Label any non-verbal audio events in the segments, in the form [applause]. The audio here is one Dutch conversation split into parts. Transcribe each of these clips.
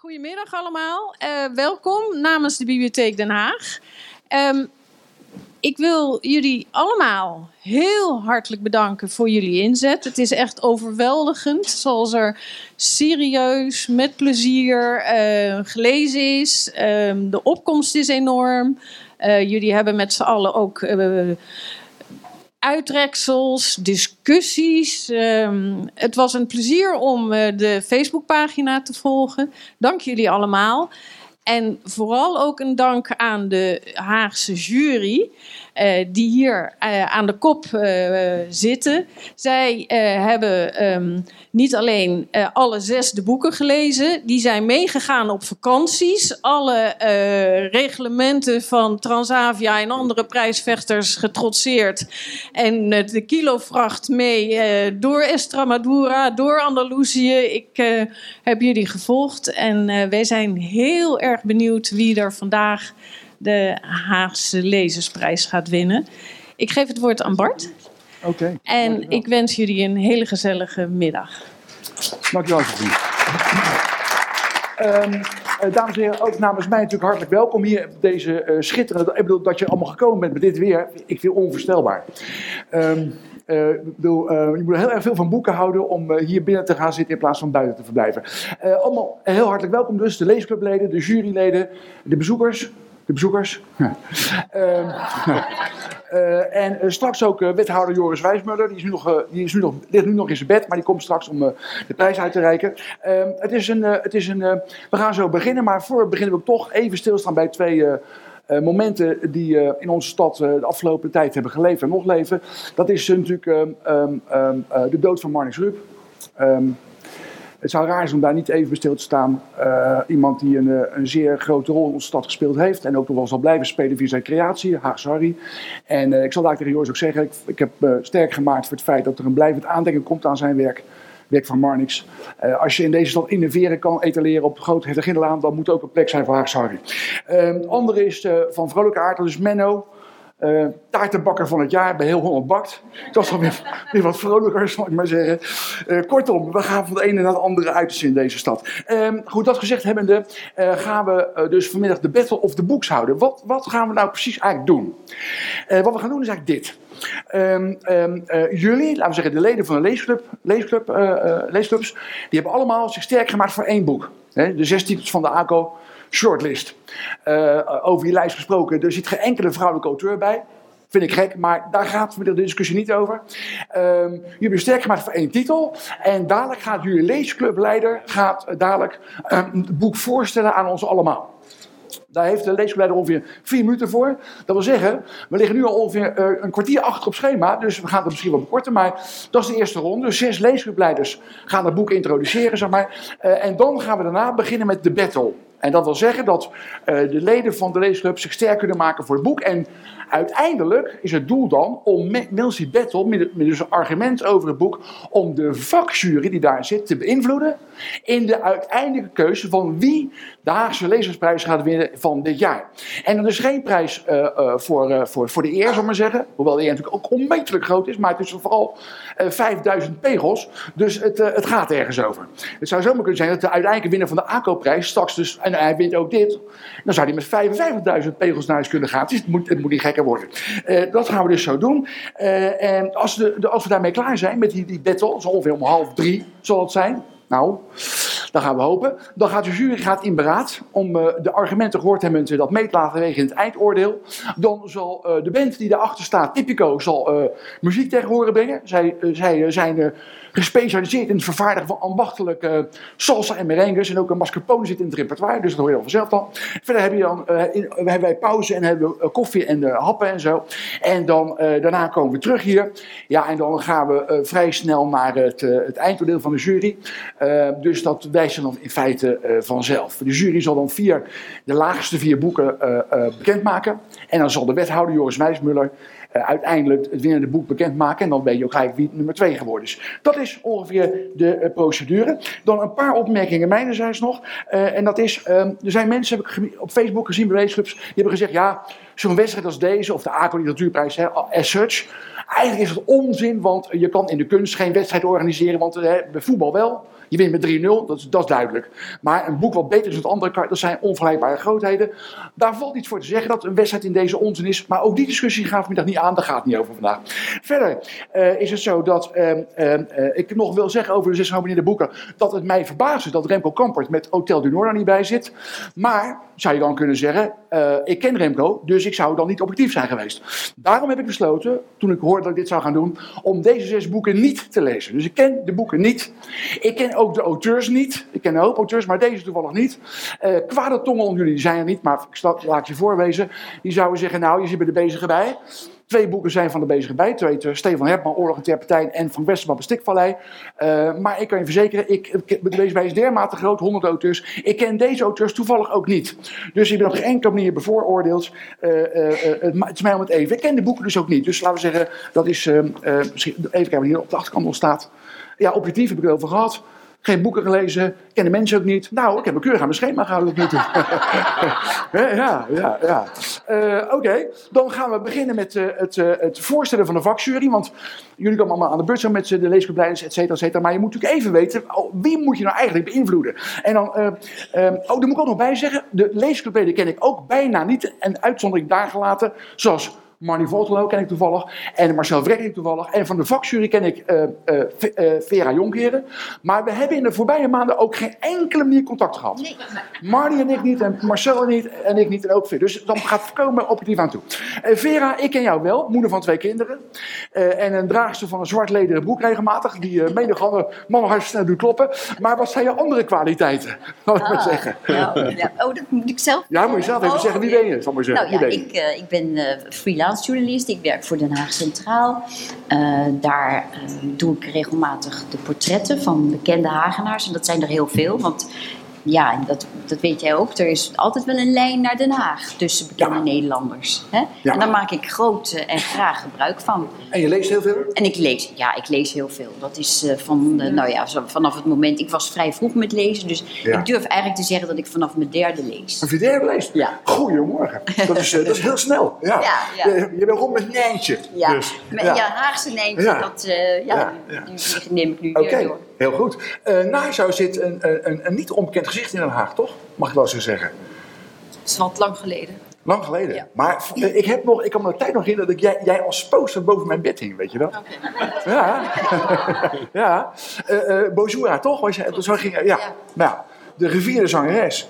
goedemiddag allemaal. Uh, welkom namens de Bibliotheek Den Haag. Um, ik wil jullie allemaal heel hartelijk bedanken voor jullie inzet. Het is echt overweldigend zoals er serieus, met plezier uh, gelezen is. Um, de opkomst is enorm. Uh, jullie hebben met z'n allen ook uitreksels, discussies. Um, het was een plezier om uh, de Facebookpagina te volgen. Dank jullie allemaal. En vooral ook een dank aan de Haagse jury. Uh, die hier uh, aan de kop uh, zitten. Zij hebben um, niet alleen alle zes de boeken gelezen, die zijn meegegaan op vakanties. Alle reglementen van Transavia en andere prijsvechters getrotseerd. En de kilovracht mee door Estremadura, door Andalusië. Ik heb jullie gevolgd en wij zijn heel erg benieuwd wie er vandaag de Haagse Lezersprijs gaat winnen. Ik geef het woord aan Bart. Oké. Okay, en ik wens jullie een hele gezellige middag. Dankjewel, Sophie. Um, uh, dames en heren, ook namens mij natuurlijk hartelijk welkom hier op deze uh, schitterende... Ik bedoel, dat je allemaal gekomen bent met dit weer, ik vind onvoorstelbaar. Um, uh, bedoel, uh, je moet heel erg veel van boeken houden om uh, hier binnen te gaan zitten in plaats van buiten te verblijven. allemaal heel hartelijk welkom dus, de leesclubleden, de juryleden, de bezoekers de bezoekers. uh, uh, en uh, straks ook wethouder Joris Wijsmuller. Die, is nu nog, die is nu nog, ligt nu nog in zijn bed, maar die komt straks om de prijs uit te reiken. Ehm, het is een, het is een, we gaan zo beginnen, maar voor we beginnen we toch even stilstaan bij twee momenten die in onze stad de afgelopen tijd hebben geleefd en nog leven. Dat is natuurlijk um, de dood van Marnix Rup. Het zou raar zijn om daar niet even stil te staan. Uh, iemand die een, eh, een, zeer grote rol in onze stad gespeeld heeft. En ook nog wel zal blijven spelen via zijn creatie, Haag Harry. En uh, ik zal daar tegen Joris ook zeggen, ik, ik heb sterk gemaakt voor het feit dat er een blijvend aandenken komt aan zijn werk. Werk van Marnix. als je in deze stad innoveren kan etaleren op grote Hertogindelaan, dan moet ook een plek zijn voor Haag Harry. het andere is van vrolijke aard, dat is Menno. Uh, taartenbakker van het jaar bij Heel Holland Bakt. Dat is dan weer, wat vrolijker, zal ik maar zeggen. Uh, kortom, we gaan van de ene naar de andere uit in deze stad. Uh, goed, dat gezegd hebbende, uh, gaan we dus vanmiddag de Battle of the Books houden. Wat, wat gaan we nou precies eigenlijk doen? wat we gaan doen is eigenlijk dit. Um, um, jullie, laten we zeggen de leden van de leesclub, leesclub, leesclubs, die hebben allemaal zich sterk gemaakt voor één boek. De zes titels van de ACO shortlist. Uh, over die lijst gesproken, er zit geen enkele vrouwelijke auteur bij. Vind ik gek, maar daar gaat de discussie niet over. Um, jullie hebben sterk gemaakt voor één titel. En dadelijk gaat jullie leesclubleider gaat dadelijk um, het boek voorstellen aan ons allemaal. Daar heeft de leesclubleider ongeveer vier minuten voor. Dat wil zeggen, we liggen nu al ongeveer uh, een kwartier achter op schema. Dus we gaan het misschien wel bekorten. Maar dat is de eerste ronde. Zes leesclubleiders gaan het boek introduceren. Zeg maar. En dan gaan we daarna beginnen met de battle. En dat wil zeggen dat uh, de leden van de leesclub zich sterk kunnen maken voor het boek. En uiteindelijk is het doel dan om met Battle, met, met dus een argument over het boek, om de vakjury die daar zit te beïnvloeden in de uiteindelijke keuze van wie de Haagse Lezersprijs gaat winnen van dit jaar. En dat is geen prijs uh, uh, voor, uh, voor, voor de eer, zal maar zeggen. Hoewel de eer natuurlijk ook onmetelijk groot is, maar het is vooral 5000 pegels. Dus het, het gaat ergens over. Het zou zomaar kunnen zijn dat de uiteindelijke winnaar van de ACO-prijs straks dus, en hij wint ook dit, dan zou hij met 55.000 pegels naar huis kunnen gaan. Is, het, moet, het moet niet gekker worden. dat gaan we dus zo doen. en als, de, de, als we daarmee klaar zijn met die, die battle, zo ongeveer om half drie zal het zijn. Nou, dan gaan we hopen. Dan gaat de jury gaat in beraad om uh, de argumenten gehoord hebben en dat mee te laten wegen in het eindoordeel. Dan zal uh, de band die daarachter staat, Typico, zal uh, muziek tegen horen brengen. Zij, zij zijn gespecialiseerd in het vervaardigen van ambachtelijke salsa en merengues. En ook een mascarpone zit in het repertoire, dus dat hoor je al vanzelf dan. Verder hebben, je dan, wij pauze en hebben we koffie en happen en zo. En dan, daarna komen we terug hier. Ja, en dan gaan we vrij snel naar het, het eindoordeel van de jury. dus dat dan in feite uh, vanzelf. De jury zal dan vier, de laagste vier boeken uh, uh, bekendmaken. En dan zal de wethouder Joris Wijsmuller eh, uiteindelijk het winnende boek bekendmaken. En dan weet je ook gelijk wie nummer 2 geworden is. Dat is ongeveer de eh, procedure. Dan een paar opmerkingen mijnerzijds nog. Eh, en dat is, ehm, er zijn mensen, heb ik op Facebook gezien bij leesclubs, die hebben gezegd, ja, zo'n wedstrijd als deze, of de ACO Literatuurprijs, hè, as such. Eigenlijk is het onzin, want je kan in de kunst geen wedstrijd organiseren, want eh, bij voetbal wel. Je wint met 3-0, dat is, dat is duidelijk. Maar een boek wat beter is dan het andere, dat zijn onvergelijkbare grootheden. Daar valt iets voor te zeggen dat een wedstrijd in deze onzin is. Maar ook die discussie gaat vanmiddag niet aan, daar gaat het niet over vandaag. Verder eh, is het zo dat ehm, ehm, eh, ik nog wil zeggen over de zes genomineerde boeken, dat het mij verbaast dat Remco Kampert met Hotel du Nord er niet bij zit. Maar, zou je dan kunnen zeggen, eh, ik ken Remco, dus ik zou dan niet objectief zijn geweest. Daarom heb ik besloten, toen ik hoorde dat ik dit zou gaan doen, om deze zes boeken niet te lezen. Dus ik ken de boeken niet. Ik ken ook de auteurs niet. Ik ken een hoop auteurs, maar deze toevallig niet. Eh kwade tongen onder jullie, zijn er niet, maar ik laat je voorwezen. Die zouden zeggen, nou, je zit bij de bezige bij. Twee boeken zijn van de bezige bij. Twee uit, eh, Stefan Herpman, Oorlog en Terpentijn en Van Westerman, Bestikvallei. Eh, maar ik kan je verzekeren, ik, ik, de bezige bij is dermate groot, 100 auteurs. Ik ken deze auteurs toevallig ook niet. Dus ik ben op geen enkele manier bevooroordeeld. Eh, eh, het, is mij om het even. Ik ken de boeken dus ook niet. Dus laten we zeggen, dat is, misschien, even kijken wat hier op de achterkant nog staat. Ja, objectief heb ik het over gehad. Geen boeken gelezen, ken de mensen ook niet. Nou, ik heb een keurig aan mijn schema gehouden tot. [laughs] Hè, ja, ja, ja. Eh, Oké, dan gaan we beginnen met eh, het, eh, het voorstellen van de vakjury. Want jullie komen allemaal aan de beurt zo met de leesclubleiders, et cetera, et cetera. Maar je moet natuurlijk even weten, oh, wie moet je nou eigenlijk beïnvloeden? En dan, oh, daar moet ik ook nog bij zeggen, de leesclubleden ken ik ook bijna niet. En uitzondering daar gelaten, zoals Marnie Voltelo ken ik toevallig. En Marcel Vrek ken ik toevallig. En van de vakjury ken ik eh, eh, eh, Vera Jonkheren. Maar we hebben in de voorbije maanden ook geen enkele manier contact gehad. Nee, Marnie en ik niet, en Marcel en, niet, en ik niet, en ook Veer. Dus dan gaat het komen objectief aan toe. Vera, ik ken jou wel, moeder van twee kinderen. en een draagster van een zwart lederen broek regelmatig, die uh, menig andere mannen snel doet kloppen. Maar wat zijn je andere kwaliteiten? Laat ik maar Ah, zeggen. nou, ja. Oh, dat moet ik zelf Ja, moet je zelf even Oh, zeggen, wie ben je? Zal ik maar zeggen. Nou ja, ik, ik ben freelance Ik werk voor Den Haag Centraal. Eh, daar eh, doe ik regelmatig de portretten van bekende Hagenaars. En dat zijn er heel veel, want ja, en dat, dat weet jij ook. Er is altijd wel een lijn naar Den Haag tussen bekende Ja. Nederlanders. Hè? Ja. En daar maak ik groot en graag gebruik van. En je leest heel veel? En ik lees, ja, ik lees heel veel. Dat is eh, van, eh, nou ja, zo, vanaf het moment, ik was vrij vroeg met lezen, dus Ja. ik durf eigenlijk te zeggen dat ik vanaf mijn derde lees. Een derde leest? Ja. Goedemorgen. Dat is, eh, dat is heel snel. Ja. Je, je bent rond met Nijntje. Ja, Dus, met, ja. Haagse Nijntje, dat ja. Die, die neem ik nu weer door. Heel goed. Eh naast jou zit een, een, een niet onbekend gezicht in Den Haag, toch? Mag ik wel zo zeggen. Het is wat lang geleden. Lang geleden. Ja. Maar eh, ik, heb nog, ik kan me de tijd nog herinneren dat jij, jij als poster boven mijn bed hing, weet je dat? Ja. [laughs] ja. Eh Bozura, toch? Was je, zo ging, ja. Ja. Nou, de rivierde zangeres.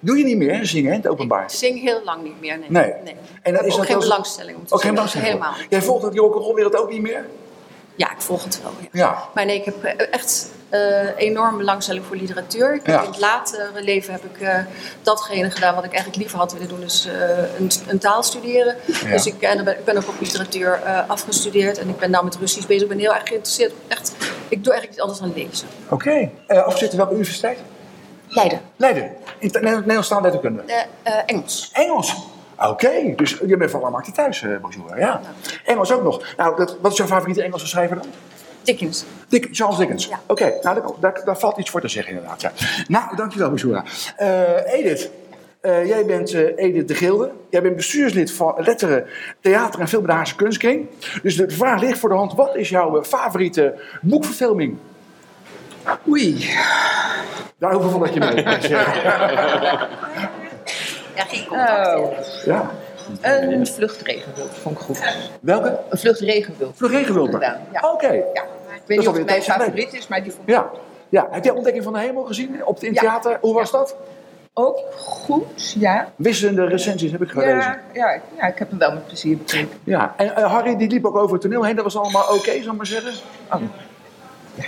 Doe je niet meer, zingen, in het openbaar? Ik zing heel lang niet meer. Nee. Nee. nee. En dan is ook dat geen belangstelling om te Ook geen zingen. belangstelling. Helemaal. Jij volgt die rock'n'rollwereld ook niet meer? Ja, ik volg het wel. Ja. Ja. Maar nee, ik heb eh, echt eh enorm belangstelling voor literatuur. Ik Ja. In het latere leven heb ik eh, datgene gedaan wat ik eigenlijk liever had willen doen. Dus een, een taal studeren. Ja. Dus ik, en ik ben ook op literatuur afgestudeerd. En ik ben nou met Russisch bezig. Ik ben heel erg geïnteresseerd. Echt, ik doe eigenlijk iets anders dan lezen. Oké. Eh afgezet welke universiteit? Leiden. Leiden. In Nederlandstaande letterkunde. Engels. Engels. Oké, dus je bent van Markte thuis, eh Bonjour. Ja. Engels ook nog. Nou, dat, wat is jouw favoriete Engelse schrijver dan? Dickens. Dick, Charles Dickens. Ja. Oké, nou, daar, daar, valt iets voor te zeggen inderdaad. Ja. Nou, dankjewel Bonjour. Eh Edith, eh, jij bent eh, Edith de Gilde. Jij bent bestuurslid van Letteren, Theater en Film bij de Haagse Kunstkring. Dus de vraag ligt voor de hand. Wat is jouw favoriete boekverfilming? Oei. Daar hoeveel van dat je mee. [laughs] Ja, geen contact. Oh, Ja. een vlucht regenwild vond ik goed. Welke? Een vlucht regenwild. Vlug Regenwilder. Gedaan, ja. Oké. Ja. Ik weet niet of een het mijn favoriet is, maar die vond ik Ja. ja. Heb jij Ontdekking van de Hemel gezien op, in het Ja. theater? Hoe was dat? ook goed. Ja. Wisselende recensies heb ik gelezen. Ja, ja, ik- ja, ik heb hem wel met plezier bekeken. Ja, en eh, Harry die liep ook over het toneel heen, dat was allemaal oké, zal ik maar zeggen. Oh. Ja.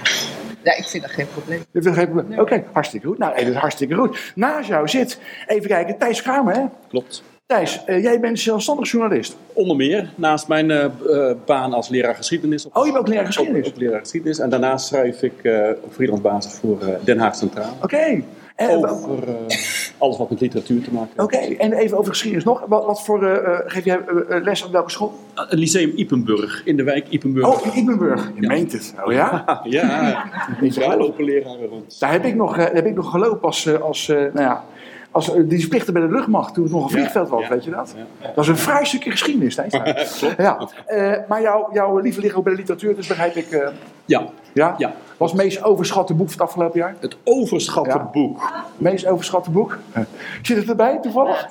Ja, ik vind dat geen probleem. Je vindt geen probleem. Oké, hartstikke goed. Nou, Edith, hartstikke goed. Naast jou zit, even kijken, Thijs Kramer, hè? Klopt. Thijs, eh, jij bent zelfstandig journalist. Onder meer, naast mijn eh, eh, baan als leraar geschiedenis. Op, Oh, je bent ook leraar geschiedenis? Op, op leraar geschiedenis. En daarnaast schrijf ik eh, op freelance basis voor Den Haag Centraal. Oké. Over eh, alles wat met literatuur te maken Oké, heeft. en even over geschiedenis nog. Wat, wat voor eh, eh, geef jij les op welke school? Uh, Het Lyceum Ipenburg, in de wijk Ipenburg. Oh, in Ipenburg. Je meent het. Oh ja? Ah, [laughs] ja, Niet daar waar. lopen leraren rond. Daar heb ik nog, heb ik nog gelopen als, als eh, nou ja, als dienstplichtig bij de luchtmacht toen het nog een Ja, vliegveld was, ja, weet je dat? ja. Dat is een fraai stukje geschiedenis, Thijs. [laughs] ja. Eh, maar jouw jouw lieve ligt ook bij de literatuur, dus begrijp ik. Eh, Ja, ja? Ja. Was het meest overschatte boek van het afgelopen jaar? het overschatte Ja. boek. Meest overschatte boek? Eh, Zit het erbij toevallig?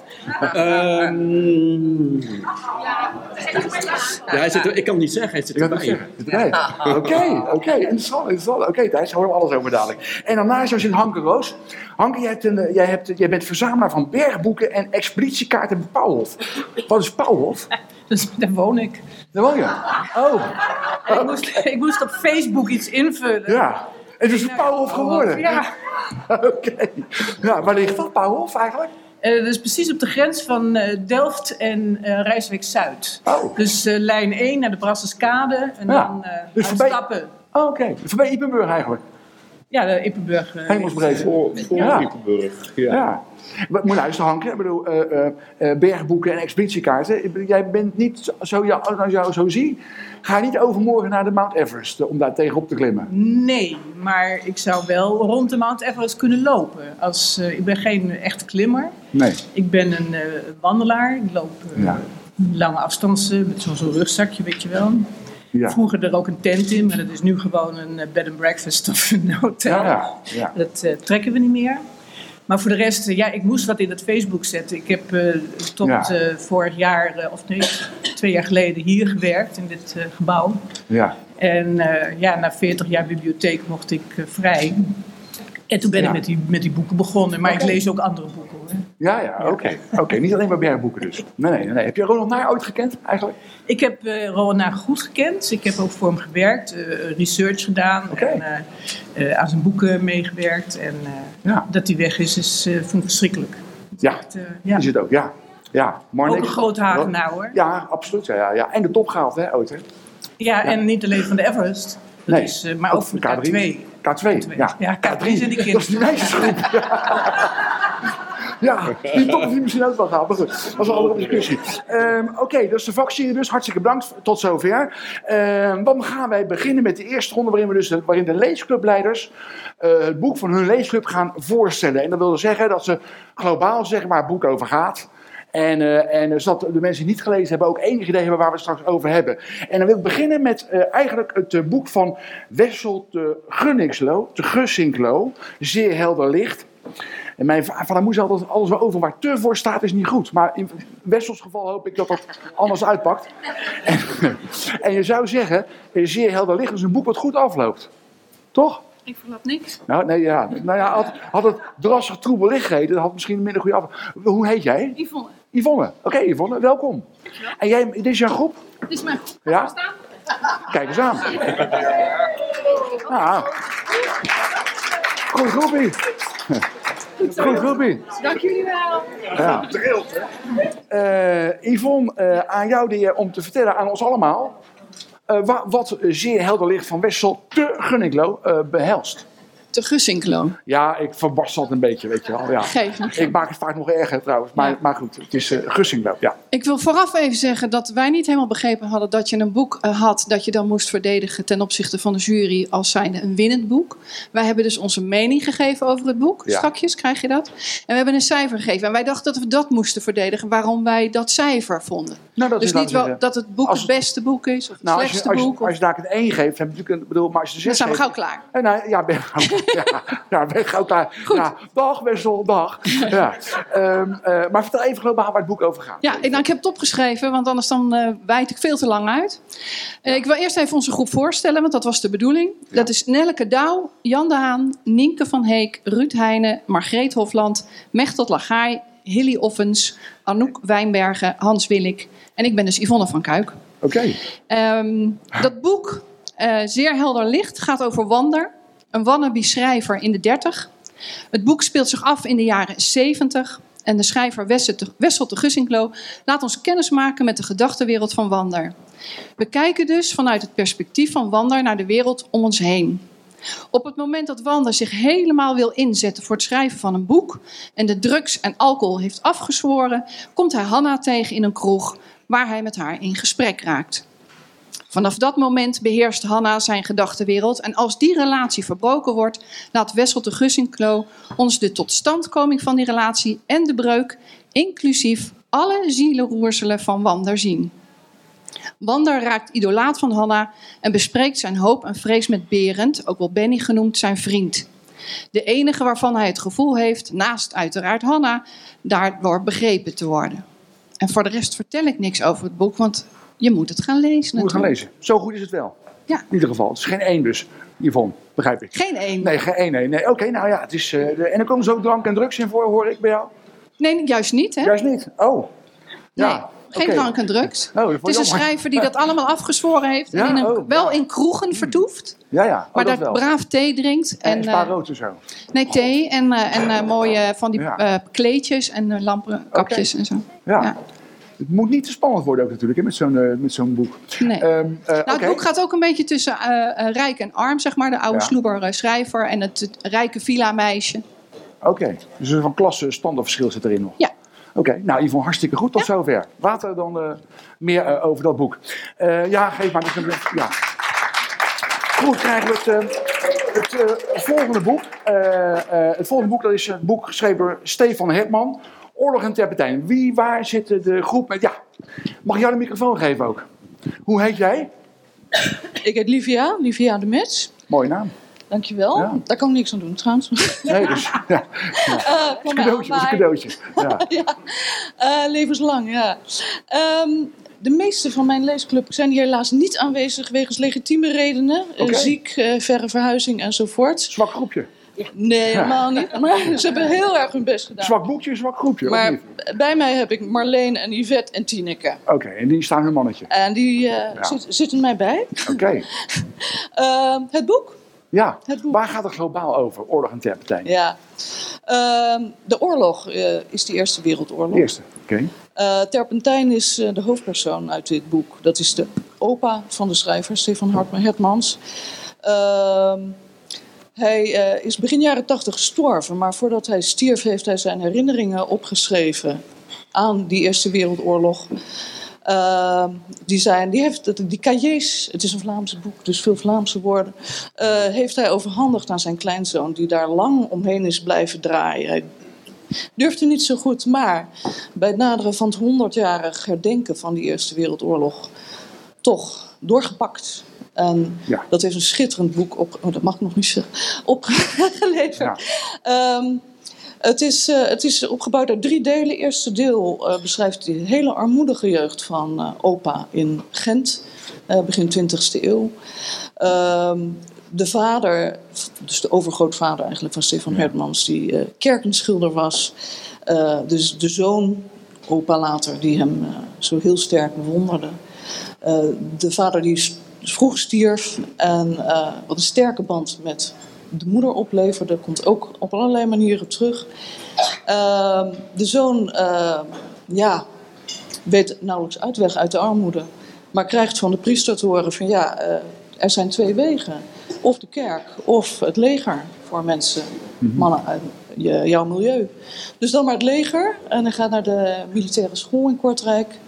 Ehm, ja, hij zit er, ik kan het niet zeggen, hij zit erbij. zeggen. Zit erbij. Oké, oké. [laughs] Interessant, interessant. Oké, Thijs, daar horen we alles over dadelijk. En daarnaast jou zit Hanke Roos. Hanke, jij, hebt een, eh, jij, hebt, jij bent verzamelaar van bergboeken en expeditiekaarten in Pauwhof. Wat is Pauwhof? Dus daar woon ik. Daar woon je. Oh, En ik, moest, ik moest op Facebook iets invullen. ja. Het is een Pauwhof geworden. Ja, [laughs] Oké. Ja, waar ligt dat, Pauwhof eigenlijk? eh, dat is precies op de grens van eh, Delft en eh Rijswijk Zuid. Oh. Dus eh, lijn 1 naar de Brassenskade en Ja. dan eh Dus voorbij- uitstappen. Oh, Oké. Voorbij Ipenburg eigenlijk. Ja, de Ippenburg. eh, Hemelsbreed. Voor, voor Ja. Ipenburg. Ja. Ja. Maar moet luisteren, Hanke. Ik bedoel, eh, eh, eh, bergboeken en expeditiekaarten. Jij bent niet, zo- ja, als ik nou jou zo zie, ga je niet overmorgen naar de Mount Everest om daar tegenop te klimmen. Nee, maar ik zou wel rond de Mount Everest kunnen lopen. Als, eh, ik ben geen echte klimmer. Nee. Ik ben een eh, wandelaar. Ik loop Ja. lange afstands eh, met zo'n zo'n rugzakje, weet je wel. Ja. Vroeger er ook een tent in, maar dat is nu gewoon een eh, bed and breakfast of een hotel. Ja, ja. Dat eh, trekken we niet meer. Maar voor de rest, eh, ja, ik moest wat in het Facebook zetten. Ik heb tot vorig jaar, of nee, twee jaar geleden hier gewerkt in dit gebouw. ja. En ja, na 40 jaar bibliotheek mocht ik vrij. En toen ben Ja. ik met die, met die boeken begonnen. Maar ik lees ook andere boeken hoor. Ja, ja, oké. Oké, niet alleen maar bergboeken dus. Nee, nee, nee. Heb je Ronald Naar ooit gekend eigenlijk? Ik heb eh Rowan Naak goed gekend. Ik heb ook voor hem gewerkt, eh, research gedaan en eh, aan zijn boeken meegewerkt. En Ja. dat hij weg is, is vond ik verschrikkelijk. Ja, eh, ja. is het ook, ja. Ja, Marnix. Ook een groot Hagenaar hoor. Ja, absoluut. Ja, ja, ja. En de top gehaald, hè, ooit, hè? Ja, en niet alleen van de Everest. Dat Nee, is, maar ook van de K2. K2, ja. Ja, K3 zijn die Dat is die meisjesgroep. Ja. [laughs] ja, die top die misschien ook wel gehaald. Maar goed, dat is een andere discussie. Ehm, Oké, dus de vakserie dus. Hartstikke bedankt tot zover. Ehm, dan gaan wij beginnen met de eerste ronde waarin, we dus, de- waarin de leesclubleiders eh, het boek van hun leesclub gaan voorstellen. En dat wil zeggen dat ze globaal zeggen waar het boek over gaat. En, eh, en zodat de mensen die niet gelezen hebben ook enig idee hebben waar we het straks over hebben. En dan wil ik beginnen met eh, eigenlijk het eh, boek van Wessel te Gunningslo, te Gussinklo, Zeer helder licht. En mijn va- vader moest altijd alles wel over waar te voor staat is niet goed. Maar in Wessels geval hoop ik dat dat anders uitpakt. En, [laughs] en je zou zeggen, eh, Zeer helder licht is een boek wat goed afloopt. Toch? Ik verlap niks. Nou, nee, ja. nou ja, had, had het drassig troebel licht geheten, dan had misschien een minder goede af. Hoe heet jij? Yvonne, Yvonne. Oké, Yvonne, welkom. En jij, dit is jouw groep? dit is mijn groep. Ja? Kijk eens aan. Ja. Goed groepie. Goed groepie. Dank jullie wel. Ja. Eh, Yvonne, eh, aan jou de eer om te vertellen aan ons allemaal... eh, wa- wat zeer helder licht van Wessel te Gunniklo eh behelst. Te Gussinklo. Ja, ik verbarst dat een beetje, weet je wel. Ja. Geef niet. Ik maak het vaak nog erger trouwens, maar, Ja. maar goed, het is eh Gussinglo, ja. Ik wil vooraf even zeggen dat wij niet helemaal begrepen hadden dat je een boek eh, had dat je dan moest verdedigen ten opzichte van de jury als zijnde een winnend boek. Wij hebben dus onze mening gegeven over het boek. Ja. Strakjes krijg je dat. En we hebben een cijfer gegeven. En wij dachten dat we dat moesten verdedigen, waarom wij dat cijfer vonden. Nou, dat dus is, niet wel zeggen- dat het boek Als- het beste boek is of het Nou, als je, slechtste als, je, boek. als je daar een 1 geeft, heb je natuurlijk een, bedoel, maar als je de 6 dan zijn we gauw klaar. Eh, nou, ja, ben [laughs] [laughs] ja, ja, ben gauw klaar. Ja, dag Wessel, dag. [laughs] Ja. Ehm, eh, maar vertel even globaal waar het boek over gaat. Ja, ik, nou, ik heb het opgeschreven, want anders dan eh wijd ik veel te lang uit. Eh, ik wil eerst even onze groep voorstellen, want dat was de bedoeling. Dat is Nelleke Douw, Jan de Haan, Nienke van Heek, Ruud Heijnen, Margreet Hofland, Mechtot Lagaai, Hilly Offens, Anouk Wijnbergen, Hans Willik en ik ben dus Yvonne van Kuik. Oké. Ehm, dat boek, Zeer helder licht, gaat over Wander, een wannabe-schrijver in de 30. Het boek speelt zich af in de jaren 70 en de schrijver Wessel de, Gussinklo laat ons kennis maken met de gedachtenwereld van Wander. We kijken dus vanuit het perspectief van Wander naar de wereld om ons heen. Op het moment dat Wanda zich helemaal wil inzetten voor het schrijven van een boek en de drugs en alcohol heeft afgezworen, komt hij Hanna tegen in een kroeg waar hij met haar in gesprek raakt. Vanaf dat moment beheerst Hanna zijn gedachtenwereld en als die relatie verbroken wordt, laat Wessel de Gussinklo ons de totstandkoming van die relatie en de breuk, inclusief alle zielenroerselen van Wander zien. Wander raakt idolaat van Hanna en bespreekt zijn hoop en vrees met Berend, ook wel Benny genoemd, zijn vriend. De enige waarvan hij het gevoel heeft, naast uiteraard Hanna, daardoor begrepen te worden. En voor de rest vertel ik niks over het boek, want je moet het gaan lezen. Moet gaan natuurlijk. lezen. Zo goed is het wel. Ja. In ieder geval. Het is geen één dus, Yvonne. Begrijp ik. Geen één. Nee, geen één. Nee, nee. Oké, nou ja. Het is, eh, de- en er komen zo drank en drugs in voor, hoor ik bij jou. Nee, juist niet, hè? Juist niet. Oh. Ja. Nee, geen drank en drugs. Oh, dat Het is een schrijver die dat allemaal afgezworen heeft. Ja? En in een- Oh, wel ja. in kroegen vertoeft. Ja, ja. Oh, maar dat daar wel. braaf thee drinkt. En, En, spa eh, rood en zo. nee, thee en, eh, en mooie van die eh, kleedjes en lampenkapjes en zo. Ja. Het moet niet te spannend worden ook natuurlijk, hè, met zo'n eh, met zo'n boek. Nee. Ehm, eh, Nou, het boek gaat ook een beetje tussen eh, rijk en arm, zeg maar. De oude Ja. sloeber schrijver en het, het rijke villa-meisje. Oké, dus een van klasse standaardverschil zit erin nog. Ja. Oké, nou Yvonne, hartstikke goed. Tot zover. Later dan meer over dat boek. Ja, geef maar. een- Ja. Goed, krijgen we het, het, volgende boek. Het volgende boek dat is een boek geschreven door Stefan Hetman. Oorlog en Terpentijn. Wie, waar zit de groep met... Ja, mag ik jou de microfoon geven ook? Hoe heet jij? Ik heet Livia, Livia de Mets. Mooie naam. Dankjewel. Ja. Daar kan ik niks aan doen trouwens. Nee, dus [laughs] ja, Eh, een cadeautje, een cadeautje. Ja. [laughs] ja. Eh, levenslang, ja. Ehm, de meeste van mijn leesclub zijn hier helaas niet aanwezig wegens legitieme redenen. Eh, ziek, verre verhuizing enzovoort. Zwak groepje. Nee, helemaal niet. Maar [laughs] ze hebben heel erg hun best gedaan. Zwak boekje, zwak groepje. Maar bij mij heb ik Marleen en Yvette en Tineke. Oké, en die staan hun mannetje. En die eh, zit- zitten mij bij. Oké, [laughs] Ehm, het boek? ja. Het boek. Waar gaat het globaal over? Oorlog en terpentijn. Ja. Ehm, de oorlog eh, is de Eerste Wereldoorlog. Eerste, oké. Eh, Terpentijn is eh, de hoofdpersoon uit dit boek. Dat is de opa van de schrijver, Stefan Hartman Hetmans. Ehm, hij eh, is begin jaren tachtig gestorven, maar voordat hij stierf heeft hij zijn herinneringen opgeschreven aan die Eerste Wereldoorlog. Ehm, die, zijn, die heeft die cahiers, het is een Vlaamse boek, dus veel Vlaamse woorden, eh, heeft hij overhandigd aan zijn kleinzoon, die daar lang omheen is blijven draaien. Hij durfde niet zo goed, maar bij het naderen van het 100-jarig herdenken van die Eerste Wereldoorlog toch doorgepakt. En Ja. dat heeft een schitterend boek op, oh, dat mag ik nog niet zeggen, [laughs] opgeleverd. Ehm, het, is, eh, het is opgebouwd uit drie delen. Eerste deel eh, beschrijft de hele armoedige jeugd van eh, opa in Gent, begin 20e eeuw. Ehm, de vader, dus de overgrootvader eigenlijk van Stefan Hertmans, die eh, kerkenschilder was. Dus de zoon, opa later, die hem zo heel sterk bewonderde. De vader die s- vroeg stierf en eh, wat een sterke band met de moeder opleverde, komt ook op allerlei manieren terug. Ehm, de zoon, eh, ja, weet nauwelijks uitweg uit de armoede, maar krijgt van de priester te horen van ja, eh, er zijn twee wegen. Of de kerk of het leger voor mensen, mannen uit jouw milieu. Dus dan maar het leger en hij gaat naar de militaire school in Kortrijk.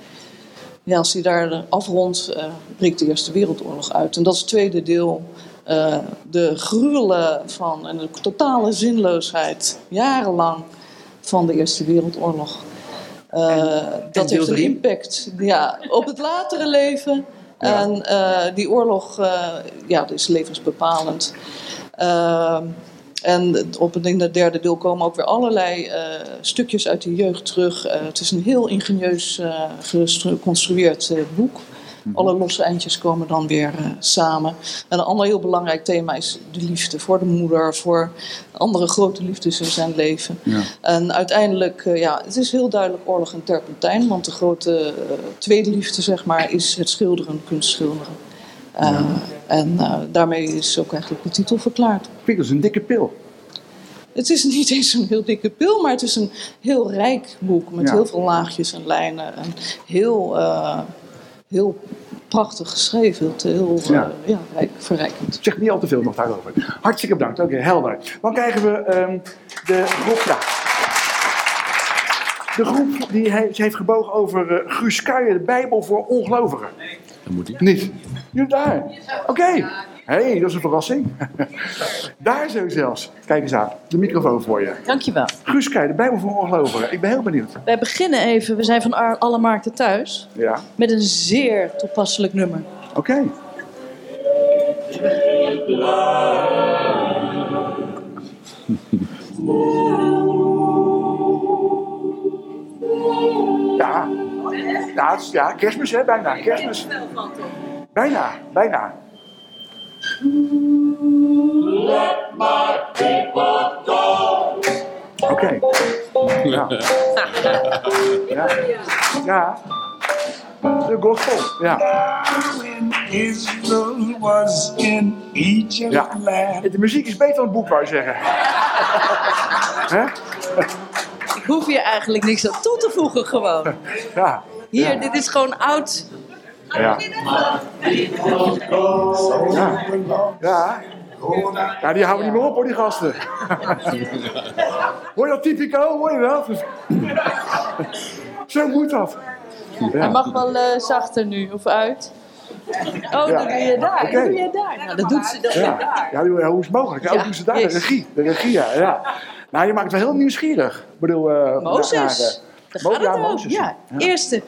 Ja, als hij daar afrondt, eh breekt de Eerste Wereldoorlog uit. En dat is het tweede deel. eh, de gruwelen van en de totale zinloosheid, jarenlang, van de Eerste Wereldoorlog. Eh, dat heeft een impact ja, op het latere leven. Ja. En die oorlog ja, is levensbepalend. En op het, in het derde deel komen ook weer allerlei eh, stukjes uit de jeugd terug. Eh, het is een heel ingenieus eh, geconstrueerd boek. Alle losse eindjes komen dan weer samen. En een ander heel belangrijk thema is de liefde voor de moeder, voor andere grote liefdes in zijn leven. Ja. En uiteindelijk, eh, ja, het is heel duidelijk oorlog en terpentijn, want de grote tweede liefde, zeg maar, is het schilderen, kunstschilderen. Eh, En eh, daarmee is ook eigenlijk de titel verklaard. Dat is een dikke pil. Het is niet eens een heel dikke pil, maar het is een heel rijk boek met Ja. heel veel laagjes en lijnen. En heel, eh, heel prachtig geschreven. Heel eh, Ja. ja. rijk, verrijkend. Zeg niet al te veel nog daarover. Hartstikke bedankt. Oké, helder. Dan krijgen we ehm, de groep. Ja. De groep die he- ze heeft gebogen over Guus Kuijer, de Bijbel voor ongelovigen. Dan moet hij. Niet? Jullie daar? Oké. Hé, hey, dat is een verrassing. [laughs] daar zo zelfs. Kijk eens aan. De microfoon voor je. Dankjewel. Guus de Bijbel voor ongelovigen. Ik ben heel benieuwd. Wij beginnen even, we zijn van alle markten thuis, Ja. met een zeer toepasselijk nummer. Oké. [laughs] Ja. Ja, het is- ja, kerstmis hè, bijna. Kerstmis. Bijna, bijna. Oké. Ja. [laughs] Ja. Ja. De gospel, ja. Israel was in Egypt Ja. De muziek is beter dan het boek, wou je zeggen. [laughs] Hè? Hoef hier eigenlijk niks aan toe te voegen gewoon. [laughs] Ja. Hier, dit is gewoon oud. Ja. Ja. Ja. Ja, die houden niet meer op hoor, die gasten. [laughs] Hoor je dat typico? Hoor je dat? [laughs] Zo moet dat. Hij mag wel eh, zachter nu, of uit. Oh, Ja. dat doe je daar. Dat doe je daar. Nou, dat doet ze dan Ja, daar. ja hoe is het mogelijk? Ja, hoe doen ze daar? De regie. De regie, ja. Ja. Nou, je maakt het wel heel nieuwsgierig. Ik bedoel, eh, naar- Mozes. naar, Daar Mo- gaat ja, het over. Mozes, Ja, ja. eerste.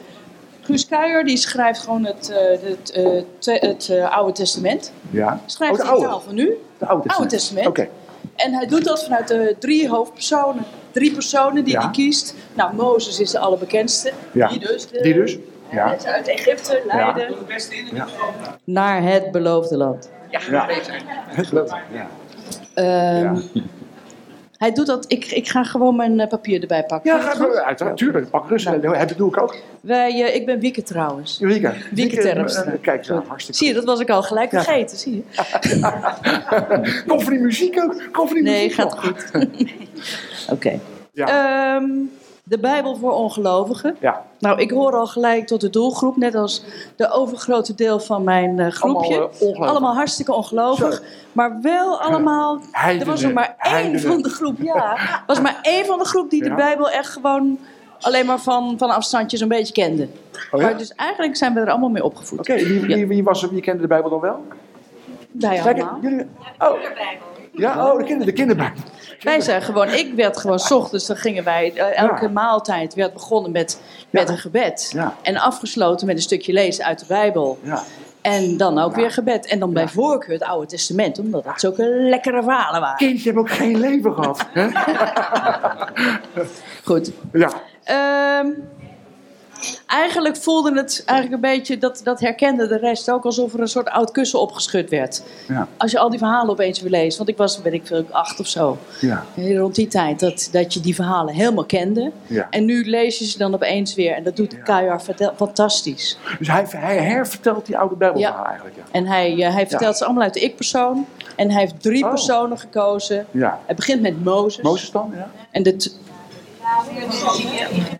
Guus Kuijer die schrijft gewoon het, eh, het, eh, te- het eh, Oude Testament. Ja. Schrijft Oh, de taal oude. van nu. De Oude Testament. Testament. Oké. En hij doet dat vanuit de drie hoofdpersonen. Drie personen die Ja. hij kiest. Nou, Mozes is de allerbekendste. Ja. Die dus. De, Die dus? Ja. Mensen uit Egypte leiden. Ja. Naar het beloofde land. Ja. Het loopt. Ja. Ehm, Hij doet dat. Ik, ik ga gewoon mijn eh, papier erbij pakken. Ja, ga, uiteraard, tuurlijk. Pak rustig. Dat doe ik ook. Wij, eh, ik ben Wieke trouwens. Wieke. Wieke Terpstra. eh, Kijk, ja, hartstikke Zie je, dat was ik al gelijk Ja. vergeten. Zie je? [laughs] Kom voor die muziek ook. Kom voor die Nee, muziek. gaat nog. goed. [laughs] [laughs] Oké. Ja. Ehm, de Bijbel voor ongelovigen. Ja. Nou, ik hoor al gelijk tot de doelgroep, net als de overgrote deel van mijn eh, groepje. Allemaal, ongelovig. Allemaal hartstikke ongelovig. Maar wel allemaal. Er was er maar één van de groep, ja. was maar één van de groep die Ja. de Bijbel echt gewoon alleen maar van, van afstandjes een beetje kende. Oh ja? Maar dus eigenlijk zijn we er allemaal mee opgevoed. Oké, wie, wie, wie, was er, wie kende de Bijbel dan wel? Wij allemaal. jullie, oh. Ja, oh, de, kinder, de kinderbijbel. Wij zijn gewoon, ik werd gewoon, s ochtends, dan gingen wij, eh, elke Ja. maaltijd werd begonnen met, met een gebed. Ja. En afgesloten met een stukje lezen uit de Bijbel. Ja. En dan ook weer gebed. En dan bij voorkeur het Oude Testament, omdat dat zulke lekkere verhalen waren. Kindjes hebben ook geen leven gehad. Hè? [laughs] Goed. Ja. Ehm, eigenlijk voelde het eigenlijk een beetje, dat, dat herkende de rest ook, alsof er een soort oud kussen opgeschud werd. Ja. Als je al die verhalen opeens weer leest, want ik was, weet ik veel, acht of zo. Ja. Rond die tijd, dat, dat je die verhalen helemaal kende. Ja. En nu lees je ze dan opeens weer. En dat doet Kuijer fantastisch. Dus hij, hij hervertelt die oude Bijbelverhaal Ja. eigenlijk. Ja. En hij, eh, hij vertelt ze allemaal uit de ik-persoon. En hij heeft drie Oh. personen gekozen. Ja. Hij begint met Mozes. Mozes dan? Ja. En de,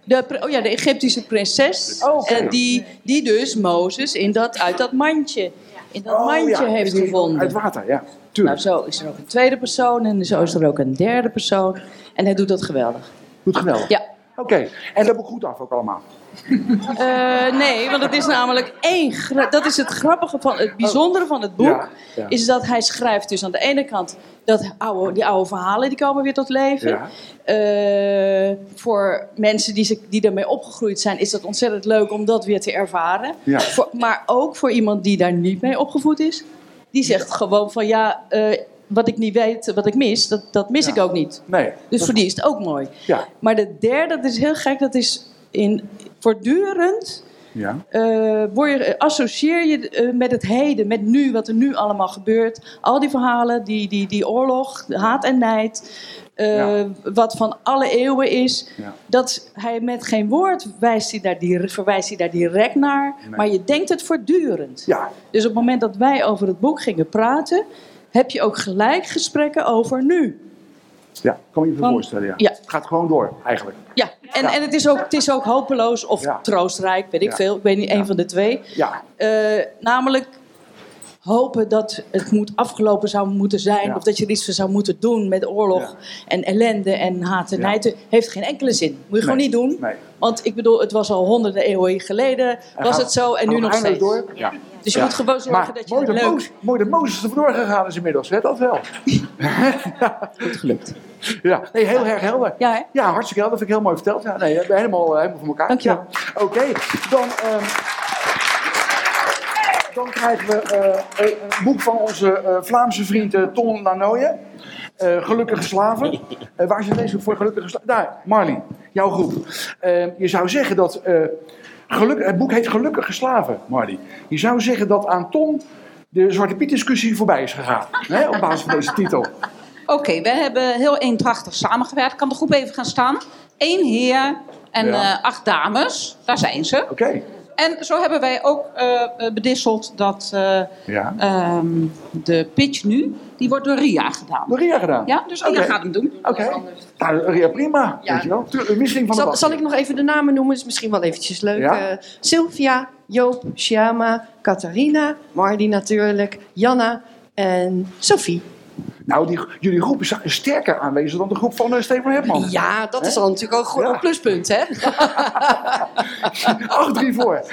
de, oh ja, de Egyptische prinses. Oh, eh, die, die dus Mozes in dat, uit dat mandje, in dat Oh, mandje ja, heeft gevonden. Uit water, ja. Nou, Tuurlijk. zo is er ook een tweede persoon en zo is er ook een derde persoon. En hij doet dat geweldig. Doet geweldig. Ja. Oké, en dat boek goed af ook allemaal. [laughs] Eh, nee, want het is namelijk één. Dat is het grappige van het bijzondere van het boek. Ja, ja. Is dat hij schrijft dus aan de ene kant dat oude, die oude verhalen die komen weer tot leven. Ja. Eh, voor mensen die, ze, die daarmee opgegroeid zijn, is dat ontzettend leuk om dat weer te ervaren. Voor, maar ook voor iemand die daar niet mee opgevoed is, die zegt gewoon van ja, eh, wat ik niet weet, wat ik mis, dat, dat mis ik ook niet. Nee. Dus voor die is het ook mooi. Ja. Maar de derde, dat is heel gek, dat is in, voortdurend Ja. eh, word je, associeer je eh, met het heden, met nu, wat er nu allemaal gebeurt. Al die verhalen, die, die, die oorlog, de haat en nijd, eh, Ja. wat van alle eeuwen is. Ja. Dat hij met geen woord wijst hij daar, die, verwijst hij daar direct naar, Nee. maar je denkt het voortdurend. Ja. Dus op het moment dat wij over het boek gingen praten, heb je ook gelijk gesprekken over nu. Ja, kan je je voorstellen, ja. ja. Het gaat gewoon door, eigenlijk. Ja, En, Ja. en het, is ook, het is ook hopeloos of Ja. troostrijk, weet ik veel. Ik weet niet, één van de twee. Ja, Eh, namelijk hopen dat het moet afgelopen zou moeten zijn. Ja. Of dat je er iets voor zou moeten doen met oorlog Ja. en ellende en haat en Ja. Heeft geen enkele zin. Moet je gewoon niet doen. nee. Want ik bedoel, het was al honderden eeuwen geleden. Was het zo en nu nog steeds. door? Ja. Dus je moet gewoon zorgen Maar dat je mooi leuk... Mozes, mooi dat Mozes er vandoor gegaan is inmiddels, hè? dat wel. [laughs] Goed gelukt. Ja, nee, heel erg helder. Ja, hè? Ja, hartstikke helder. Dat vind ik heel mooi verteld. Ja, nee, we hebben helemaal, eh, helemaal voor elkaar. Dankjewel. Ja. Oké, dan, ehm, dan krijgen we eh, een boek van onze eh, Vlaamse vriend eh, Ton Lanoye. Gelukkige slaven. Waar is het deze voor gelukkige slaven? Daar, Marley, jouw groep. Je zou zeggen dat. geluk, het boek heet Gelukkige slaven, Marley. Je zou zeggen dat aan Ton de Zwarte Piet discussie voorbij is gegaan. Hè, op basis van deze titel. Oké, we hebben heel eendrachtig samengewerkt. Kan de groep even gaan staan? Eén heer en Ja. acht dames. Daar zijn ze. Oké. En zo hebben wij ook eh, eh, bedisseld dat eh, Ja. ehm, de pitch nu, die wordt door Ria gedaan. Door Ria gedaan? Ja, dus Ria gaat hem doen. Oké. Nou, Ria, prima. Weet je wel. Van de Zal, wacht. zal ik nog even de namen noemen? is misschien wel eventjes leuk. Ja. Eh, Sylvia, Joop, Shyama, Catharina, Mardi natuurlijk, Janna en Sophie. Nou, die, jullie groep is sterker aanwezig dan de groep van uh, Stefan Herman. Ja, dat is Hè? al natuurlijk ook Ja. een pluspunt, hè? [laughs] 8-3 voor. 8-3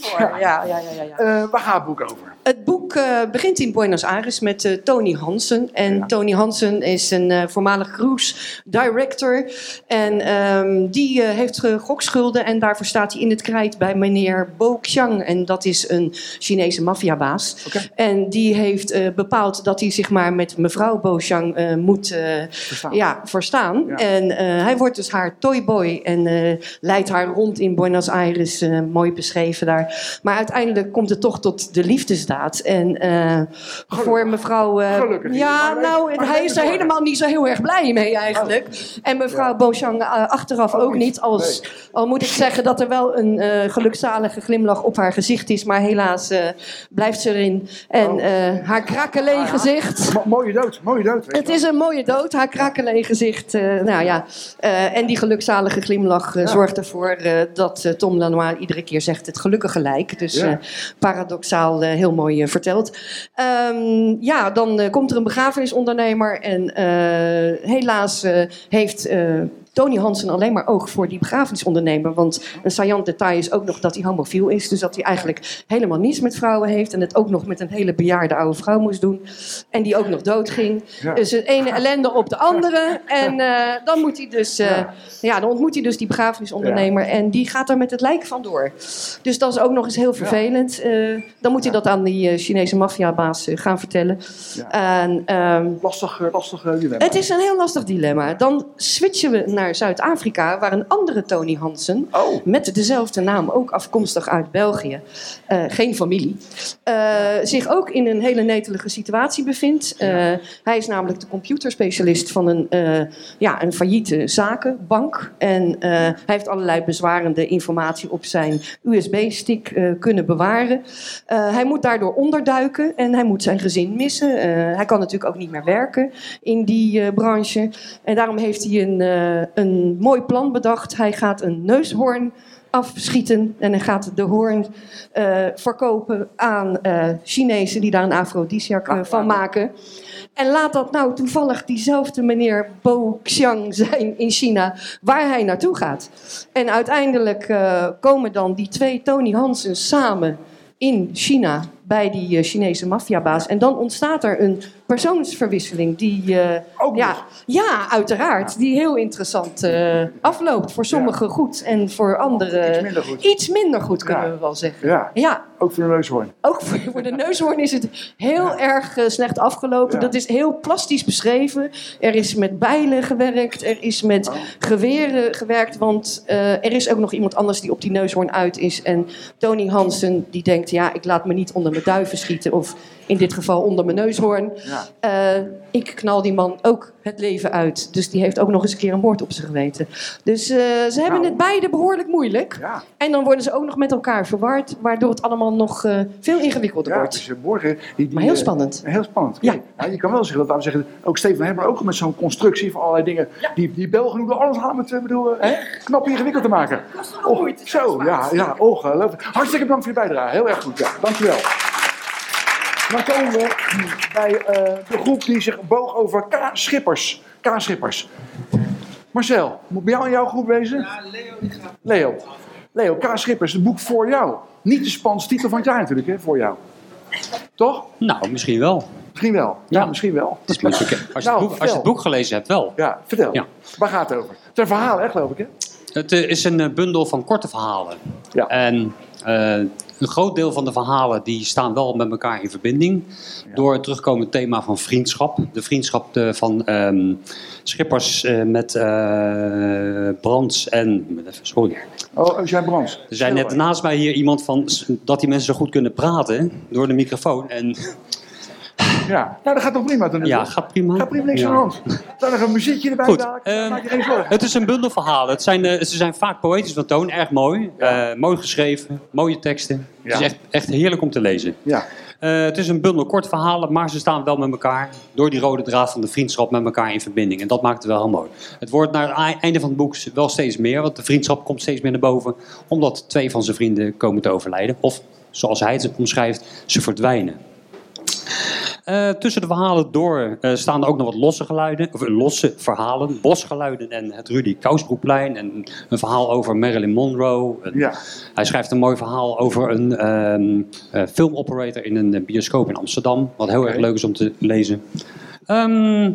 voor, ja, ja, ja. ja, ja. Eh, waar gaat het boek over? Het boek eh, begint in Buenos Aires met eh, Tony Hansen. En Tony Hansen is een eh, voormalig cruise director. En ehm, die heeft gokschulden en daarvoor staat hij in het krijt bij meneer Bo Xiang. En dat is een Chinese maffiabaas. En die heeft bepaald dat hij zich maar met mevrouw Bo Xiang moet Verstaan. Ja, verstaan. Ja. En hij wordt dus haar toyboy en leidt haar rond in Buenos Aires. mooi beschreven daar. Maar uiteindelijk komt het toch tot de liefdesdaad. En eh, voor mevrouw... eh, Gelukkig. Ja, nou, hij is er helemaal niet zo heel erg blij mee eigenlijk. En mevrouw Beauchamp eh, achteraf ook, niet. Als, Al moet ik zeggen dat er wel een gelukzalige glimlach op haar gezicht is. Maar helaas blijft ze erin. En Oh. haar krakelee gezicht... Mo- mooie dood, mooie dood. Het is een mooie dood, haar krakelee gezicht. nou ja, en die gelukzalige glimlach zorgt ervoor dat Tom Lanois iedere keer zegt het gelukkige lijk. Dus Ja. paradoxaal heel mooi eh, verteld. Ehm, ja, dan eh, komt er een begrafenisondernemer en eh, helaas heeft... Tony Hansen alleen maar oog voor die begrafenisondernemer. Want een saillant detail is ook nog dat hij homofiel is. Dus dat hij eigenlijk helemaal niets met vrouwen heeft. En het ook nog met een hele bejaarde oude vrouw moest doen. En die ook nog doodging. Ja. Dus het ene ellende op de andere. En eh, dan, moet hij dus, eh, Ja. ja. dan ontmoet hij dus die begrafenisondernemer. En die gaat er met het lijk vandoor. Dus dat is ook nog eens heel vervelend. Eh, dan moet hij dat aan die Chinese maffiabaas gaan vertellen. En, Lastig, lastig dilemma. het is een heel lastig dilemma. Dan switchen we naar Zuid-Afrika, waar een andere Tony Hansen, Oh. met dezelfde naam, ook afkomstig uit België, eh, geen familie, eh, zich ook in een hele netelige situatie bevindt. Eh, hij is namelijk de computerspecialist van een, ja, een failliete zakenbank. En hij heeft allerlei bezwarende informatie op zijn USB-stick kunnen bewaren. Hij moet daardoor onderduiken en hij moet zijn gezin missen. Hij kan natuurlijk ook niet meer werken in die branche. En daarom heeft hij een, een mooi plan bedacht. Hij gaat een neushoorn afschieten en hij gaat de hoorn eh, verkopen aan eh, Chinezen die daar een afrodisiac eh, van maken. En laat dat nou toevallig diezelfde meneer Bo Xiang zijn in China, waar hij naartoe gaat. En uiteindelijk eh, komen dan die twee Tony Hansen samen in China bij die eh, Chinese maffiabaas. En dan ontstaat er een persoonsverwisseling die, eh, ja, ja, uiteraard, die heel interessant eh, afloopt. Voor sommigen goed en voor anderen Iets minder goed. iets minder goed, kunnen Ja. we wel zeggen. Ja, Ja, ook voor de neushoorn. ook voor, voor de neushoorn is het heel erg slecht afgelopen. Dat is heel plastisch beschreven. Er is met bijlen gewerkt, er is met Oh. geweren gewerkt. Want er is ook nog iemand anders die op die neushoorn uit is. En Tony Hansen die denkt, ja, ik laat me niet onder mijn duiven schieten. Of in dit geval onder mijn neushoorn. Ja. Eh, ik knal die man ook het leven uit. Dus die heeft ook nog eens een keer een moord op zijn geweten. Dus eh, ze hebben Nou. het beide behoorlijk moeilijk. Ja. En dan worden ze ook nog met elkaar verward. Waardoor het allemaal nog eh, veel ingewikkelder Ja, wordt. dus, morgen... Die, die, Maar heel spannend. Heel spannend. Ja. je kan wel zeggen dat, zeggen, ook Steven Hemmer ook met zo'n constructie van allerlei dingen. Die, die Belgen doen alles aan om het eh, bedoel, eh, hè, knap ingewikkeld te maken. Oh, zo, ja, ja, ongelooflijk. Hartstikke bedankt voor je bijdrage. Heel erg goed, ja. Dankjewel. Dan komen we bij eh, de groep die zich boog over K-schippers. K-schippers. Marcel, moet bij jou in jouw groep wezen? Ja, Leo. Leo. Leo, K. Schippers, het boek voor jou. Niet de Spaanse titel van het jaar natuurlijk, hè, voor jou. Toch? Nou, misschien wel. Misschien wel. Ja, misschien wel. Dat is Als je, Nou, het boek, als je het boek gelezen hebt, wel. Ja, vertel. Ja. Waar gaat het over? Het is een verhaal, hè, geloof ik, hè? Het eh, is een eh, bundel van korte verhalen. Ja. En eh, een groot deel van de verhalen die staan wel met elkaar in verbinding. Door het terugkomend thema van vriendschap. De vriendschap eh, van ehm, Schippers eh, met eh, Brands en... even- Sorry. Oh, Eugène Brands. Er zei net naast mij hier iemand van dat die mensen zo goed kunnen praten door de microfoon. En Ja, nou dat gaat toch prima dan? ja, gaat prima. Gaat prima, niks Ja. aan de hand. Dan nog een muziekje erbij Goed, dadelijk. ehm, Maak je geen zorgen. Het is een bundel verhalen. Het zijn, eh, ze zijn vaak poëtisch van toon, erg mooi. Eh, mooi geschreven, mooie teksten. Het is echt, echt heerlijk om te lezen. Ja. Eh, het is een bundel kort verhalen, maar ze staan wel met elkaar door die rode draad van de vriendschap met elkaar in verbinding. En dat maakt het wel heel mooi. Het wordt naar het ei- einde van het boek wel steeds meer, want de vriendschap komt steeds meer naar boven, omdat twee van zijn vrienden komen te overlijden. Of zoals hij het omschrijft, ze verdwijnen. Eh, tussen de verhalen door eh, staan er ook nog wat losse geluiden, of eh, losse verhalen, bosgeluiden en het Rudy Kousbroekplein en een verhaal over Marilyn Monroe. En Ja. Hij schrijft een mooi verhaal over een ehm eh, filmoperator in een bioscoop in Amsterdam, wat heel erg leuk is om te lezen. Ehm,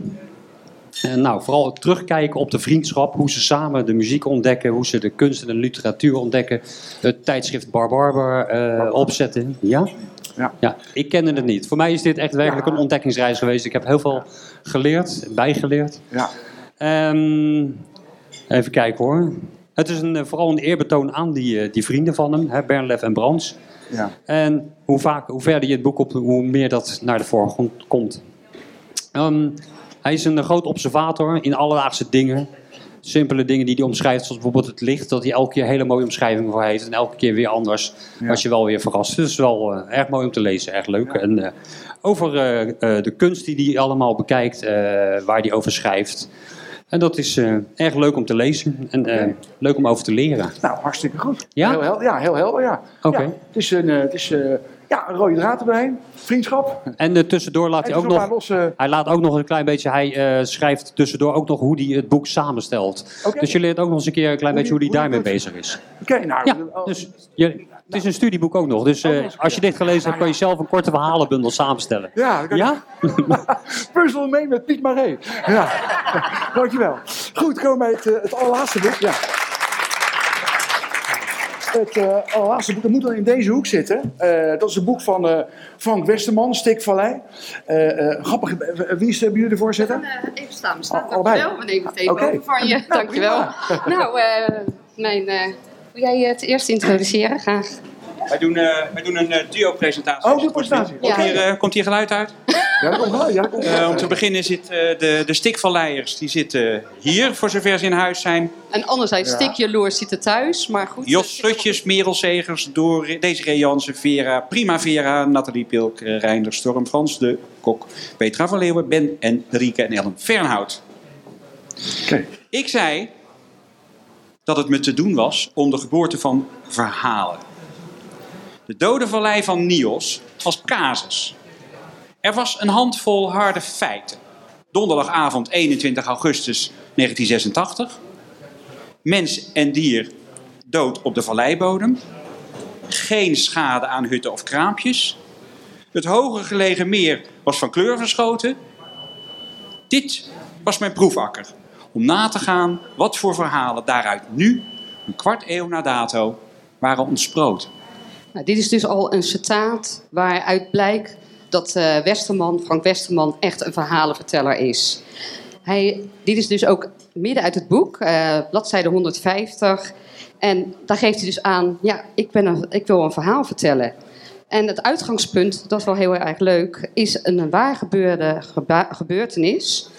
en nou, vooral terugkijken op de vriendschap, hoe ze samen de muziek ontdekken, hoe ze de kunst en de literatuur ontdekken, het tijdschrift Bar Barber eh, opzetten. Ja? Ja. ja, ik kende het niet. Voor mij is dit echt werkelijk een ontdekkingsreis geweest. Ik heb heel veel geleerd, bijgeleerd. Ja. Ehm, even kijken hoor. Het is een, eh, vooral een eerbetoon aan die, eh, die vrienden van hem, hè, Bernlef en Brands. Ja. En hoe, vaak, hoe verder je het boek op, hoe meer dat naar de voorgrond komt. Ehm, hij is een groot observator in alledaagse dingen. Simpele dingen die hij omschrijft, zoals bijvoorbeeld het licht, dat hij elke keer hele mooie omschrijvingen voor heeft. En elke keer weer anders, Ja. als je wel weer verrast. Dus het is wel eh, erg mooi om te lezen, erg leuk. En eh, over eh, de kunst die hij allemaal bekijkt, waar hij over schrijft. En dat is erg leuk om te lezen en leuk om over te leren. Nou, hartstikke goed. Ja? Heel, hel- ja, heel helder, ja. Oké. Ja, het is, een, het is ja, een rode draad erbij. Vriendschap. En eh, tussendoor laat En hij ook nog. Hij laat ook nog een klein beetje. Hij eh, schrijft tussendoor ook nog hoe hij het boek samenstelt. Dus je leert ook nog eens een keer een klein Hoe beetje hoe die- hij hoe daarmee doet. bezig is. Oké, nou. Ja, oh, dus je, het is een studieboek ook nog. Dus eh, als je dit gelezen hebt, kan je zelf een korte verhalenbundel samenstellen. Ja, kan Ja? [laughs] Puzzel mee met Piet Maré. Ja, [laughs] dankjewel. Goed, komen we bij het, eh, het allerlaatste boek. Ja. Het eh, allerlaatste boek, dat moet dan in deze hoek zitten. Eh, dat is een boek van eh, Frank Westerman, Stikvallei. Eh eh grappig, wie is bij jullie de voorzitter? Even staan, staan. Allebei? Dankjewel, we nemen het even over van je. [laughs] Dankjewel. [laughs] Nou, eh, mijn, eh, wil jij het eerst introduceren? Graag. Wij doen, eh, wij doen een eh, duo-presentatie. Oh, duo-presentatie. Komt, Ja. hier, eh, komt hier geluid uit? Ja, dat komt wel. Ja, komt wel. Eh, om te beginnen zit eh, de, de stikvalleiers, die zitten hier, voor zover ze in huis zijn. En anderzijds, Ja. stik jaloers zitten thuis, maar goed. Jos Slutjes, Merel Segers, Door, Desiree Jansen, Vera, Primavera, Nathalie Pilk, eh, Reinder Storm, Frans de Kok, Petra van Leeuwen, Ben en Rieke en Ellen Fernhout. Ik zei dat het me te doen was om de geboorte van verhalen. De dode vallei van Nios als casus. Er was een handvol harde feiten. Donderdagavond 21 augustus 1986. Mens en dier dood op de valleibodem. Geen schade aan hutten of kraampjes. Het hoger gelegen meer was van kleur verschoten. Dit was mijn proefakker. Om na te gaan wat voor verhalen daaruit nu, een kwart eeuw na dato, waren ontsproten. Nou, dit is dus al een citaat waaruit blijkt dat eh, Westerman, Frank Westerman echt een verhalenverteller is. Hij, dit is dus ook midden uit het boek, eh, bladzijde 150. En daar geeft hij dus aan, ja, ik, ben een, ik wil een verhaal vertellen. En het uitgangspunt, dat is wel heel erg leuk, is een waar gebeurde gebeurtenis.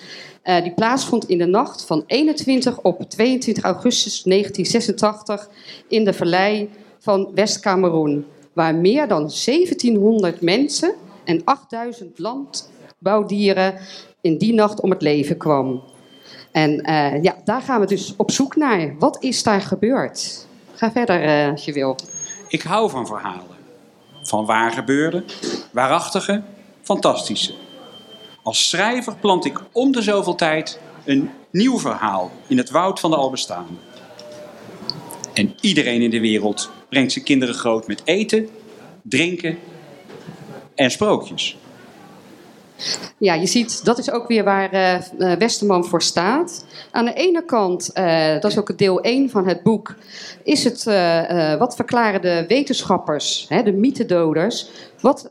eh, die plaatsvond in de nacht van 21 op 22 augustus 1986 in de vallei van West-Kameroen. waar meer dan 1700 mensen en 8000 landbouwdieren in die nacht om het leven kwam. En eh, ja, daar gaan we dus op zoek naar. Wat is daar gebeurd? Ga verder eh, als je wil. Ik hou van verhalen. Van waar gebeurde, waarachtige, fantastische. Als schrijver plant ik om de zoveel tijd een nieuw verhaal in het woud van de al bestaande. En iedereen in de wereld brengt zijn kinderen groot met eten, drinken en sprookjes. Ja, je ziet, dat is ook weer waar eh, Westerman voor staat. Aan de ene kant, eh, dat is ook deel 1 van het boek, is het wat verklaren de wetenschappers, hè, de mythedoders, wat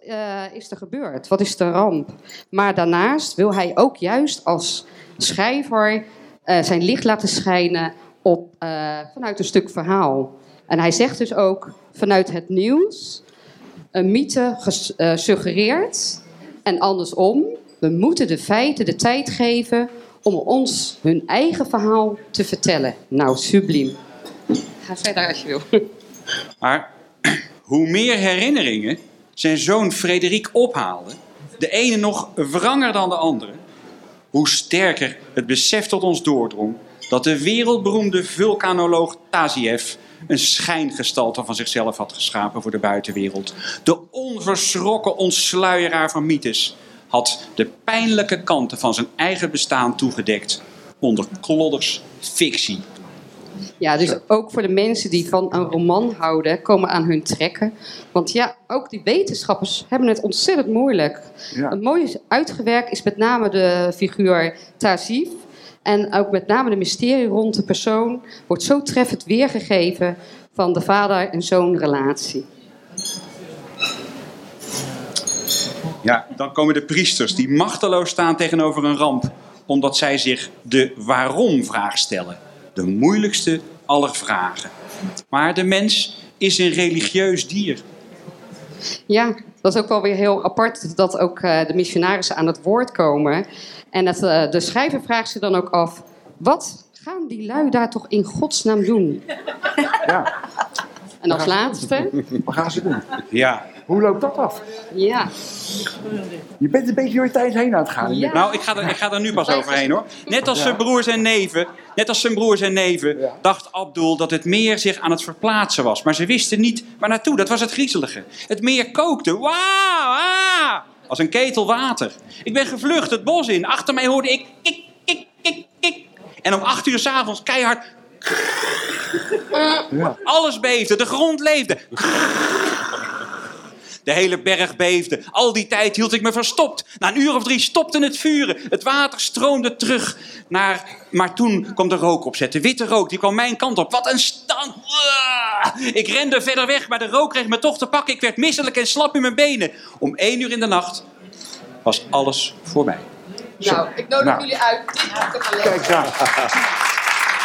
is er gebeurd? Wat is de ramp? Maar daarnaast wil hij ook juist als schrijver zijn licht laten schijnen op, vanuit een stuk verhaal. En hij zegt dus ook vanuit het nieuws een mythe ges- eh, suggereert en andersom, we moeten de feiten de tijd geven om ons hun eigen verhaal te vertellen. Nou, subliem. Ga verder als je wil. Maar hoe meer herinneringen zijn zoon Frederik ophaalde, de ene nog wranger dan de andere, hoe sterker het besef tot ons doordrong dat de wereldberoemde vulkanoloog Taziev een schijngestalte van zichzelf had geschapen voor de buitenwereld. De onverschrokken ontsluieraar van mythes had de pijnlijke kanten van zijn eigen bestaan toegedekt onder klodders fictie. Ja, dus ook voor de mensen die van een roman houden, komen aan hun trekken. Want ja, ook die wetenschappers hebben het ontzettend moeilijk. Ja. Een mooie uitgewerkt is met name de figuur Tazif. En ook met name de mysterie rond de persoon wordt zo treffend weergegeven van de vader- en zoonrelatie. Ja, dan komen de priesters die machteloos staan tegenover een ramp, omdat zij zich de waarom-vraag stellen. De moeilijkste aller vragen. Maar de mens is een religieus dier. Ja, dat is ook wel weer heel apart dat ook eh, de missionarissen aan het woord komen. En dat, eh, de schrijver vraagt zich dan ook af: wat gaan die lui daar toch in godsnaam doen? Ja. En als laatste. Wat gaan ze doen? Ja. Hoe loopt dat af? Ja. Je bent een beetje door je tijd heen aan het gaan. Nou, ik ga, er, ik ga er nu pas overheen hoor. Net als zijn broers en neven, net als zijn broers en neven, dacht Abdul dat het meer zich aan het verplaatsen was. Maar ze wisten niet waar naartoe. Dat was het griezelige. Het meer kookte. Wauw! ah, als een ketel water. Ik ben gevlucht het bos in. Achter mij hoorde ik kik, kik, kik, kik. En om acht uur s'avonds keihard. Alles beefde, de grond leefde. De hele berg beefde. Al die tijd hield ik me verstopt. Na een uur of drie stopte het vuren. Het water stroomde terug naar... Maar toen kwam de rook opzetten. Witte rook, die kwam mijn kant op. Wat een stank. Ik rende verder weg, maar de rook kreeg me toch te pakken. Ik werd misselijk en slap in mijn benen. Om één uur in de nacht was alles voorbij. Nou, ik nodig Nou. jullie uit dit boek te gaan lezen. Kijk daar.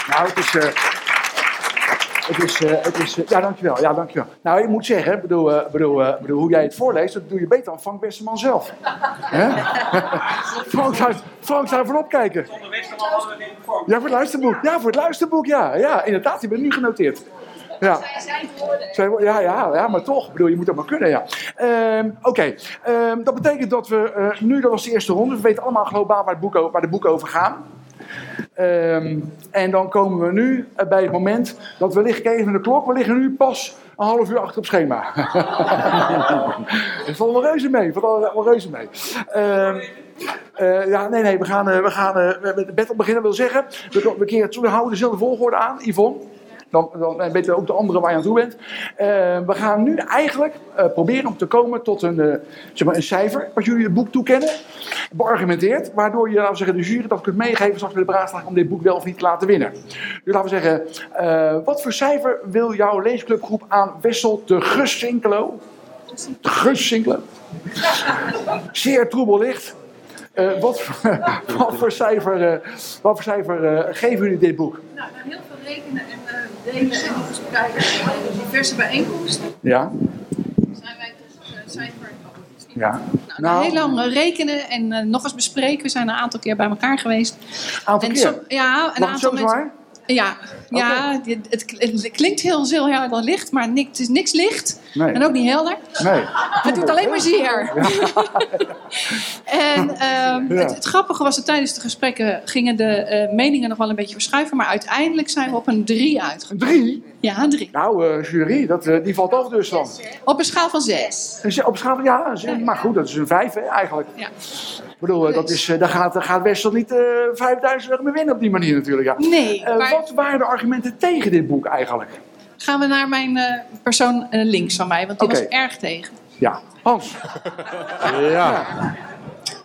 Nou, het is... eh, het is, eh, het is eh, ja, dankjewel. Ja, dankjewel. Nou, ik moet zeggen, ik bedoel, eh, bedoel, eh, bedoel, hoe jij het voorleest, dat doe je beter dan Frank Westerman zelf. [laughs] Hè? Frank, zou, Frank zou ervan opkijken. Ja, voor het luisterboek. Ja, voor het luisterboek, ja. Ja, inderdaad, die ben nu genoteerd. Ja. Zij- Ja, ja, ja, maar toch. Ik bedoel, je moet dat maar kunnen, ja. Ehm, Oké, Ehm, dat betekent dat we eh, nu, dat was de eerste ronde, we weten allemaal globaal waar, het boek, waar de boeken over gaan. Ehm, en dan komen we nu eh, bij het moment dat we liggen, even naar de klok, we liggen nu pas een half uur achter op schema. [laughs] Het valt wel reuze mee, valt wel, reuze mee. Ja, nee, nee, we gaan, eh, we gaan eh, met de battle beginnen, wil zeggen. We, we, keren het toe, we houden dezelfde volgorde aan, Yvonne. Dan, dan weten ook de anderen waar je aan toe bent. Eh, we gaan nu eigenlijk eh, proberen om te komen tot een, eh, zeg maar een cijfer, wat jullie het boek toekennen, beargumenteerd, waardoor je, laten zeggen, de jury dat kunt meegeven straks bij de beraadslaging om dit boek wel of niet te laten winnen. Dus laten we zeggen, wat voor cijfer wil jouw leesclubgroep aan Wessel de Gussinkelo? De Gussinkelo? Zeer troebel licht. Wat, voor- [laughs] wat voor cijfer, wat voor cijfer geven jullie dit boek? Nou, heel veel rekenen en delen en diverse bijeenkomsten Ja? zijn wij tot het cijfer Ja. Nou, heel lang rekenen en eh, nog eens bespreken. We zijn een aantal keer bij elkaar geweest. Aantal en keer? zo- ja, een aantal mensen. zwaar? Ja, ja het, het klinkt heel, heel helder licht, maar niks, het is niks licht. Nee. En ook niet helder. Nee. Het doet alleen maar zeer. [laughs] en ehm, Ja. het, het grappige was dat tijdens de gesprekken gingen de eh, meningen nog wel een beetje verschuiven. Maar uiteindelijk zijn we op een 3 uitgekomen. Een drie? Ja, een 3. Nou, eh, jury, dat, eh, die valt af dus dan. Op een schaal van 6. Dus op schaal van, ja, is- maar goed, dat is een vijf hè, eigenlijk. Ja. Ik bedoel, dat is, eh, daar gaat, daar gaat Wessel niet eh 5000 euro mee winnen op die manier natuurlijk. Ja. Nee, maar- Wat waren de argumenten tegen dit boek eigenlijk? Gaan we naar mijn eh, persoon eh, links van mij, want die was erg tegen. Ja, Hans. [laughs] Ja.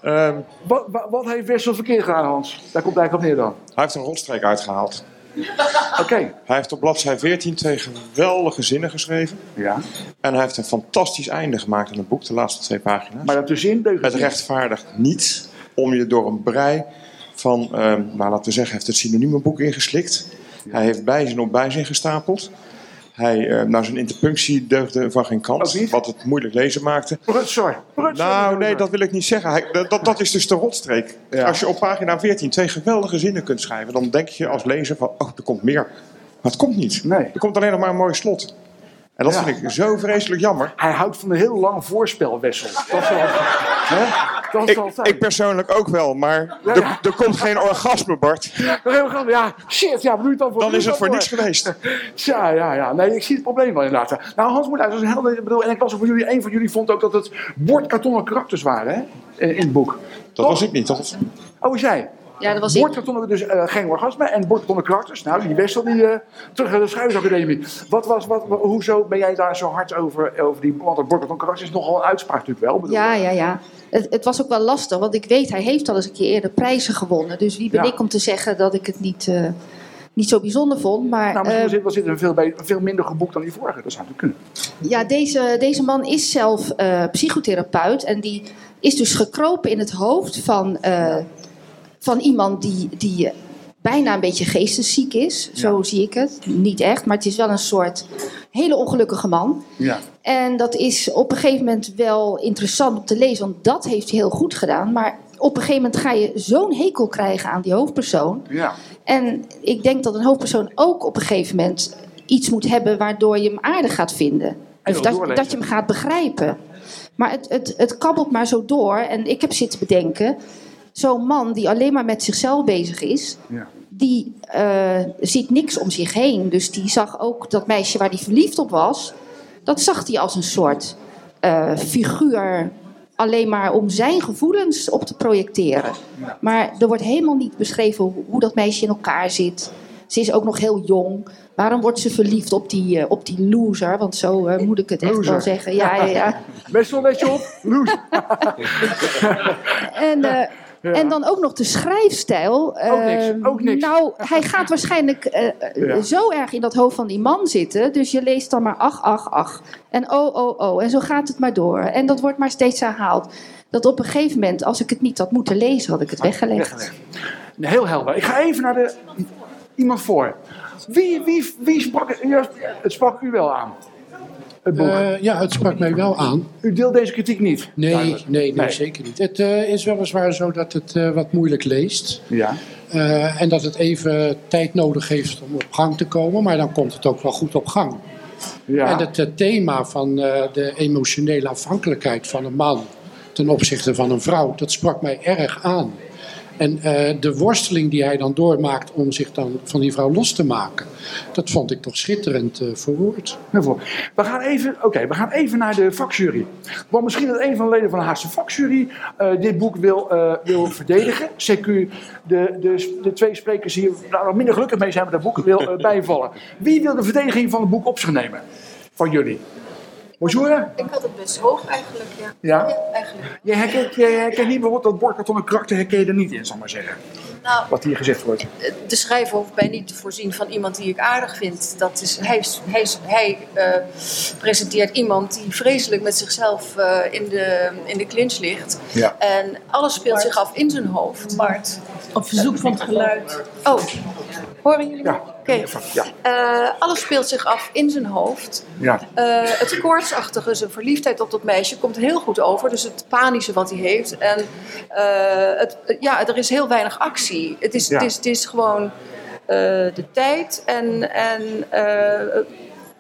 Ehm, Wat, wat, wat heeft Wessel verkeerd gedaan, Hans? Daar komt eigenlijk op neer dan. hij heeft een rotstreek uitgehaald. Oké. Hij heeft op bladzij 14 twee geweldige zinnen geschreven. Ja. En hij heeft een fantastisch einde gemaakt in het boek, de laatste twee pagina's. Maar daartussenin deugt Het rechtvaardigt niet om je door een brei van, ehm, nou laten we zeggen, hij heeft het synoniemenboek ingeslikt. Hij heeft bijzin op bijzin gestapeld. Hij, eh, nou, zijn interpunctie deugde van geen kant, wat het moeilijk lezen maakte. Prutsor. Nou, nee, dat wil ik niet zeggen. Hij, dat- dat, dat is dus de rotstreek. Als je op pagina 14 twee geweldige zinnen kunt schrijven, dan denk je als lezer van, oh, er komt meer. Maar het komt niet. Nee. Er komt alleen nog maar een mooi slot. En dat Ja. vind ik zo vreselijk jammer. Hij houdt van een heel lang voorspel, Wessel. Dat is wel... hè? Dat Ik, ik persoonlijk ook wel, maar er, er komt geen orgasme, Bart. Ja, shit, ja, wat doe je dan voor? Dan is het voor niks geweest. [laughs] Ja, ja, ja. Nee, ik zie het probleem wel inderdaad. Nou, Hans moet uit. Dat is een helder. Ik bedoel, en ik las ook van jullie, een van jullie vond ook dat het bordkartonnen karakters waren, hè? In, in het boek. Dat was ik niet. Dat was... Oh, was jij? Ja, dat was dus eh, geen orgasme en bordkartonnen karakters. Nou, die Wessel, die eh, terug naar de Schuisacademie. Wat was, wat, hoezo ben jij daar zo hard over, over die, want het karakters is nogal een uitspraak natuurlijk wel. Bedoel, Ja, ja, ja. Het, het was ook wel lastig, want ik weet, hij heeft al eens een keer eerder prijzen gewonnen. Dus wie ben Ja. ik om te zeggen dat ik het niet, eh, niet zo bijzonder vond. Maar Nou, misschien zit, was dit een veel, bij- veel minder geboekt dan die vorige. Dat zou natuurlijk kunnen. ja, deze, deze man is zelf psychotherapeut. En die is dus gekropen in het hoofd van, van iemand die, die bijna een beetje geestesziek is. Zo zie ik het. Niet echt, maar het is wel een soort hele ongelukkige man. Ja. En dat is op een gegeven moment wel interessant om te lezen, want dat heeft hij heel goed gedaan. Maar op een gegeven moment ga je zo'n hekel krijgen aan die hoofdpersoon. Ja. En ik denk dat een hoofdpersoon ook op een gegeven moment iets moet hebben waardoor je hem aardig gaat vinden. En Of dat, dat je hem gaat begrijpen. Maar het, het, het kabbelt maar zo door. En ik heb zitten bedenken, zo'n man die alleen maar met zichzelf bezig is, Ja. die eh, ziet niks om zich heen. Dus die zag ook dat meisje waar hij verliefd op was, dat zag hij als een soort eh, figuur. Alleen maar om zijn gevoelens op te projecteren. Maar er wordt helemaal niet beschreven hoe, hoe dat meisje in elkaar zit. Ze is ook nog heel jong. Waarom wordt ze verliefd op die, eh, op die loser? Want zo moet ik het echt wel Loser. zeggen. Ja, ja, ja. [laughs] Best wel op. Loes. [laughs] En, en dan ook nog de schrijfstijl. Ook niks, Eh, ook niks. Nou, hij gaat waarschijnlijk eh, eh, Ja. zo erg in dat hoofd van die man zitten. Dus je leest dan maar ach, ach, ach. En oh, oh, oh. En zo gaat het maar door. En dat wordt maar steeds herhaald. Dat op een gegeven moment, als ik het niet had moeten lezen, had ik het weggelegd. Weggelegd. Heel helder. Ik ga even naar de, iemand voor. Wie, wie, wie sprak Het sprak u wel aan. Het boek. Eh, ja, het sprak mij wel aan. U deelt deze kritiek niet? Nee, nee, nee, Nee. zeker niet. Het eh, is weliswaar zo dat het eh, wat moeilijk leest. Ja. Eh, en dat het even tijd nodig heeft om op gang te komen. Maar dan komt het ook wel goed op gang. Ja. En het thema van eh, de emotionele afhankelijkheid van een man ten opzichte van een vrouw, dat sprak mij erg aan. En eh, de worsteling die hij dan doormaakt om zich dan van die vrouw los te maken, dat vond ik toch schitterend eh, verwoord. We gaan even, oké, we gaan even naar de vakjury. Want misschien dat een van de leden van de Haagse vakjury eh, dit boek wil, wil verdedigen. CQ, de, de, de twee sprekers hier nou, minder gelukkig mee zijn met dat boek, wil bijvallen. Wie wil de verdediging van het boek op zich nemen? Van jullie. Bonjour. Ik had het best hoog eigenlijk, ja. Ja? eigenlijk. Jij herkent, jij herkent niet bijvoorbeeld dat bordkartonnen karakter herken je er niet in, zal ik maar zeggen. Nou, Wat hier gezegd wordt. de schrijver hoeft mij niet te voorzien van iemand die ik aardig vind. Dat is, hij hij, hij eh, presenteert iemand die vreselijk met zichzelf eh, in, de, in de clinch ligt. Ja. En alles speelt zich af in zijn hoofd. Bart, op verzoek van het geluid. Oh, horen jullie? Ja. Oké. Ja. Eh, alles speelt zich af in zijn hoofd. Ja. Eh, het koortsachtige, zijn verliefdheid op dat meisje, komt heel goed over. Dus het panische wat hij heeft. En eh, het, ja, er is heel weinig actie. Het is, Ja. het is, het is gewoon... eh, de tijd en, en eh,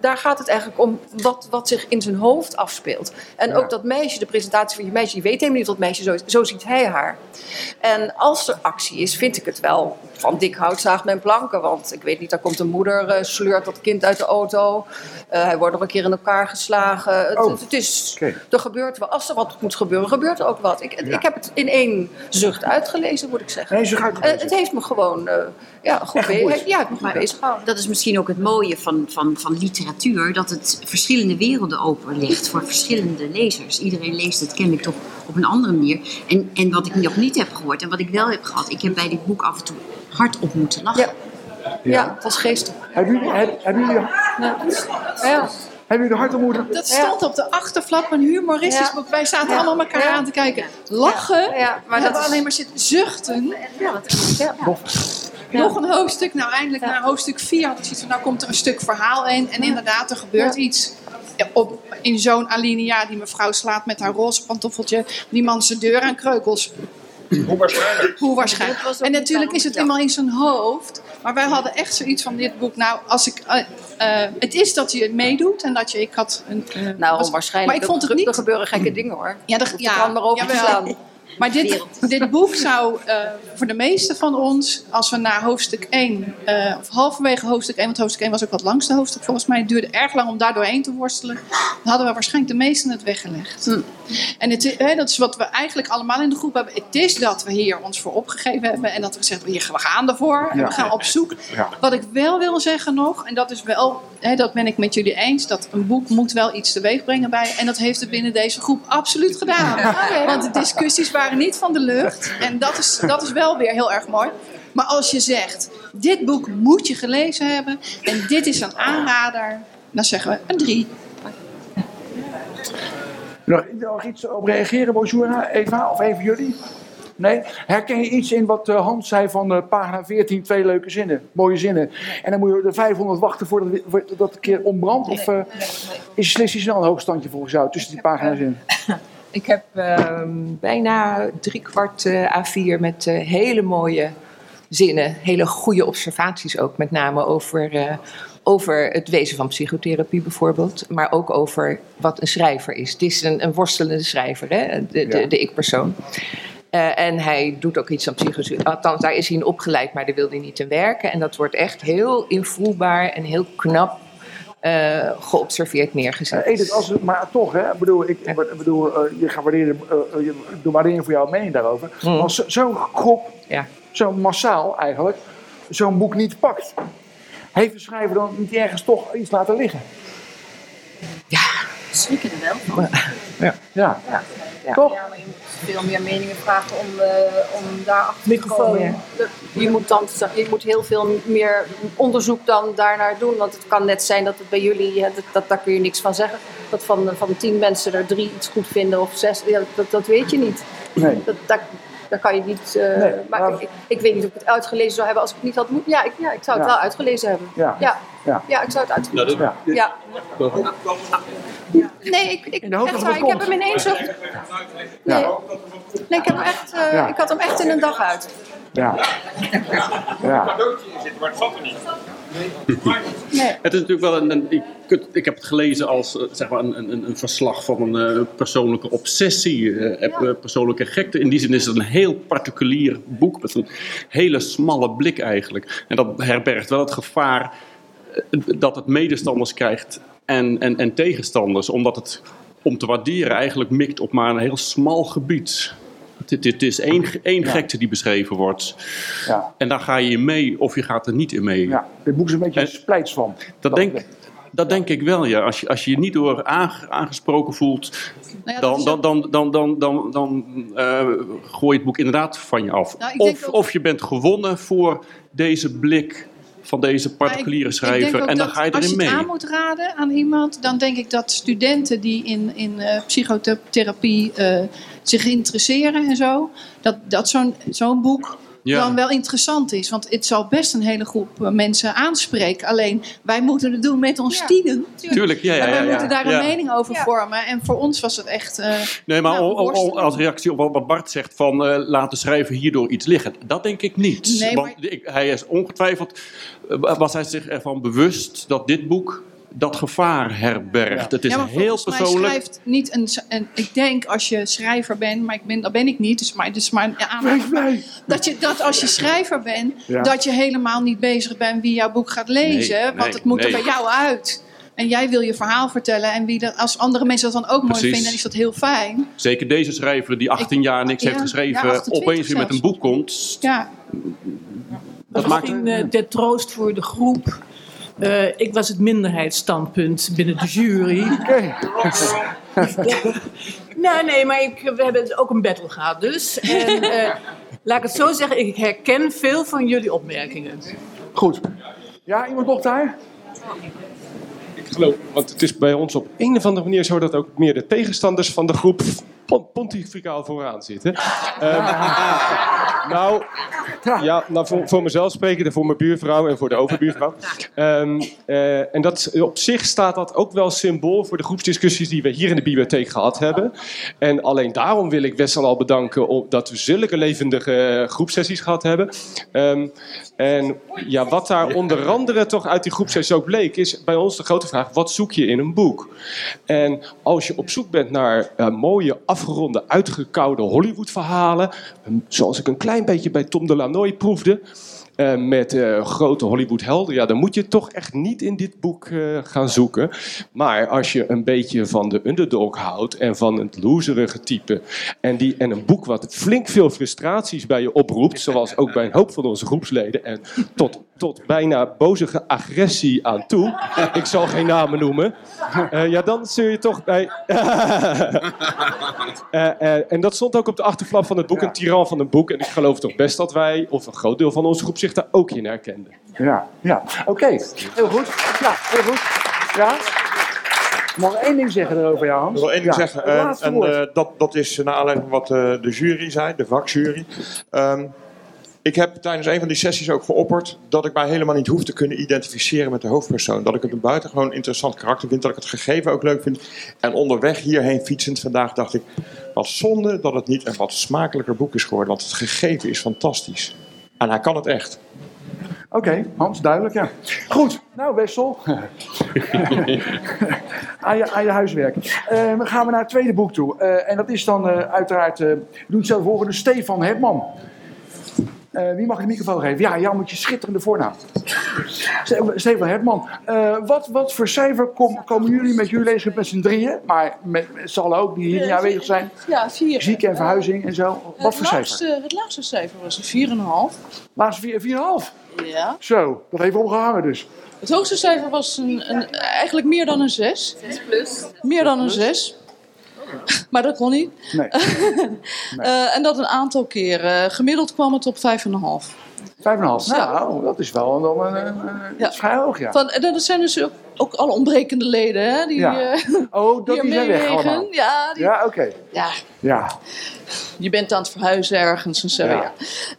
daar gaat het eigenlijk om wat, wat zich in zijn hoofd afspeelt. En Ja. ook dat meisje, de presentatie van je meisje, je weet helemaal niet wat meisje zo is. Zo ziet hij haar. En als er actie is, vind ik het wel van dik hout zaagt mijn planken. Want ik weet niet, daar komt een moeder, eh, sleurt dat kind uit de auto. Eh, hij wordt nog een keer in elkaar geslagen. Het, Oh, het, het is, oké. Er gebeurt wel. Als er wat moet gebeuren, gebeurt er ook wat. Ik, ik heb het in één zucht uitgelezen, moet ik zeggen. Nee, zucht uitgelezen. Eh, het heeft me gewoon eh, ja, goed, be- ja, me bezig gehouden. Dat is misschien ook het mooie van, van, van literatuur, dat het verschillende werelden openlegt voor verschillende lezers. Iedereen leest het kennelijk toch op een andere manier. En, en wat ik nog niet heb gehoord en wat ik wel heb gehad, ik heb bij dit boek af en toe hard op moeten lachen. Ja, ja het was geestig. Hebben jullie, heb- hebben jullie, Ja. hebben jullie hard ontmoeten? Dat stond op de achterflap een humoristisch Ja. boek. Wij zaten Ja. allemaal elkaar Ja. aan te kijken. Lachen. Ja, ja, maar dat is- alleen maar zitten zuchten. Nog een hoofdstuk. Nou, eindelijk na hoofdstuk 4 had ik zoiets van, nou komt er een stuk verhaal in. En inderdaad, er gebeurt iets. Ja, Op, in zo'n alinea, die mevrouw slaat met haar roze pantoffeltje. Die man zijn deur aan kreukels. Hoe waarschijnlijk? Hoe waarschijnlijk. En natuurlijk is het helemaal in zijn hoofd. Maar wij hadden echt zoiets van dit boek. Nou, als ik, eh, eh, het is dat je meedoet en dat je. Ik had een. eh, Nou, onwaarschijnlijk. Maar ik vond het niet. Er gebeuren gekke dingen hoor. Ja, de ja, krant maar open slaan. Maar dit, dit boek zou eh, voor de meeste van ons, als we naar hoofdstuk 1, eh, of halverwege hoofdstuk 1, want hoofdstuk 1 was ook wat langste hoofdstuk volgens mij, het duurde erg lang om daar doorheen te worstelen, dan hadden we waarschijnlijk de meesten het weggelegd. En het, hè, dat is wat we eigenlijk allemaal in de groep hebben. Het is dat we hier ons voor opgegeven hebben en dat we gezegd hebben, hier, we gaan ervoor en Ja. we gaan op zoek. Ja. Wat ik wel wil zeggen nog, en dat is wel, hè, dat ben ik met jullie eens, dat een boek moet wel iets teweeg brengen bij. En dat heeft het binnen deze groep absoluut gedaan. Want de discussies waren niet van de lucht. En dat is, dat is wel weer heel erg mooi. Maar als je zegt, dit boek moet je gelezen hebben en dit is een aanrader, dan zeggen we een drie. Nog, nog iets op reageren, Bonjour, Eva of een van jullie? Nee? Herken je iets in wat eh, Hans zei van eh, pagina 14, twee leuke zinnen, mooie zinnen. En dan moet je er 500 wachten voordat dat een keer ontbrandt? Of eh, is Slissie snel een hoogstandje volgens jou tussen die pagina's in? [laughs] Ik heb ehm, bijna drie kwart eh, A4 met eh, hele mooie zinnen. Hele goede observaties ook. Met name over, eh, over het wezen van psychotherapie bijvoorbeeld. Maar ook over wat een schrijver is. Het is een, een worstelende schrijver, hè? de, de, Ja. de ik-persoon. En hij doet ook iets aan psychologie. Althans, daar is hij in opgeleid, maar daar wil hij niet in werken. En dat wordt echt heel invoelbaar en heel knap eh, geobserveerd neergezet. Eh, Edith, als maar toch, hè, ik bedoel, ik, bedoel eh, je gaat waarderen, je- ik doe waardering voor jouw mening daarover. Maar als zo- zo'n groep, zo massaal eigenlijk, zo'n boek niet pakt, heeft de schrijver dan niet ergens toch iets laten liggen? Schrikken er wel van. Ja. ja. Ja. Toch? Ja, veel meer meningen vragen om, eh om daar achter te Microfoon, komen. De- Je moet, dan, je moet heel veel meer onderzoek dan daarnaar doen. Want het kan net zijn dat het bij jullie, dat, dat, daar kun je niks van zeggen. Dat van, van tien mensen er drie iets goed vinden of zes, ja, dat, dat weet je niet. Nee. Dat, daar, daar kan je niet. eh, Nee, maar maar- ik, ik weet niet of ik het uitgelezen zou hebben als ik het niet had moeten. Ja, ik, ja, ik zou het Ja. wel uitgelezen hebben. Ja. Ja. Ja. Ja, ik zou het uitgelezen Ja. Ja. Nee, ik, ik, echt waar, ik heb hem in één zucht. Nee, nee ik, heb hem echt, eh, Ja. ik had hem echt in een dag uit. Ja. Ja. cadeautje in zitten, maar het zat er niet. Het is natuurlijk wel een. een- ik, ik heb het gelezen als eh, zeg maar een, een, een verslag van een eh, persoonlijke obsessie, persoonlijke gekte. In die zin is het een heel particulier boek met een hele smalle blik eigenlijk. En dat herbergt wel het gevaar dat het medestanders krijgt en, en, en tegenstanders, omdat het om te waarderen eigenlijk mikt op maar een heel smal gebied. Het, het is één, één gekte die beschreven wordt. Ja. En daar ga je in mee of je gaat er niet in mee. Ja, dit boek is een beetje een splijtswam. Dat denk, dat denk ik wel, ja. Als je, als je je niet door aange- aangesproken voelt, Nou ja, dan, dan, dan, dan, dan, dan, dan eh, gooi je het boek inderdaad van je af. Nou, of, ook- of je bent gewonnen voor deze blik van deze particuliere ik schrijver. En dan ga je Als erin je mee. het aan moet raden aan iemand, dan denk ik dat studenten die in, in eh, psychotherapie eh, zich interesseren en zo, dat, dat zo'n zo'n boek Ja. dan wel interessant is. Want het zal best een hele groep eh, mensen aanspreken. Alleen wij moeten het doen met ons tienen. Tuurlijk, ja, ja, En wij ja, ja. moeten daar een Ja. mening over vormen. En voor ons was het echt. eh, Nee, maar nou, als reactie op wat Bart zegt van eh, laat de schrijver hierdoor iets liggen. Dat denk ik niet. Nee, Want ik, hij is ongetwijfeld, was hij zich ervan bewust dat dit boek dat gevaar herbergt. Het is ja, maar heel volgens mij persoonlijk. schrijft niet een, een. Ik denk als je schrijver bent, maar ik ben, dat ben ik niet. Dus maar, dus maar ja, dat, je, dat als je schrijver bent, Ja. dat je helemaal niet bezig bent wie jouw boek gaat lezen. Nee, want nee, het moet er bij jou uit. En jij wil je verhaal vertellen. En wie dat, als andere mensen dat dan ook mooi Precies. vinden, dan is dat heel fijn. Zeker deze schrijver die 18 jaar niks ja, heeft geschreven, ja, 28 opeens weer met een boek komt. Ja. Dat maakt Misschien eh, ter troost voor de groep. Eh, ik was het minderheidsstandpunt binnen de jury. [laughs] nee, nee, maar ik, we hebben ook een battle gehad dus. En eh, laat ik het zo zeggen, ik herken veel van jullie opmerkingen. Goed. Ja, iemand nog daar? Ik geloof, want het is bij ons op een of andere manier zo dat ook meer de tegenstanders van de groep pon- pontificaal vooraan zitten. Ehm, [laughs] nou, ja, nou voor, voor mezelf spreken, voor mijn buurvrouw en voor de overbuurvrouw. Ehm, eh, en dat, op zich staat dat ook wel symbool voor de groepsdiscussies die we hier in de bibliotheek gehad hebben. En alleen daarom wil ik Wessel al bedanken om, dat we zulke levendige groepsessies gehad hebben. Ehm, en ja, wat daar onder andere toch uit die groepsessies ook bleek, is bij ons de grote vraag: wat zoek je in een boek? En als je op zoek bent naar eh, mooie, afgeronde, uitgekoude Hollywood-verhalen, zoals ik een klein beetje bij Tom Delanoy proefde. eh, met eh, grote Hollywood-helden, ja, dan moet je toch echt niet in dit boek eh, gaan zoeken. Maar als je een beetje van de underdog houdt en van het loserige type, en, die, en een boek wat flink veel frustraties bij je oproept, [laughs] zoals ook bij een hoop van onze groepsleden, en tot, tot bijna bozige agressie aan toe, ik zal geen namen noemen, eh, ja, dan zul je toch bij. [laughs] Eh, eh, en dat stond ook op de achterflap van het boek, een tiran van een boek. En ik geloof toch best dat wij, of een groot deel van onze groep, zich daar ook in herkende. Ja, ja. Oké. Heel goed. Ja, heel goed. Ja? Ik mag één ding zeggen erover, ja, Ik wil één ding Ja, zeggen. en eh, dat, dat is naar aanleiding van wat de jury zei, de vakjury. Ehm, ik heb tijdens een van die sessies ook geopperd dat ik mij helemaal niet hoef te kunnen identificeren met de hoofdpersoon. Dat ik het een buitengewoon interessant karakter vind, dat ik het gegeven ook leuk vind. En onderweg hierheen fietsend vandaag dacht ik, wat zonde dat het niet een wat smakelijker boek is geworden. Want het gegeven is fantastisch. En hij kan het echt. Oké, Hans, duidelijk, ja. Goed, nou Wessel. [laughs] aan, je, aan je huiswerk. Eh, dan gaan we naar het tweede boek toe. Eh, en dat is dan eh, uiteraard, eh doe het zelf volgende, Stefan Hetman. Eh, wie mag de microfoon geven? Ja, jou moet je schitterende voornaam. Ste- Stefan Hetman. Eh, wat, wat voor cijfer kom- komen jullie met jullie leesgroep met z'n drieën? Maar met, met z'n allen ook die hier niet aanwezig zijn. Ja, vier. Ziek en verhuizing en zo. Wat het voor cijfer? laagste, Het laagste cijfer was een 4,5. Laatste vier- 4,5? Ja. Zo, dat heeft opgehangen dus. Het hoogste cijfer was een, een, eigenlijk meer dan een 6. plus. Meer dan een 6. [laughs] Maar dat kon niet. [laughs] Nee. Eh, en dat een aantal keren. Gemiddeld kwam het op 5,5. 5,5. Nou, dat is wel dan een, een, een- is vrij hoog, ja. Van, en dat zijn dus ook, ook alle ontbrekende leden. Hè, die, Ja. eh, Oh, dat die [laughs] zijn weg allemaal. Ja, die, Ja, oké. ja, Ja. je bent aan het verhuizen ergens en zo. Ja. Ja,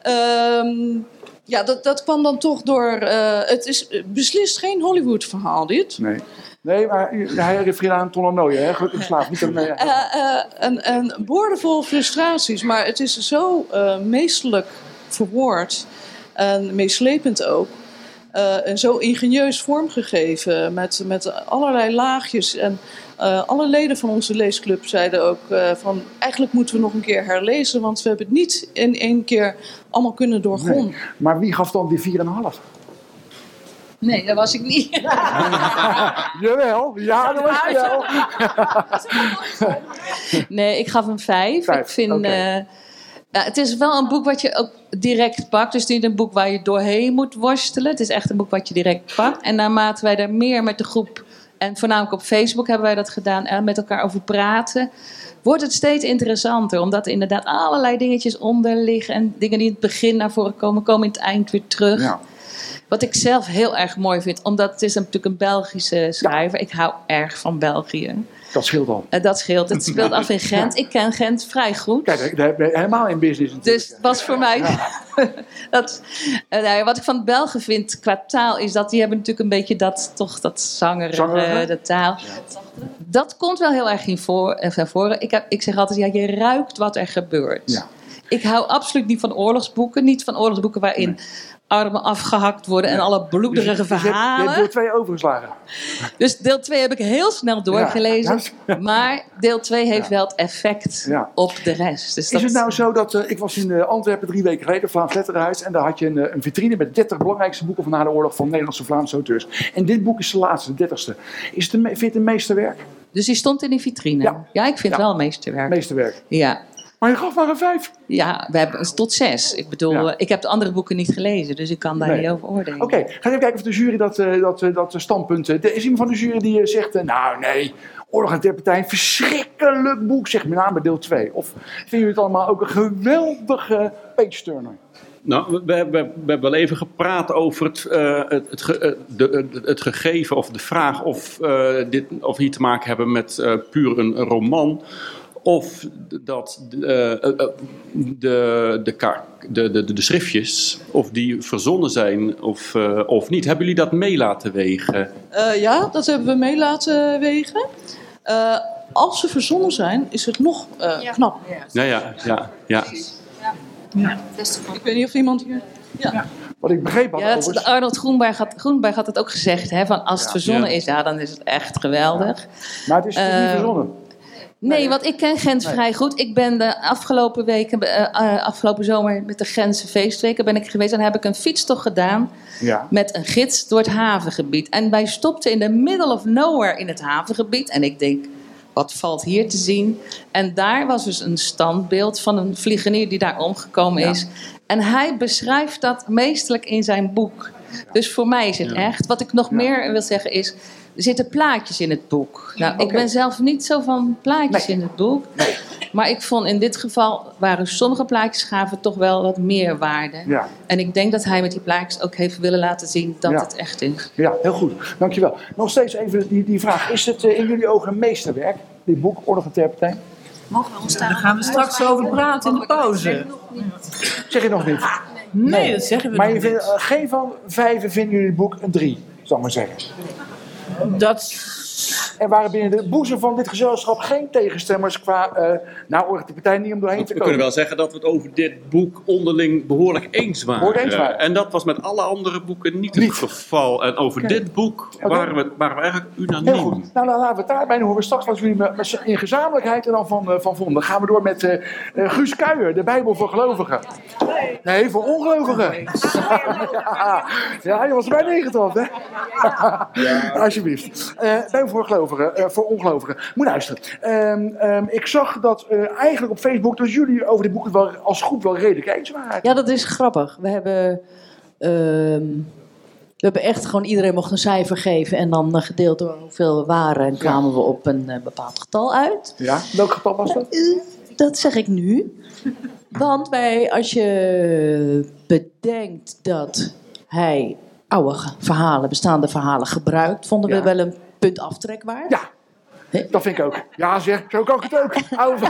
Ehm, ja dat, dat kwam dan toch door... eh, het is beslist geen Hollywood-verhaal, dit. Nee. Nee, maar hij refereert aan Ton Nooyen, hè? Gelukkig geslaagd. Niet aan, Eh, eh, een, een boordevol frustraties, maar het is zo eh, meestelijk verwoord en meeslepend ook. eh, en zo ingenieus vormgegeven met, met allerlei laagjes. En eh, alle leden van onze leesclub zeiden ook eh, van eigenlijk moeten we nog een keer herlezen, want we hebben het niet in één keer allemaal kunnen doorgronden. nee. Maar wie gaf dan die 4,5? Nee, dat was ik niet. [laughs] Jawel, ja, dat was wel. [laughs] Nee, ik gaf hem vijf. Vijf, Ik vind, eh, ja, het is wel een boek wat je ook direct pakt. Dus niet een boek waar je doorheen moet worstelen. Het is echt een boek wat je direct pakt. En naarmate wij daar meer met de groep, en voornamelijk op Facebook hebben wij dat gedaan, en met elkaar over praten, wordt het steeds interessanter. Omdat er inderdaad allerlei dingetjes onder liggen. En dingen die in het begin naar voren komen, komen in het eind weer terug. Ja. Wat ik zelf heel erg mooi vind, omdat het is natuurlijk een Belgische schrijver. Ik hou erg van België. Dat scheelt al. Eh, dat scheelt. Het speelt af in [laughs] Gent. Ik ken Gent vrij goed. Kijk, daar ben je helemaal in business natuurlijk. Dus het was voor mij. [laughs] dat, eh, nou wat ik van Belgen vind qua taal is dat die hebben natuurlijk een beetje dat, toch dat zangerige, Zangerige? de taal. Dat komt wel heel erg in voor, eh, naar voren. Ik, heb, ik zeg altijd, ja, je ruikt wat er gebeurt. Ja. Ik hou absoluut niet van oorlogsboeken. Niet van oorlogsboeken waarin armen afgehakt worden en alle bloederige Dus je hebt- verhalen. Je hebt deel 2 overgeslagen. Dus deel 2 heb ik heel snel doorgelezen. Maar deel 2 heeft wel het effect Ja. op de rest. Dus Is dat het nou zo dat eh, ik was in eh, Antwerpen drie weken geleden, Vlaams Letterenhuis, en daar had je een, eh, een vitrine met de 30 belangrijkste boeken van na de oorlog van Nederlandse Vlaamse auteurs. En dit boek is de laatste, de 30ste. Is het een, vind je het een meesterwerk? Dus die stond in die vitrine? Ja, ik vind het wel een meesterwerk. Meesterwerk. Ja. Maar je gaf maar een vijf. Ja, we hebben tot zes. Ik bedoel, Ja. eh, ik heb de andere boeken niet gelezen, dus ik kan daar Nee. niet over oordelen. Oké, ga even kijken of de jury dat, eh, dat, eh, dat standpunt... er is iemand van de jury die zegt, nou nee, Oorlog en Terpentijn, verschrikkelijk boek, zeg met name deel 2. Of vinden jullie het allemaal ook een geweldige page-turner? Nou, we, we, we hebben wel even gepraat over het, eh, het, het, ge- de, het, het gegeven of de vraag of, eh, dit, of hier te maken hebben met eh, puur een roman. Of dat eh, eh, eh, de, de, de, de, de schriftjes, of die verzonnen zijn of, eh, of niet. Hebben jullie dat mee laten wegen? Eh, ja, dat hebben we mee laten wegen. Eh, als ze verzonnen zijn, is het nog eh, knap. Ja, ja, ja. ja. Ik weet niet of iemand hier... Ja. Wat ik begreep had Ja, overigens- Arnold Groenberg had, Groenberg had het ook gezegd, hè, van als het Ja. verzonnen Ja. is, ja, dan is het echt geweldig. Maar het is niet verzonnen. Nee, want ik ken Gent Nee. vrij goed. Ik ben de afgelopen weken, eh, eh, afgelopen zomer met de Gentse feestweken ben ik geweest. En heb ik een fietstocht gedaan Ja. met een gids door het havengebied. En wij stopten in the middle of nowhere in het havengebied. En ik denk, wat valt hier te zien? En daar was dus een standbeeld van een vliegenier die daar omgekomen is. En hij beschrijft dat meestelijk in zijn boek. Dus voor mij is het echt. Wat ik nog meer wil zeggen is, zitten plaatjes in het boek. Nou, ik ben zelf niet zo van plaatjes in het boek. Maar ik vond in dit geval waren sommige plaatjes gaven toch wel wat meer waarde. Ja. En ik denk dat hij met die plaatjes ook heeft willen laten zien dat Ja. het echt is. Ja, heel goed. Dankjewel. Nog steeds even die, die vraag. Is het eh, in jullie ogen een meesterwerk, dit boek, Oorlog en Terpentijn? Mogen we ons daar Daar gaan we straks over praten in de pauze. Zeg je nog niet? Nee, dat zeggen we Maar nog je vindt, eh, geen van vijven vinden jullie het boek een drie, zal ik maar zeggen. Dat... Er waren binnen de boezem van dit gezelschap geen tegenstemmers qua... eh nou, en Terpentijn niet om doorheen te We komen. kunnen wel zeggen dat we het over dit boek onderling behoorlijk eens waren. Behoorlijk eens waren. En dat was met alle andere boeken niet, het geval. En over dit boek waren, we, waren we eigenlijk Heel unaniem. goed. Nou, dan laten we het daarbij. Dan horen we straks wat jullie in gezamenlijkheid en dan van, eh, van vonden. Dan gaan we door met eh, eh, Guus Kuijer, de Bijbel voor gelovigen. Nee, voor ongelovigen. [laughs] ja, ja, je was er bijna ingetrapt, hè? [laughs] Alsjeblieft. Eh Voor gelovigen, eh, voor ongelovigen. Moet luisteren. Ehm, ehm, ik zag dat eh, eigenlijk op Facebook dat jullie over dit boek wel als groep wel redelijk eens waren. Ja, dat is grappig. We hebben, ehm, we hebben echt gewoon iedereen mocht een cijfer geven en dan gedeeld door hoeveel we waren en kwamen we op een eh, bepaald getal uit. Ja, welk getal was dat? Dat zeg ik nu. Want wij, als je bedenkt dat hij oude verhalen, bestaande verhalen gebruikt, vonden we wel een punt aftrek waard. Ja. Dat vind ik ook. Ja, zeg, zo kan ik het ook. [laughs] Oude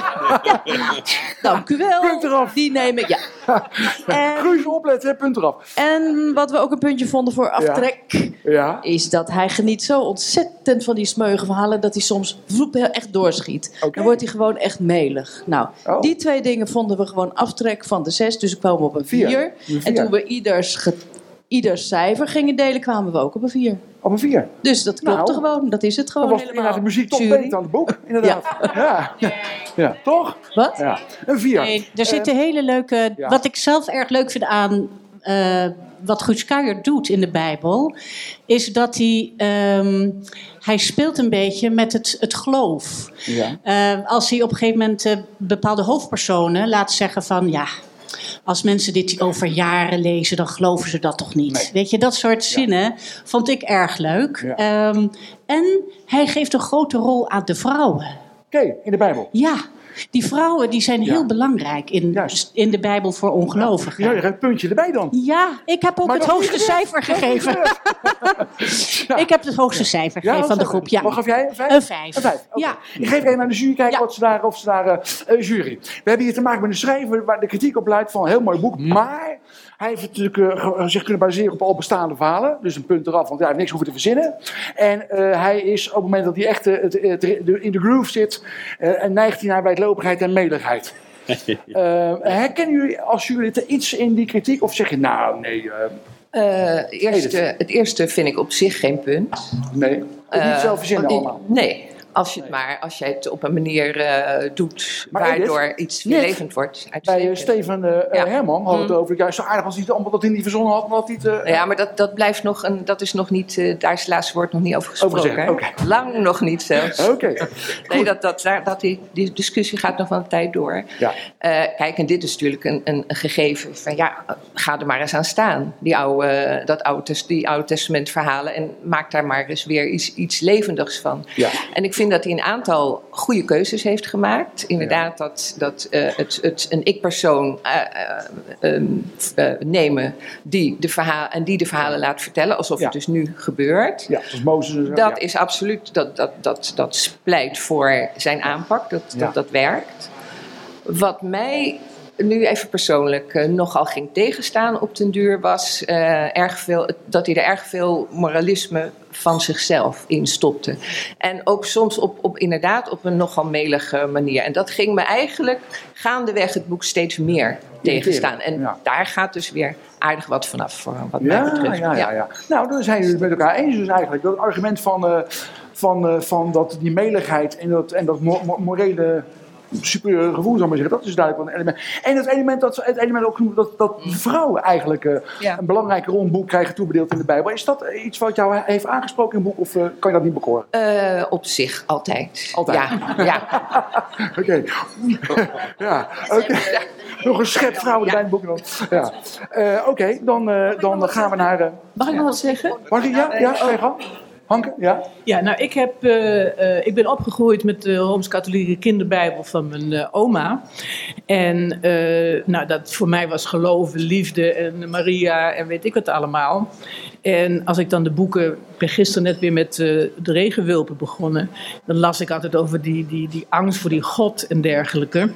Dank u wel. Punt eraf. Die neem ik, ja. [laughs] En, Guus, opletten, punt eraf. En wat we ook een puntje vonden voor aftrek, Ja. is dat hij geniet zo ontzettend van die smeuïge verhalen dat hij soms vloep heel echt doorschiet. Dan wordt hij gewoon echt melig. Nou, Oh. die twee dingen vonden we gewoon aftrek van de zes, dus ik kwam op een vier. Vier. En toen we ieders, ieders cijfer gingen delen, kwamen we ook op een vier. Op een vier? Dus dat klopte Nou, gewoon, dat is het gewoon Dat was helemaal. inderdaad de muziek top Jury. beter aan het boek, inderdaad. Ja. Ja. toch? Wat? Ja. Een vier. Nee, er zitten hele leuke. ja. Wat ik zelf erg leuk vind aan eh, wat Guus Kuijer doet in de Bijbel, is dat hij. ehm, hij speelt een beetje met het, het geloof. Ja. Eh, als hij op een gegeven moment eh, bepaalde hoofdpersonen laat zeggen van ja. Als mensen dit over jaren lezen, dan geloven ze dat toch niet. Weet je, dat soort zinnen vond ik erg leuk. Ehm, en hij geeft een grote rol aan de vrouwen. Oké, in de Bijbel. Ja. Die vrouwen die zijn heel belangrijk in, in de Bijbel voor ongelovigen. Ja, een puntje erbij dan. Ja, ik heb ook Maar het hoogste cijfer gegeven. [laughs] Ik heb het hoogste cijfer gegeven van de groep. Ja. Wat gaf jij? Een vijf? Een vijf. Een vijf. oké. Ja. Ik geef even aan de jury kijken wat ze daar, of ze daar eh, eh, jury. We hebben hier te maken met een schrijver waar de kritiek op luidt van een heel mooi boek. Maar hij heeft natuurlijk eh, ge- zich kunnen baseren op al bestaande verhalen. Dus een punt eraf, want hij heeft niks hoeven te verzinnen. En eh, hij is op het moment dat hij echt eh, het, het, in de groove zit, eh, en neigt hij naar wijdlopigheid en meligheid. [laughs] Eh, herkennen jullie als jullie er iets in die kritiek? Of zeg je nou, nee... eh, Eh, eerste, het eerste vind ik op zich geen punt. Nee, ook niet zelf verzinnen allemaal. Nee, als je het maar als jij het op een manier eh, doet Maar waardoor Edith, iets levend wordt. Bij eh. Steven Ja. Herman hadden we Mm. het over. Juist zo aardig als hij het allemaal dat hij niet verzonnen had. Maar dat hij het, Ja, maar dat, dat blijft nog een, dat is nog niet, daar is het laatste woord nog niet over gesproken. Oké. Lang nog niet zelfs. [laughs] Oké. Nee, dat, dat, daar- dat die, die discussie gaat nog wel een tijd door. Ja. Kijk, en dit is natuurlijk een, een, een gegeven van ja, ga er maar eens aan staan. Die oude, dat oude, die oude testament verhalen en maak daar maar eens weer iets, iets levendigs van. Ja. En ik vind dat hij een aantal goede keuzes heeft gemaakt. Inderdaad, dat, dat eh, het, het een ik-persoon eh, eh, ehm, eh, nemen die de verhaal, en die de verhalen laat vertellen, alsof het dus nu gebeurt. Ja, zoals Mozes en zo. Dat is absoluut, dat, dat, dat, dat pleit voor zijn aanpak, dat, dat, dat werkt. Wat mij nu even persoonlijk eh, nogal ging tegenstaan op den duur was eh, erg veel, dat hij er erg veel moralisme van zichzelf in stopte. En ook soms op, op inderdaad op een nogal melige manier. En dat ging me eigenlijk gaandeweg het boek steeds meer tegenstaan. En daar gaat dus weer aardig wat vanaf, voor wat mij Ja, betreft. ja, ja, ja. Nou, dan zijn jullie het met elkaar eens dus eigenlijk. Dat argument van, eh, van, van dat, die meligheid en dat, en dat mo- mo- morele superieure gevoel, zou ik maar zeggen. Dat is duidelijk wel een element. En het element dat, het element ook dat, dat vrouwen eigenlijk eh, Ja. een belangrijke rol in het boek krijgen toebedeeld in de Bijbel. Is dat eh, iets wat jou heeft aangesproken in het boek of eh, kan je dat niet bekoren? Eh, op zich, altijd. Altijd? Ja, ja. [laughs] Oké. [laughs] ja, oké. Nog een schep vrouwen erbij in het boek dan. Ja. Eh, oké, dan, eh, dan gaan we naar... Mag ik nog wat zeggen? Mag ik? Ja, ja, ga je gang. Hanke, ja? Ja, nou, ik, heb, eh, eh, ik ben opgegroeid met de Rooms-Katholieke kinderbijbel van mijn eh, oma. En nou, dat voor mij was geloven, liefde en Maria en weet ik wat allemaal. En als ik dan de boeken, ik ben gisteren net weer met de regenwulpen begonnen. Dan las ik altijd over die, die, die angst voor die God en dergelijke.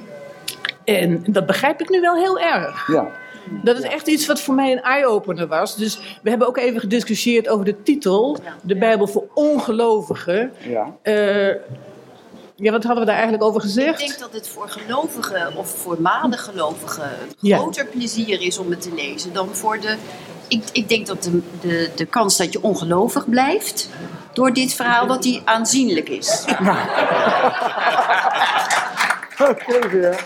En dat begrijp ik nu wel heel erg. Ja. Dat is echt iets wat voor mij een eye-opener was. Dus we hebben ook even gediscussieerd over de titel. De Bijbel voor ongelovigen. Ja. Eh, ja, wat hadden we daar eigenlijk over gezegd? Ik denk dat het voor gelovigen of voor een Ja. groter plezier is om het te lezen dan voor de. Ik, ik denk dat de, de, de kans dat je ongelovig blijft door dit verhaal, dat die aanzienlijk is. Oké, [laughs] weer.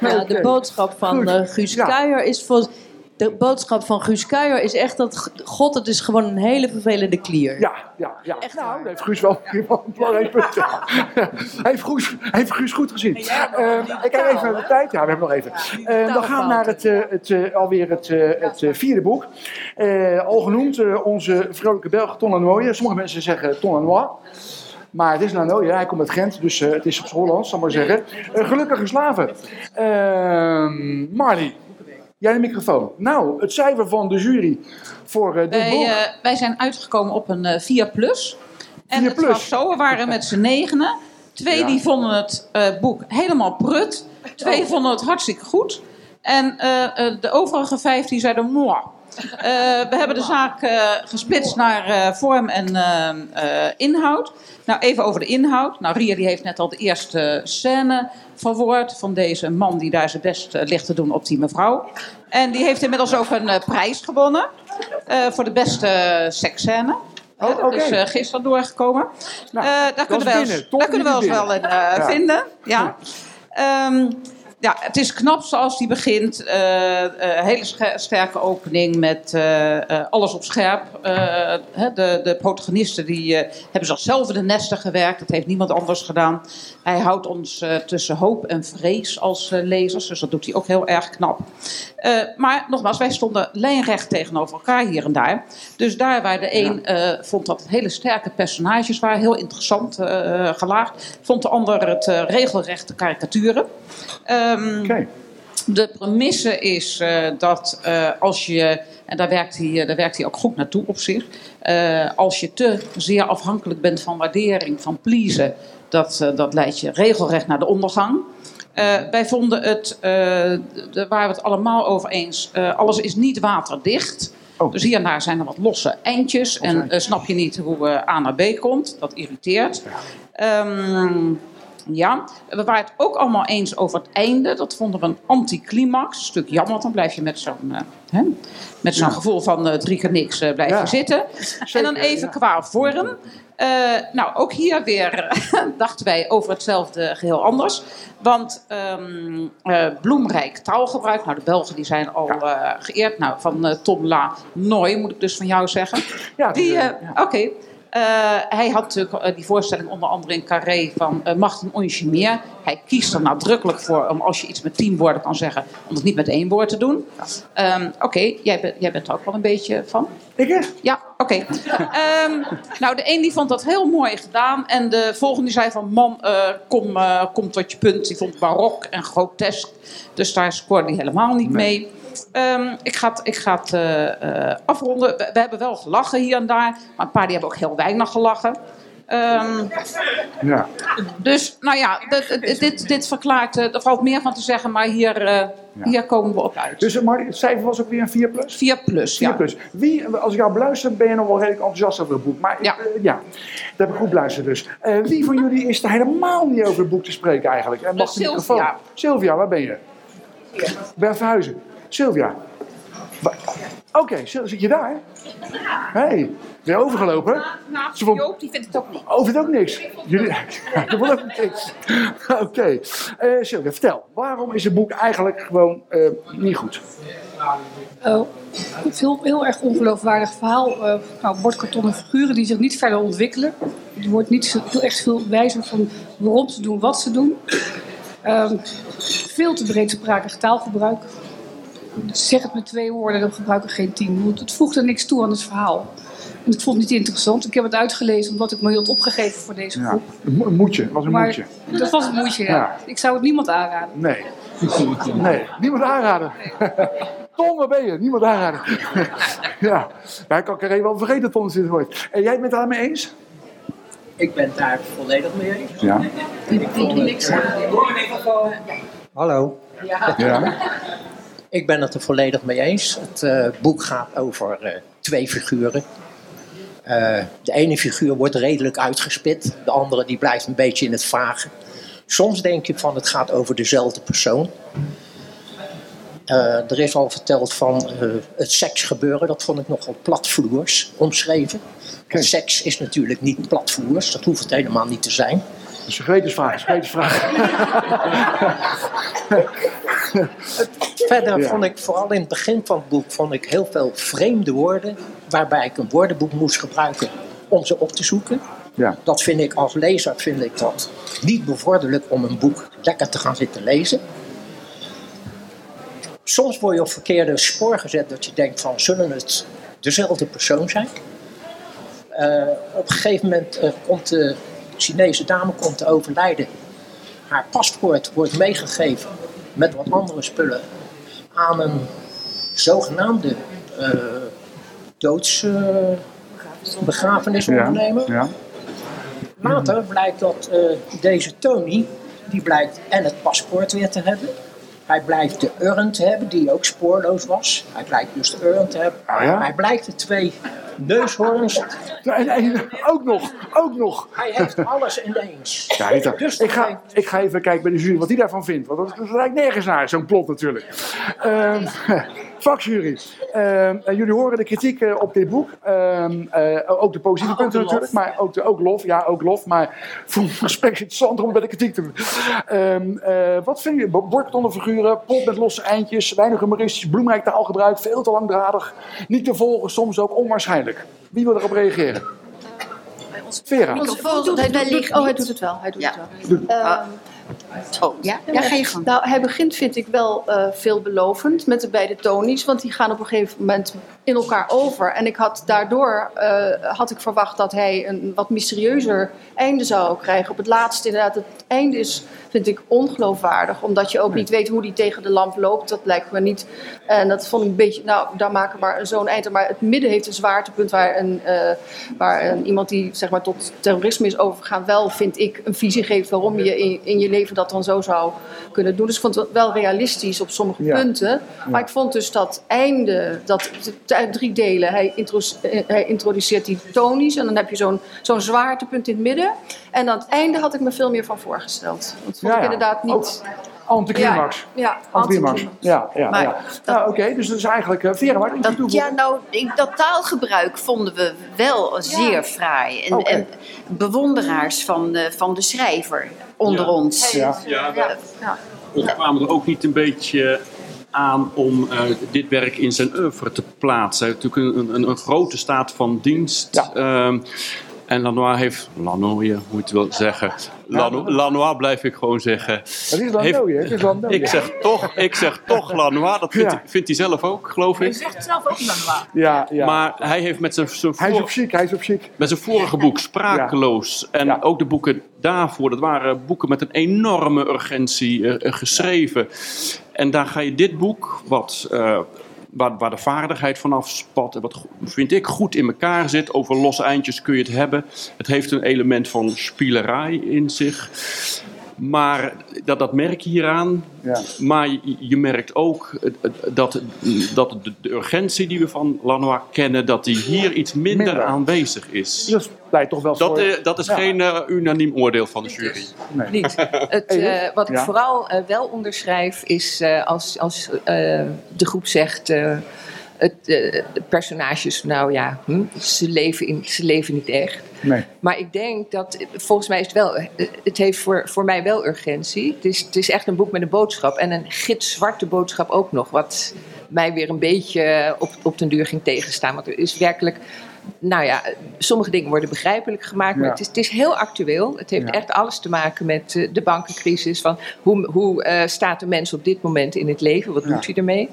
Ja, [laughs] de boodschap van eh, Guus Kuijer is voor. De boodschap van Guus Kuijer is echt dat God, het is gewoon een hele vervelende klier. Ja, ja, ja. Echt nou, dat heeft Guus wel, een belangrijk punt. hij, heeft Guus, hij heeft Guus goed gezien. Eh, ik kijk even naar de tijd. Ja, we hebben nog even. Eh, dan gaan we naar het, eh, het, eh, alweer het, eh, het eh, vierde boek. Eh, al genoemd, eh, onze vrolijke Belg Ton Lanoye. Sommige mensen zeggen Ton Lanois. Maar het is Lanoye, hij komt uit Gent, dus eh, het is op z'n Hollands, zal ik maar zeggen. Eh, gelukkige slaven. Ehm Marley, jij de microfoon. Nou, het cijfer van de jury voor eh, dit Wij, boek. wij zijn uitgekomen op een eh 4 plus. En het was zo, we waren met z'n negenen. Twee Ja. die vonden het boek helemaal prut. Twee Oh. vonden het hartstikke goed. En de overige vijf die zeiden moi. Eh, we hebben de zaak eh, gesplitst naar eh, vorm en inhoud. Nou, even over de inhoud. Nou, Ria die heeft net al de eerste scène verwoord van deze man die daar zijn best ligt te doen op die mevrouw. En die heeft inmiddels ook een prijs gewonnen voor de beste seksscène. Oh, Dat is gisteren doorgekomen. Eh, daar kunnen we ons, binnen. Daar kunnen we ons wel in Ja. vinden. Ja. Ehm, ja, het is knap zoals die begint. Eh, hele sterke opening met eh, alles op scherp. De, de protagonisten die, hebben zichzelf in de nesten gewerkt. Dat heeft niemand anders gedaan. Hij houdt ons eh, tussen hoop en vrees als eh, lezers. Dus dat doet hij ook heel erg knap. Eh, maar nogmaals, wij stonden lijnrecht tegenover elkaar hier en daar. Dus daar waar de een vond dat het hele sterke personages waren, heel interessant gelaagd, vond de ander het regelrechte karikaturen. Ehm, De premisse is dat als je, en daar werkt, hij, daar werkt hij ook goed naartoe op zich, als je te zeer afhankelijk bent van waardering, van pleasen, dat, eh, dat leidt je regelrecht naar de ondergang. Eh, wij vonden het, eh, daar waren we het allemaal over eens, alles is niet waterdicht. Dus hier en daar zijn er wat losse eindjes en snap je niet hoe A naar B komt. Dat irriteert. Ehm, ja, we waren het ook allemaal eens over het einde. Dat vonden we een anticlimax. Een stuk jammer, want dan blijf je met zo'n hè, met zo'n Ja. gevoel van drie keer niks Ja. je zitten. en dan even ja. qua vorm. Eh, nou, ook hier weer [laughs] dachten wij over hetzelfde geheel anders. Want eh, bloemrijk taalgebruik. Nou, de Belgen die zijn al eh, geëerd. Nou, van Tom La Noy moet ik dus van jou zeggen. Ja, Oké. Hij had natuurlijk eh, die voorstelling onder andere in Carré van eh, Macht en. Hij kiest er nadrukkelijk voor om als je iets met tien woorden kan zeggen, om het niet met één woord te doen. Ehm, oké, jij, bent- jij bent er ook wel een beetje van. Ik Ja, oké. Ehm, nou, de een die vond dat heel mooi gedaan. En de volgende die zei van, man, eh, kom, eh, kom tot je punt. Die vond het barok en grotesk. Dus daar scoorde hij helemaal niet mee. Ehm, ik ga het, ik ga het eh, eh, afronden. We, we hebben wel gelachen hier en daar. Maar een paar die hebben ook heel weinig gelachen. Ehm, Ja. dus, nou ja, dit, dit, dit, verklaart... eh, er valt meer van te zeggen, maar hier, hier komen we op uit. Dus maar het cijfer was ook weer een 4 plus? 4 plus, 4 ja. plus. Wie, als ik jou beluister, ben je nog wel redelijk enthousiast over het boek. Maar ja, ja dat heb ik goed beluisterd dus. Wie van jullie is er helemaal niet over het boek te spreken eigenlijk? En mag de microfoon? Sylvia, waar ben je? Ben verhuizen. Sylvia. Oké, zit je daar? Hé, hey, ben je overgelopen? Nou, Ze vond- Joop, die vindt het ook niet. Oh, vindt ook niks. Jullie, [laughs] dat vond ook niks. Oké. Eh, Sylvia, vertel. Waarom is het boek eigenlijk gewoon eh, niet goed? Oh, een heel, heel erg ongeloofwaardig verhaal. eh nou, bordkartonnen figuren die zich niet verder ontwikkelen. Er wordt niet zo, heel echt veel wijzer van waarom ze doen, wat ze doen. Ehm, veel te breedsprakig taalgebruik. Zeg het met twee woorden, dan gebruik ik geen tien. Want het voegt er niks toe aan het verhaal. En ik vond het niet interessant. Ik heb het uitgelezen omdat ik me had opgegeven voor deze Ja, groep. een mo- een moedje. Het was een maar moedje. dat was een moedje, ja. Ja. Ik zou het niemand aanraden. Nee. Nee, niemand aanraden. [laughs] Tom, waar ben je? Niemand aanraden. [laughs] ja, ja ik kan Carré wel vergeten dat Tom het zit hoort. En jij bent het daarmee eens? Ik ben het daar volledig mee eens. Ja. Ik niks aan. Hallo. Ja. Ik ben het er volledig mee eens. Het eh, boek gaat over eh, twee figuren. Eh, de ene figuur wordt redelijk uitgespit, de andere die blijft een beetje in het vage. Soms denk je van het gaat over dezelfde persoon. Er is al verteld van het seksgebeuren, dat vond ik nogal platvloers omschreven. Want seks is natuurlijk niet platvloers, dat hoeft het helemaal niet te zijn. Dus een gewetensvraag, gewetensvraag. [laughs] Verder Ja. vond ik vooral in het begin van het boek vond ik heel veel vreemde woorden, waarbij ik een woordenboek moest gebruiken om ze op te zoeken. Ja. Dat vind ik als lezer vind ik dat niet bevorderlijk om een boek lekker te gaan zitten lezen. Soms word je op verkeerde spoor gezet dat je denkt van zullen het dezelfde persoon zijn? Eh, op een gegeven moment eh, komt de Chinese dame komt te overlijden. Haar paspoort wordt meegegeven met wat andere spullen aan een zogenaamde eh doodsbegrafenisondernemer. Ja. Later blijkt dat eh, deze Tony, die blijkt en het paspoort weer te hebben. Hij blijkt de urn te hebben, die ook spoorloos was. Hij blijkt dus de urn te hebben. Ah, ja? Hij blijkt de twee neushoorns. En, en, ook nog, ook nog. Hij heeft alles ineens. Ja, niet dat. Dus ik, ga, ik ga even kijken bij de jury wat hij daarvan vindt. Want dat, dat lijkt nergens naar, zo'n plot natuurlijk. Ehm, Vakjury. Ehm, eh, jullie horen de kritiek eh, op dit boek. Ehm, eh, ook de positieve ook punten de natuurlijk, maar ook, de, ook lof. Ja, ook lof. Maar voor het gesprek interessant om bij de kritiek te doen. Ehm, eh, wat vinden jullie? Bordkartonnen figuren, plot met losse eindjes, weinig humoristisch, bloemrijk taalgebruik, veel te langdradig, niet te volgen, soms ook onwaarschijnlijk. Wie wil erop reageren? Vera. Microfoon. Oh, hij doet het wel. Hij doet het wel. Oh, ja? Ja, ga je gang. Nou, hij begint, vind ik, wel eh, veelbelovend met de beide Tony's. Want die gaan op een gegeven moment in elkaar over. En ik had daardoor eh, had ik verwacht dat hij een wat mysterieuzer einde zou krijgen. Op het laatste, inderdaad, het einde is, vind ik, ongeloofwaardig. Omdat je ook niet weet hoe die tegen de lamp loopt. Dat lijkt me niet. En dat vond ik een beetje, nou, daar maken we maar zo'n eind aan. Maar het midden heeft een zwaartepunt waar, een, eh, waar een, iemand die zeg maar, tot terrorisme is overgegaan... wel, vind ik, een visie geeft waarom je in, in je leven dat dan zo zou kunnen doen. Dus ik vond het wel realistisch op sommige Ja. punten. Maar ik vond dus dat einde, dat uit drie delen. Hij, intro- eh, hij introduceert die tonisch en dan heb je zo'n zo'n zwaartepunt in het midden. En aan het einde had ik me veel meer van voorgesteld. Dat vond Ja, ik ja. inderdaad niet... Anticlimax. Ja, ja Anticlimax. Ja, ja, Maar ja. Nou, Oké, dus dat is eigenlijk... eh, Vera, waar Dat, ja, nou, ik- dat taalgebruik vonden we wel zeer fraai. En, Oké. en bewonderaars van de, van de schrijver onder Ja. ons. Ja. Ja, We kwamen er ook niet een beetje aan om eh, dit werk in zijn oeuvre te plaatsen. Hij heeft natuurlijk een, een, een grote staat van dienst. Ehm, en Lanois heeft, Lanois, hoe je wil zeggen. Lano- Lanois blijf ik gewoon zeggen. Het is Lanois, hè? Het is Lanois. Ik zeg toch, ik zeg toch Lanois. Dat vindt, Ja. vindt hij zelf ook, geloof ik. zegt zelf ook Lanois. Ja, ja. Maar hij heeft met zijn, zijn Hij is op chic, hij is op chic. met zijn vorige boek Sprakeloos en ook de boeken daarvoor, dat waren boeken met een enorme urgentie eh, eh, geschreven. En daar ga je dit boek, wat, eh, waar, de vaardigheid vanaf spat en wat vind ik goed in elkaar zit, over losse eindjes kun je het hebben. Het heeft een element van spielerij in zich. Maar dat, dat merk je hieraan. Ja. Maar je, je merkt ook eh, eh, dat, dat de, de urgentie die we van Lanois kennen, dat die hier iets minder, Minder. aanwezig is. Dat pleit toch wel Dat, voor... eh, dat is Ja. geen eh, unaniem oordeel van de jury. Niet. [laughs] Het, eh, wat ik Ja. vooral wel onderschrijf is eh, als, als eh, de groep zegt. Het, eh, de personages, nou ja, hm, ze, leven in, ze leven niet echt. Nee. Maar ik denk dat, volgens mij is het wel, eh, het heeft voor, voor mij wel urgentie. Het is, het is echt een boek met een boodschap en een gitzwarte boodschap ook nog. Wat mij weer een beetje op, op den duur ging tegenstaan. Want er is werkelijk, nou ja, sommige dingen worden begrijpelijk gemaakt. Maar Ja. het is, het is heel actueel. Het heeft Ja. echt alles te maken met eh, de bankencrisis. Van hoe hoe eh, staat de mens op dit moment in het leven? Wat doet hij ermee?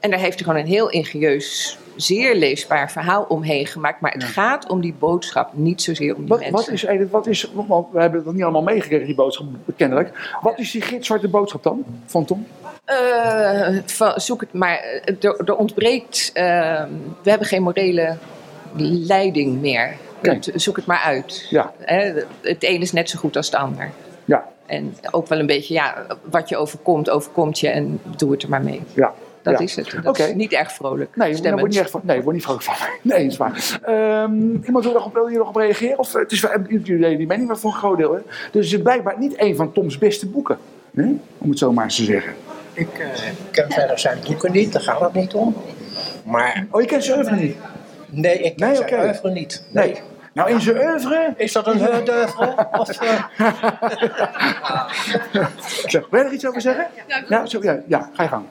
En daar heeft hij gewoon een heel ingenieus, zeer leesbaar verhaal omheen gemaakt. Maar het gaat om die boodschap, niet zozeer om die Wat, mensen. wat is, eigenlijk- wat is, want we hebben dat niet allemaal meegekregen, die boodschap, kennelijk. Wat is die gitzwarte boodschap dan, van Tom? Eh, van- zoek het maar. Er, er ontbreekt. eh, we hebben geen morele leiding meer. Zoek het maar uit. Ja. Hè, het een is net zo goed als het ander. Ja. En ook wel een beetje, ja, wat je overkomt, overkomt je en doe het er maar mee. Ja. Dat Ja. is het. Dat is niet erg vrolijk. Nee, daar stemmend. word je niet echt van. Nee, word niet vrolijk van. [laughs] Nee, is waar. Ehm, iemand wil, nog, wil hier nog op reageren? Of, eh, het is wel, jullie die mening maar voor een groot deel. Hè? Dus het is blijkbaar niet een van Toms beste boeken. Hè? Om het zo maar eens te zeggen. Ik eh, ken verder zijn boeken niet, daar gaat het niet om. Maar... Oh, je kent zijn oeuvre niet? Nee, ik ken Nee, zijn oeuvre niet. Nee. Nou, in zijn oeuvre... Is dat een oeuvre? Of, eh, [laughs] Wil je er iets over zeggen? Ja, zo, ja, ja ga je gang.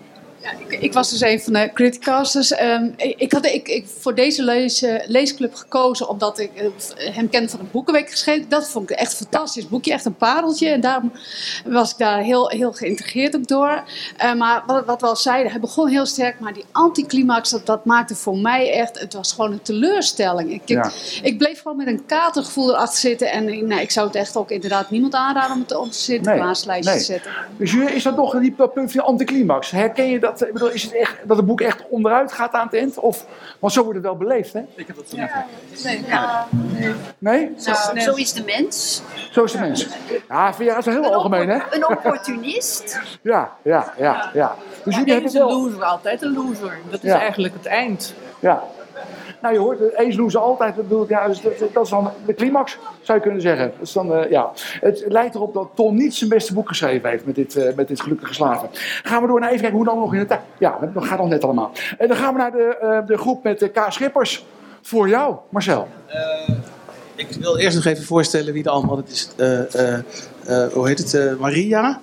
Ik, ik was dus een van de criticasters. Ehm ik, ik had ik, ik voor deze lees, eh, leesclub gekozen omdat ik eh, hem ken van een boekenweek geschreven. Dat vond ik echt een fantastisch boekje, echt een pareltje. En daarom was ik daar heel, heel geïntegreerd ook door. Eh, maar wat, wat we al zeiden, hij begon heel sterk, maar die anticlimax, dat, dat maakte voor mij echt, het was gewoon een teleurstelling. Ik, ik, Ja. ik bleef gewoon met een katergevoel erachter zitten. En ik- nou, ik zou het echt ook inderdaad niemand aanraden om het op een Sinterklaaslijstje nee. te zetten. Dus is dat nog die punt van die anticlimax? Herken je dat? Ik bedoel, is het echt dat het boek echt onderuit gaat aan het eind? Of, want zo wordt het wel beleefd, hè? Ik heb dat zo Nee, ja. Nee? Zo, zo is de mens. Zo is de mens. Ja, vind je dat is heel algemeen, hè? Een opportunist. [laughs] Ja, ja, ja, ja. Dus jullie hebben is een loser, altijd een loser. Dat is Ja. eigenlijk het eind. Ja. Nou, je hoort, eh, eens doen ze altijd. Dat, bedoel ik, ja, dus dat, dat is dan de climax, zou je kunnen zeggen. Is dan, eh, ja. Het lijkt erop dat Ton niet zijn beste boek geschreven heeft met dit, eh, met dit gelukkige slaven. Gaan we door naar even kijken hoe dan nog in de tijd. Ja, dat gaat nog net allemaal. En dan gaan we naar de, de groep met de K. Schippers. Voor jou, Marcel. Ik wil eerst nog even voorstellen wie er allemaal. Het is, hoe heet het? Maria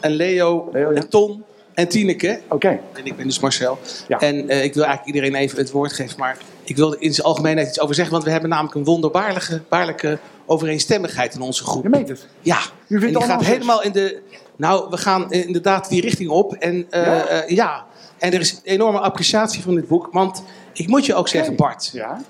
en Leo, en Ton en Tineke. Oké. En ik ben dus Marcel. En eh, ik wil eigenlijk iedereen even het woord geven. Maar ik wil er in zijn algemeenheid iets over zeggen. Want we hebben namelijk een wonderbaarlijke baarlijke overeenstemmigheid in onze groep. Je meent het? Ja. vindt en die gaat helemaal in de... Nou, we gaan inderdaad die richting op. En eh, Ja? ja. ja. En er is enorme appreciatie van dit boek. Want ik moet je ook zeggen, Bart. Ja?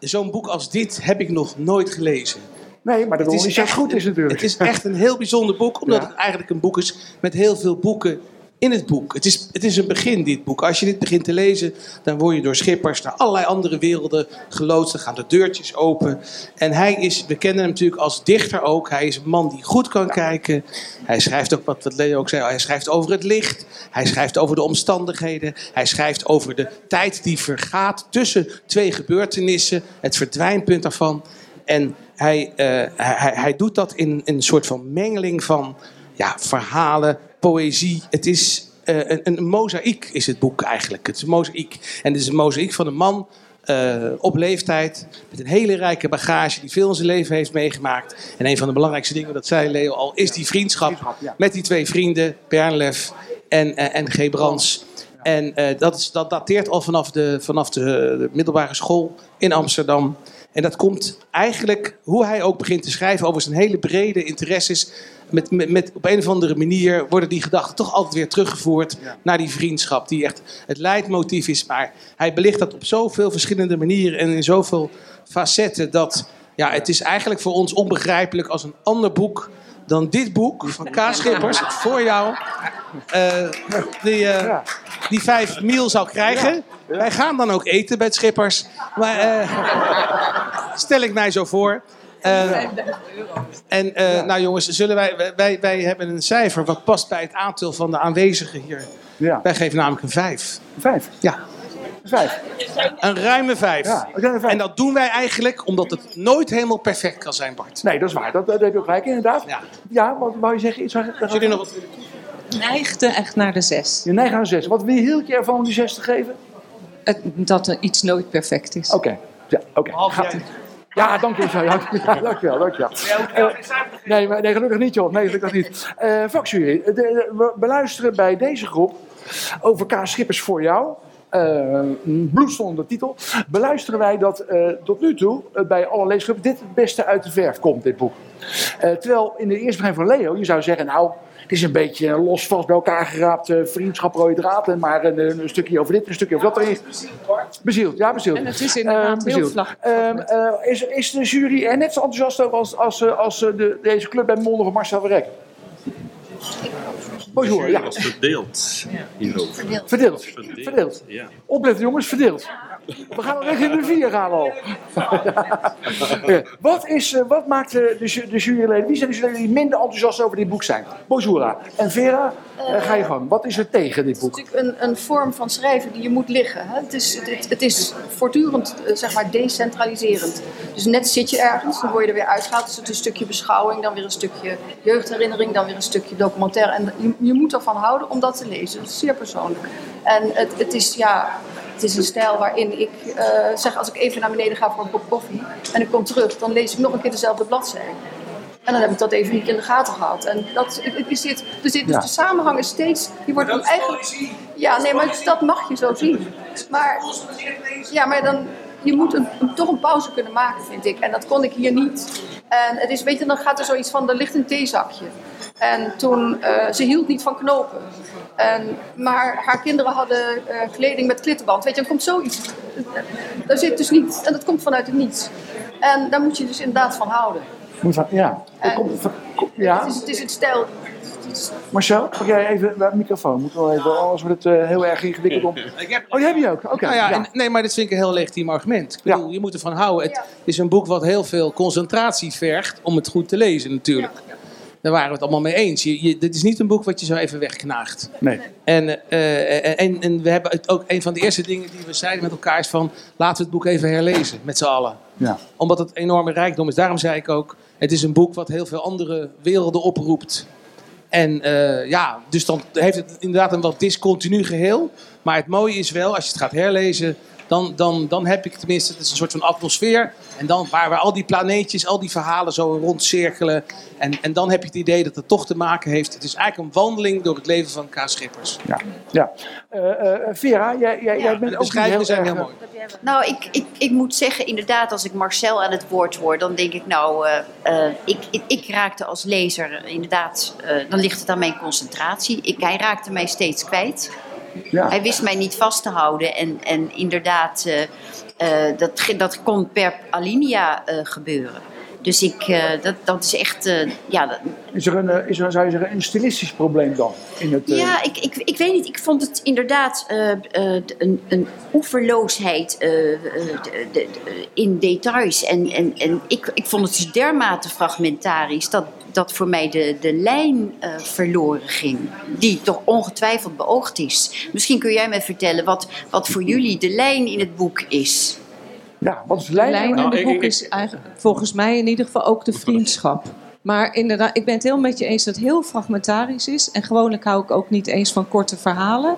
Zo'n boek als dit heb ik nog nooit gelezen. Nee, maar dat wil niet zeggen goed is natuurlijk. Het is echt een heel bijzonder boek, omdat Ja. het eigenlijk een boek is met heel veel boeken in het boek. Het is, het is een begin, dit boek. Als je dit begint te lezen, dan word je door schippers naar allerlei andere werelden geloodst. Dan gaan de deurtjes open. En hij is, we kennen hem natuurlijk als dichter ook. Hij is een man die goed kan kijken. Hij schrijft ook, wat, Leo ook zei, hij schrijft over het licht. Hij schrijft over de omstandigheden. Hij schrijft over de tijd die vergaat tussen twee gebeurtenissen. Het verdwijnpunt daarvan. En hij, eh, hij- hij doet dat in, in een soort van mengeling van ja, verhalen, poëzie. Het is eh, een, een mozaïek, is het boek eigenlijk. Het is een mozaïek. En het is een mozaïek van een man eh, op leeftijd. Met een hele rijke bagage die veel in zijn leven heeft meegemaakt. En een van de belangrijkste dingen, dat zei Leo al, is die vriendschap met die twee vrienden, Bernlef en, eh, en G. Brands. En dat, is, dat dateert al vanaf, de, vanaf de, de middelbare school in Amsterdam. En dat komt eigenlijk, hoe hij ook begint te schrijven over zijn hele brede interesses. Met, met, met op een of andere manier worden die gedachten toch altijd weer teruggevoerd naar die vriendschap. Die echt het leidmotief is. Maar hij belicht dat op zoveel verschillende manieren en in zoveel facetten. Dat ja, het is eigenlijk voor ons onbegrijpelijk als een ander boek dan dit boek van K. Schippers [laughs] voor jou. Eh, die, eh, die vijf miel zou krijgen. Wij gaan dan ook eten bij het Schippers. Maar eh, stel ik mij zo voor. Eh, en nou jongens, zullen wij, wij- wij, hebben een cijfer wat past bij het aantal van de aanwezigen hier. Ja. Wij geven namelijk een vijf. Vijf? Ja. Vijf. Een ruime vijf. Ja, een ruime vijf. En dat doen wij eigenlijk omdat het nooit helemaal perfect kan zijn, Bart. Nee, dat is waar. Dat, dat heb je ook gelijk, inderdaad. Ja, ja wat wou je zeggen? Iets Als jullie nog wat neigde echt naar de zes. Je neigt naar een zes. Wat hield je ervan om die zes te geven? dat er iets nooit perfect is. Oké. Ja, oké. Gaat- Ja, dank je wel. Ja, [laughs] dank je wel. Dank je wel. Eh, nee, maar, nee, gelukkig niet, joh. Nee, gelukkig niet. Eh vakjury, de- de- we beluisteren bij deze groep over K. Schippers voor jou. eh bloedstollende titel. Beluisteren wij dat eh, tot nu toe bij alle leesgroepen dit het beste uit de verf komt, dit boek. Eh, terwijl in de eerste begin van Leo, je zou zeggen, nou, het is een beetje een los vast bij elkaar geraapt eh, vriendschap, rode draad. En maar een, een stukje over dit, een stukje over dat erin. Bezield, ja, bezield. En het is inderdaad heel bezield. vlag. Ehm, eh, is, is de jury er net zo enthousiast over als, als, eh, als eh, de, deze club bij Monden van Marcel Verrek? Bonjour, ja. was verdeeld hierover. Verdeeld. Verdeeld. Ja. Opletten jongens, verdeeld. We gaan al richting de vier gaan [laughs] al. Wat, is, eh, wat maakt eh, de, de juryleden, wie zijn de juryleden die minder enthousiast over dit boek zijn? Bonjour. En Vera, eh, ga je gang. Wat is er tegen dit boek? Het is natuurlijk een, een vorm van schrijven die je moet liggen. Hè? Het, is, het, het is voortdurend zeg maar decentraliserend. Dus net zit je ergens, dan word je er weer uitgehaald. Dus het is een stukje beschouwing, dan weer een stukje jeugdherinnering, dan weer een stukje documentaire. En je, je moet ervan houden om dat te lezen. Dat is zeer persoonlijk. En het, het is ja. Het is een stijl waarin ik eh, zeg, als ik even naar beneden ga voor een kop koffie en ik kom terug, dan lees ik nog een keer dezelfde bladzijde. En dan heb ik dat even niet in de gaten gehad. En dat, is dit, dus dit, dus Ja. de samenhang is steeds, die wordt dan eigenlijk... Ja, nee, maar dat mag je zo zien. Maar, ja, maar dan, je moet een, een- toch een pauze kunnen maken, vind ik. En dat kon ik hier niet. En het is, weet je, dan gaat er zoiets van, er ligt een theezakje. En toen, eh, ze hield niet van knopen. En, maar haar kinderen hadden eh, kleding met klittenband. Weet je, dan komt zoiets. Daar zit dus niet, en dat komt vanuit het niets. En daar moet je dus inderdaad van houden. Moet van- ja. En- Kom- van- kom- ja. Het is, het is het stijl. Marcel, pak jij even de microfoon. Moet wel even, anders wordt het eh, heel erg ingewikkeld om. [laughs] Oh, die heb je ook? Oké. Nou ja, ja. en- nee, maar dit vind ik een heel legitiem argument. Ik bedoel, je moet ervan houden. Het is een boek wat heel veel concentratie vergt om het goed te lezen natuurlijk. Daar waren we het allemaal mee eens. Je, je, dit is niet een boek wat je zo even wegknaagt. Nee. En, eh, en, en we hebben het ook, een van de eerste dingen die we zeiden met elkaar is van... laten we het boek even herlezen, met z'n allen. Ja. Omdat het enorme rijkdom is. Daarom zei ik ook, het is een boek wat heel veel andere werelden oproept. En eh, ja, dus dan heeft het inderdaad een wat discontinu geheel. Maar het mooie is wel, als je het gaat herlezen, dan, dan, dan heb ik tenminste, het is een soort van atmosfeer. En dan waar, waar al die planeetjes, al die verhalen zo rondcirkelen. En, en dan heb je het idee dat het toch te maken heeft. Het is eigenlijk een wandeling door het leven van K. Schippers. Ja, ja. Eh, eh, Vera, jij, jij, jij bent de ook niet zijn heel heel mooi. Nou, ik, ik, ik moet zeggen, inderdaad, als ik Marcel aan het woord hoor, dan denk ik, nou, eh, eh, ik, ik, ik raakte als lezer inderdaad, eh, dan ligt het aan mijn concentratie. Ik, hij raakte mij steeds kwijt. Ja. Hij wist mij niet vast te houden en, en inderdaad, eh, eh, dat, dat kon per alinea eh, gebeuren. Dus ik, eh, dat, dat is echt, ja, dat- Is er, een, is er, zou je zeggen, een stilistisch probleem dan? In het, Ja, ik, ik, ik weet niet. Ik vond het inderdaad een, een oeverloosheid de- de- de- in details. En, en, en ik, ik vond het dus dermate fragmentarisch dat, dat voor mij de, de lijn eh, verloren ging. Die toch ongetwijfeld beoogd is. Misschien kun jij me vertellen wat, wat voor jullie de lijn in het boek is. Ja, wat is de De lijn? lijn in Nou, het boek ik- is eigenlijk, volgens mij in ieder geval ook de vriendschap. Maar inderdaad, ik ben het heel met je eens dat het heel fragmentarisch is. En gewoonlijk hou ik ook niet eens van korte verhalen.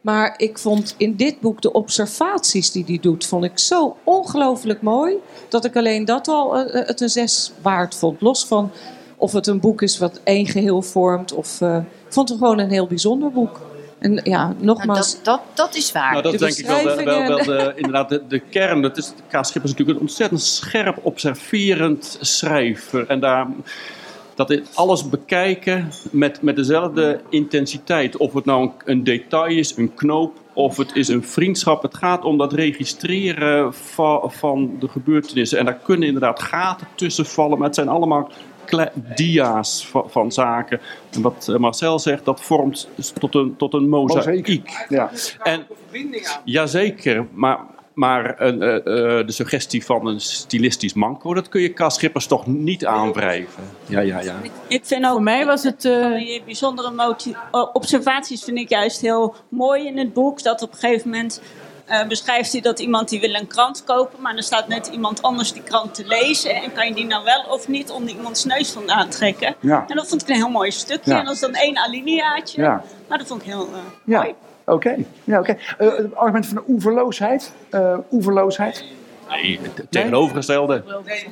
Maar ik vond in dit boek de observaties die hij doet, vond ik zo ongelooflijk mooi. Dat ik alleen dat al eh, het een zes waard vond. Los van of het een boek is wat één geheel vormt. Of, eh, ik vond het gewoon een heel bijzonder boek. En ja, Nou, nogmaals. dat, dat, dat is waar. Nou, dat is De denk ik wel, wel, wel beschrijvingen. de, [laughs] inderdaad de, de kern. Dat is, K. Schipper is natuurlijk een ontzettend scherp observerend schrijver. En daar, dat is alles bekijken met, met dezelfde intensiteit. Of het nou een, een detail is, een knoop, of het is een vriendschap. Het gaat om dat registreren van, van de gebeurtenissen. En daar kunnen inderdaad gaten tussen vallen, maar het zijn allemaal dia's van, van zaken. En wat eh, Marcel zegt, dat vormt tot een, tot een mozaïek. Ja. En, jazeker, maar, maar eh, eh, eh, de suggestie van een stilistisch manco, dat kun je K. Schippers toch niet aanwrijven. Ja, ja, ja. Ik vind ook, Voor mij was het... eh, die bijzondere observaties vind ik juist heel mooi in het boek. Dat op een gegeven moment eh, beschrijft hij dat iemand die wil een krant kopen, maar er staat net iemand anders die krant te lezen. En kan je die nou wel of niet onder iemands neus vandaan trekken? Ja. En dat vond ik een heel mooi stukje. Ja. En dat is dan één alineaatje. Ja. Maar dat vond ik heel eh, Ja, mooi. oké. Ja, oké. Eh, het argument van de oeverloosheid. oeverloosheid. Nee, het tegenovergestelde.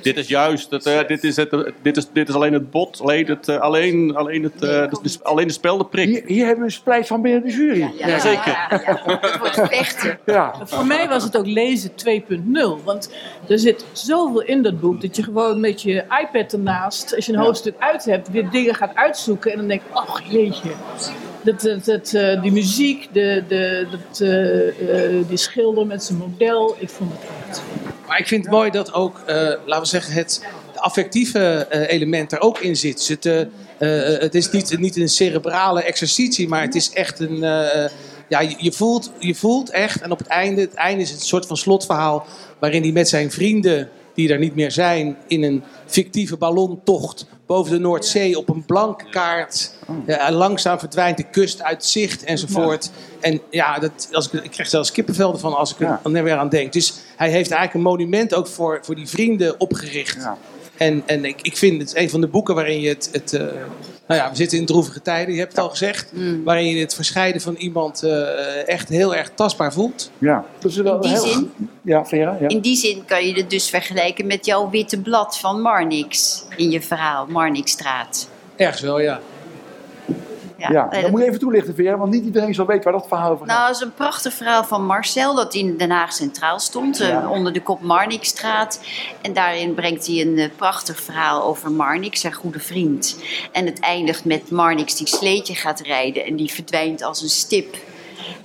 Dit is juist, het, eh, dit, is het, eh, dit, is, dit is alleen het bot, alleen, het, eh, alleen, alleen, het, eh, de, de- alleen de speldenprik. Hier, hier hebben we een splijt van binnen de jury. Ja, zeker. Het wordt vechten. Ja. Voor mij was het ook lezen 2.0. Want er zit zoveel in dat boek dat je gewoon met je iPad ernaast, als je een Ja. hoofdstuk uit hebt, weer dingen gaat uitzoeken. En dan denk ik, ach jeetje. Dat, dat, dat, eh, die muziek, de, de, dat, eh, eh, die schilder met zijn model, ik vond het echt. Maar ik vind het mooi dat ook, eh, laten we zeggen, het affectieve eh, element er ook in zit. Het, eh, het is niet, niet een cerebrale exercitie, maar het is echt een. ja, je, voelt, je voelt echt, en op het einde, het einde is een soort van slotverhaal. waarin hij met zijn vrienden, die er niet meer zijn, in een fictieve ballontocht boven de Noordzee op een blanke kaart. eh, langzaam verdwijnt de kust uit zicht enzovoort. En ja, dat, als ik, ik krijg zelfs kippenvelden van als ik er weer aan denk. Dus hij heeft eigenlijk een monument ook voor, voor die vrienden opgericht. En, en ik, ik vind het een van de boeken waarin je het. het eh, nou ja, we zitten in droevige tijden, je hebt het al gezegd. Waarin je het verscheiden van iemand eh, echt heel erg tastbaar voelt. Ja, dat is wel In die heel... zin? Ja, Vera, ja. In die zin kan je het dus vergelijken met jouw witte blad van Marnix in je verhaal, Marnixstraat. Ergens wel, ja. Ja, Ja, nee, dat dat- moet je even toelichten, Vera, want niet iedereen zal weten waar dat verhaal over gaat. Nou, dat is een prachtig verhaal van Marcel dat in Den Haag Centraal stond, eh, onder de kop Marnixstraat. En daarin brengt hij een eh, prachtig verhaal over Marnix, zijn goede vriend. En het eindigt met Marnix die sleetje gaat rijden en die verdwijnt als een stip.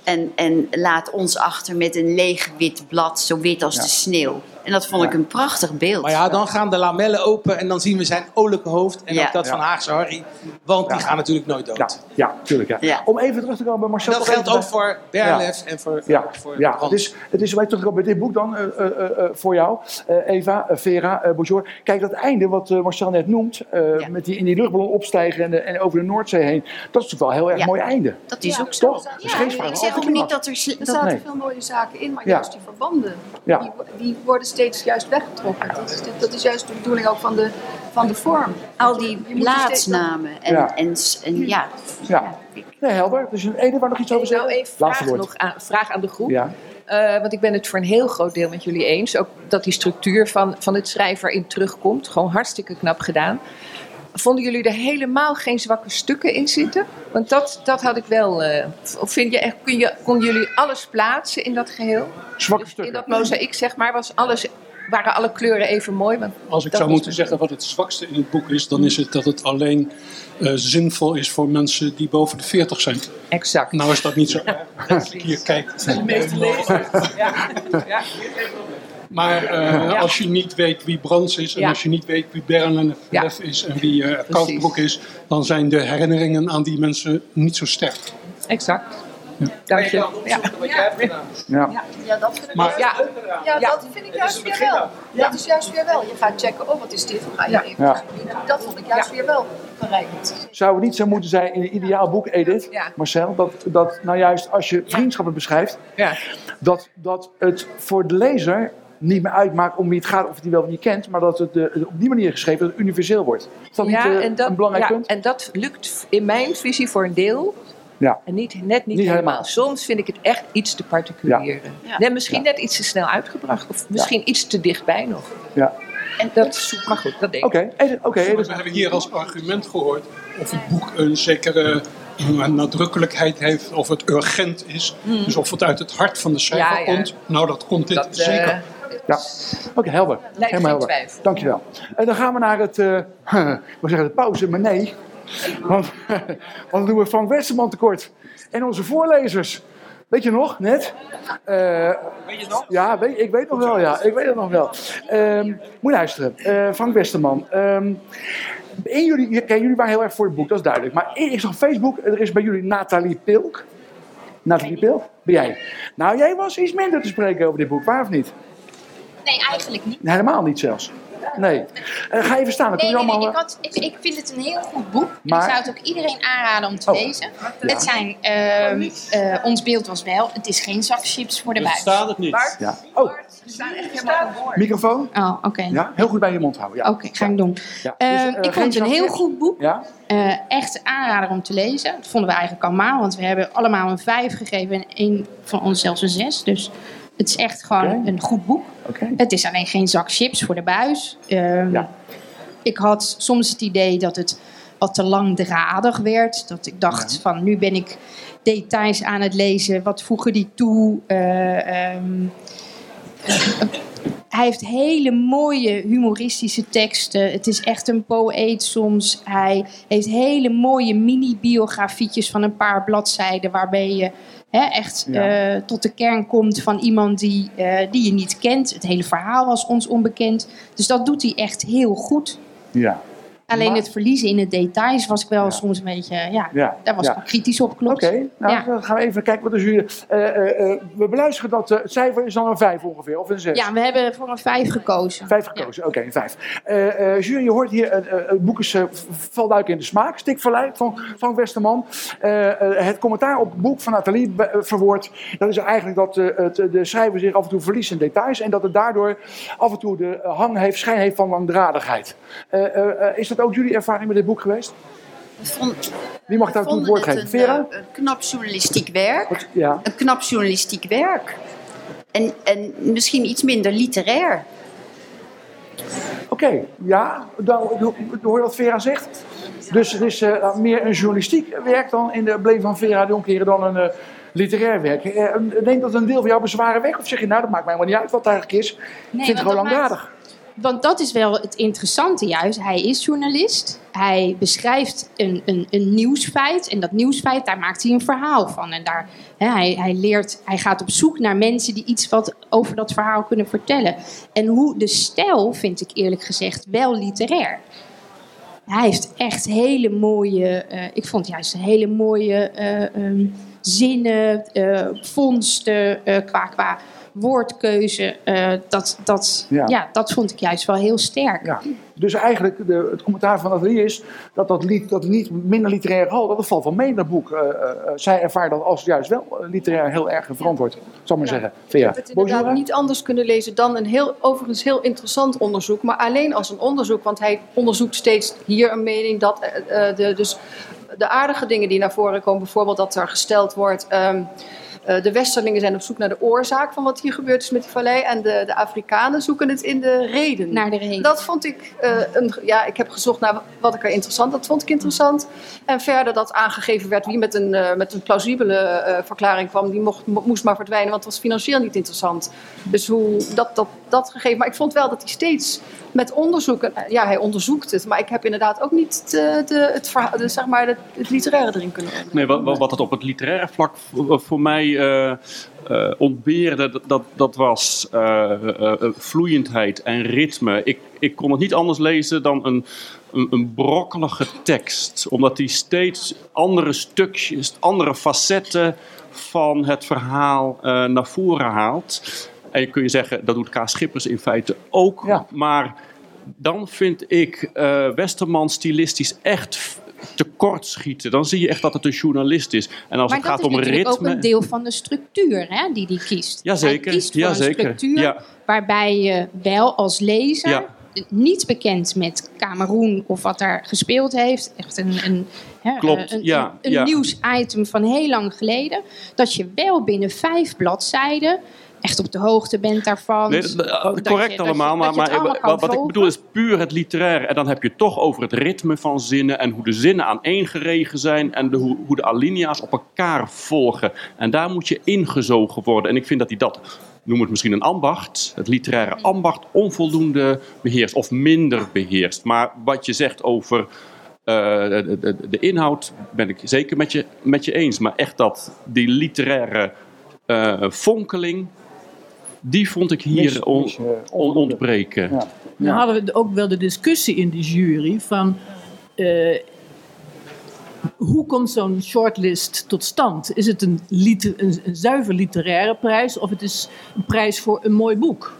En, en laat ons achter met een leeg wit blad, zo wit als Ja. de sneeuw. En dat vond ik een prachtig beeld. Maar ja, dan gaan de lamellen open en dan zien we zijn olijke hoofd. En Ja. ook dat van. Haagse Harry. Want die gaan natuurlijk nooit dood. Ja, ja, tuurlijk. Ja. Om even terug te komen bij Marcel. En dat toch geldt ook bij- voor Berlef en voor, Ja, voor ja. Het is, het is om even terug te komen bij dit boek dan, eh, eh, eh, voor jou, eh, Eva, Vera, Bonjour. Kijk, dat einde wat eh, Marcel net noemt, eh, met die in die luchtballon opstijgen en, de- en over de Noordzee heen, dat is toch wel een heel erg Ja. mooi einde. Dat is ook Toch? zo. Ja, vraag. ik zeg ook niet dat er... Er zaten veel mooie zaken in, maar juist die verbanden, die worden steeds juist weggetrokken. Dat is, dat is juist de bedoeling ook van de, van de vorm. Al die plaatsnamen en Ja. en, en ja. Ja. Nee, helder. Dus een ene waar nog iets over zeggen? Nou, even Laatste vraag, woord. nog aan, vraag aan de groep. Ja. Eh, want ik ben het voor een heel groot deel met jullie eens. Ook dat die structuur van, van het schrijver in terugkomt. Gewoon hartstikke knap gedaan. Vonden jullie er helemaal geen zwakke stukken in zitten? Want dat, dat had ik wel. eh, of vind je echt, kun je, konden jullie alles plaatsen in dat geheel? Zwakke stukken? In dat mozaïek, zeg maar, was alles, waren alle kleuren even mooi? Want Als ik zou moeten zeggen wat het zwakste in het boek is, dan is het dat het alleen eh, zinvol is voor mensen die boven de 40 zijn. Exact. Nou is dat niet zo erg als ik hier kijk. De meeste [laughs] lezers. Ja. Ja. Maar eh, Ja. als je niet weet wie Brands is en Ja. als je niet weet wie Berlen is en wie eh Koudbroek is, dan zijn de herinneringen aan die mensen niet zo sterk. Exact. Dank je. Ja. Ja. Ja, ja, dat vind ik Maar- juist, ja, dat vind ik juist weer wel. Dat is juist weer wel. Je gaat checken, oh wat is dit? Ga je even Ja. Dat vond ik juist weer wel verrijkend. Zou het niet zo moeten zijn in een ideaal boek, Edith, Ja. Marcel, dat, dat nou juist als je vriendschappen beschrijft, Ja. dat, dat het voor de lezer niet meer uitmaakt om wie het gaat of die wel of niet kent, maar dat het de, op die manier geschreven dat het universeel wordt. Is dat ja, niet eh, en dat, een belangrijk ja, punt? En dat lukt in mijn visie voor een deel. Ja. En niet, net niet, Niet helemaal. helemaal. Soms vind ik het echt iets te particulier. Ja. Net, misschien net iets te snel uitgebracht. Of misschien iets te dichtbij nog. Ja. En dat, maar goed, dat denk ik. Oké, Edith. we hebben hier als argument gehoord of het boek een zekere eh, nadrukkelijkheid heeft, of het urgent is. Mm. Dus of het uit het hart van de schrijver Ja, ja. komt. Nou, dat komt dit Dat, eh, zeker. Ja, oké, helder. Lijkt Helemaal helder. twijfel. Dankjewel. En dan gaan we naar het, eh [laughs] wil zeggen de pauze, maar nee. Want, [laughs] want dan doen we Frank Westerman tekort. En onze voorlezers. Weet je nog, net? weet je nog? Ja, weet, ik weet nog wel, ja. Ik weet het nog wel. Ehm, moet je luisteren. Eh, Frank Westerman. ehm, in jullie, jullie waren heel erg voor het boek, dat is duidelijk. Maar ik zag op Facebook, er is bij jullie Nathalie Pilk. Nathalie Pilk? Ben jij? Nou, jij was iets minder te spreken over dit boek, waar of niet? Nee, eigenlijk niet. Helemaal niet zelfs. Nee. Eh, ga even staan, dan kun Nee, je nee, nee. allemaal... Ik, had, ik, ik vind het een heel goed boek. En Maar- ik zou het ook iedereen aanraden om te Oh. lezen. Ja. Het zijn, ehm, eh, ons beeld was wel, het is geen zak chips voor de buis. het niet. Ja. Oh, woord. microfoon? Oh, oké. Ja, heel goed bij je mond houden. Ja. Oké, ga ik doen. Ja. Ehm, Dus, eh, ik vond het een heel goed boek. Ja? Eh, echt aanrader om te lezen. Dat vonden we eigenlijk allemaal, want we hebben allemaal een vijf gegeven en één van ons zelfs een zes. Dus het is echt gewoon een goed boek. Het is alleen geen zak chips voor de buis. Ehm, Ik had soms het idee dat het wat te langdradig werd. Dat ik dacht van nu ben ik details aan het lezen. Wat voegen die toe? Eh, ehm, hij heeft hele mooie humoristische teksten. Het is echt een poëet soms. Hij heeft hele mooie mini-biografietjes van een paar bladzijden... waarbij je hè, echt Ja. eh, tot de kern komt van iemand die, eh, die je niet kent. Het hele verhaal was ons onbekend. Dus dat doet hij echt heel goed. Ja. Alleen Maar- het verliezen in de details was ik wel soms een beetje... Ja, Ja, daar was ik kritisch op, klopt. Oké, nou dan gaan we even kijken wat de jury... eh, eh, eh, we beluisteren dat het cijfer is dan een 5 ongeveer, of een 6? Ja, we hebben voor een vijf gekozen. Vijf gekozen, oké, een vijf. Eh, eh, jury, je hoort hier, het boek is, v- valt duidelijk in de smaak. Stikverlei van, van Westerman. Het commentaar op het boek van Nathalie verwoord. Dat is eigenlijk dat het, de schrijver zich af en toe verliest in details. En dat het daardoor af en toe de hang heeft, schijn heeft van langdradigheid. Is dat ook jullie ervaring met dit boek geweest? Wie mag daar toe het vonden woord het geven? een, Vera? eh, een knap journalistiek werk. Ja. Een knap journalistiek werk. En, en misschien iets minder literair. Oké, ja, dan hoor je wat Vera zegt. Dus het is eh, meer een journalistiek werk dan in de beleving van Vera Jonkeren dan een eh, literair werk. Eh, neemt dat een deel van jouw bezwaren weg? Of zeg je, nou, dat maakt mij helemaal niet uit wat het eigenlijk is. Ik vind het gewoon dat. Want dat is wel het interessante juist. Hij is journalist. Hij beschrijft een, een, een nieuwsfeit. En dat nieuwsfeit, daar maakt hij een verhaal van. En daar, hij, hij, leert, hij gaat op zoek naar mensen die iets wat over dat verhaal kunnen vertellen. En hoe de stijl, vind ik eerlijk gezegd, wel literair. Hij heeft echt hele mooie, eh, ik vond juist hele mooie eh, ehm, zinnen, eh, vondsten qua, qua woordkeuze. eh, dat, dat, Ja. ja. dat vond ik juist wel heel sterk. Ja. Dus eigenlijk, de, het commentaar van Nathalie is dat dat, lied, dat niet minder literair gehalte, dat valt wel mee in dat boek. Eh, eh, zij ervaart dat als juist wel literair heel erg verantwoord, zal ik maar zeggen. Ik heb het inderdaad Bonjour. niet anders kunnen lezen dan een heel, overigens heel interessant onderzoek. Maar alleen als een onderzoek, want hij onderzoekt steeds hier een mening. Dat, de, dus de aardige dingen die naar voren komen, bijvoorbeeld dat er gesteld wordt... ehm, eh, de Westerlingen zijn op zoek naar de oorzaak van wat hier gebeurd is met die vallei. En de, de Afrikanen zoeken het in de reden. Naar de reden. Dat vond ik, eh, een, ja, ik heb gezocht naar wat ik er interessant, dat vond ik interessant. En verder dat aangegeven werd wie met een, eh, met een plausibele eh, verklaring kwam, die mocht, mo- moest maar verdwijnen, want het was financieel niet interessant. Dus hoe dat, dat, dat gegeven. Maar ik vond wel dat hij steeds met onderzoeken, eh, ja, hij onderzoekt het, maar ik heb inderdaad ook niet de, de, het, verha- de, zeg maar, het, literaire erin kunnen Nee, wat, wat het op het literaire vlak voor, voor mij eh, eh, ontbeerde, dat, dat, was eh, eh, eh, vloeiendheid en ritme. Ik, ik kon het niet anders lezen dan een, een, brokkelige tekst, omdat die steeds andere stukjes, andere facetten van het verhaal eh, naar voren haalt. En je kun je zeggen, dat doet K. Schippers in feite ook. Maar dan vind ik eh Westerman stilistisch echt tekort schieten. Dan zie je echt dat het een journalist is. En als maar het dat gaat is om ritme... ook een deel van de structuur hè, die hij kiest. Jazeker, Hij kiest voor jazeker, een structuur ja. waarbij je wel als lezer, Ja. niet bekend met Cameroen of wat daar gespeeld heeft, echt een, een, hè, Klopt, een, ja, een, een ja. nieuwsitem van heel lang geleden, dat je wel binnen vijf bladzijden echt op de hoogte bent daarvan. Nee, dat- dat- Dat je- correct dat je- allemaal, maar, je wat, ik bedoel is puur het literaire. En dan heb je het toch over het ritme van zinnen en hoe de zinnen aaneengeregen zijn en de, hoe, hoe de alinea's op elkaar volgen. En daar moet je ingezogen worden. En ik vind dat hij dat, noem het misschien een ambacht, het literaire ambacht, onvoldoende beheerst of minder beheerst. Maar wat je zegt over eh, de, de, de inhoud ben ik zeker met je, met je eens. Maar echt dat die literaire eh, fonkeling, die vond ik hier Mis- on- mis, eh, on- ontbreken. Dan hadden we ook wel de discussie in die jury van... eh, hoe komt zo'n shortlist tot stand? Is het een, liter- een, een zuiver literaire prijs of het is een prijs voor een mooi boek?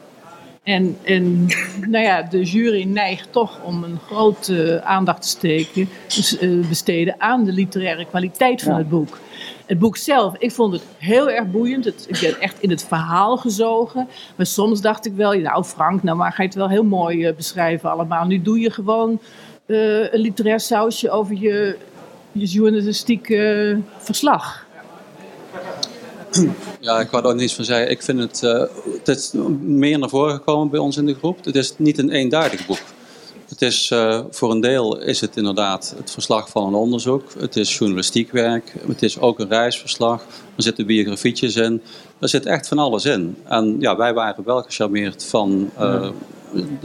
En, en nou ja, de jury neigt toch om een grote aandacht te steken, dus, eh, besteden aan de literaire kwaliteit van Ja. het boek. Het boek zelf, ik vond het heel erg boeiend. Ik ben echt in het verhaal gezogen. Maar soms dacht ik wel, nou Frank, nou maar ga je het wel heel mooi eh, beschrijven allemaal. Nu doe je gewoon eh, een literair sausje over je, je journalistieke verslag. Ja, ik wou daar niets van zeggen. Ik vind het, eh, het meer naar voren gekomen bij ons in de groep. Het is niet een eenduidig boek. Het is, eh, voor een deel is het inderdaad het verslag van een onderzoek. Het is journalistiek werk. Het is ook een reisverslag. Er zitten biografietjes in. Er zit echt van alles in. En ja, wij waren wel gecharmeerd van eh,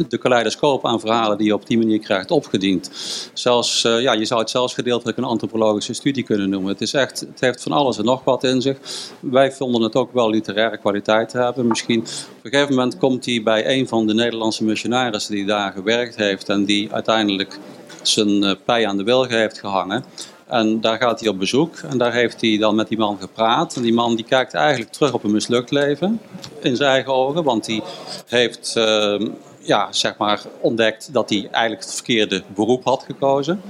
de- kaleidoscoop aan verhalen die je op die manier krijgt opgediend. Zelfs, eh, ja, je zou het zelfs gedeeltelijk een antropologische studie kunnen noemen. Het, is echt, het heeft van alles en nog wat in zich. Wij vonden het ook wel literaire kwaliteit te hebben. Misschien op een gegeven moment komt hij bij een van de Nederlandse missionarissen die daar gewerkt heeft en die uiteindelijk zijn eh, pij aan de wilgen heeft gehangen. En daar gaat hij op bezoek en daar heeft hij dan met die man gepraat. En die man die kijkt eigenlijk terug op een mislukt leven in zijn eigen ogen, want die heeft eh, ja, zeg maar ontdekt dat hij eigenlijk het verkeerde beroep had gekozen.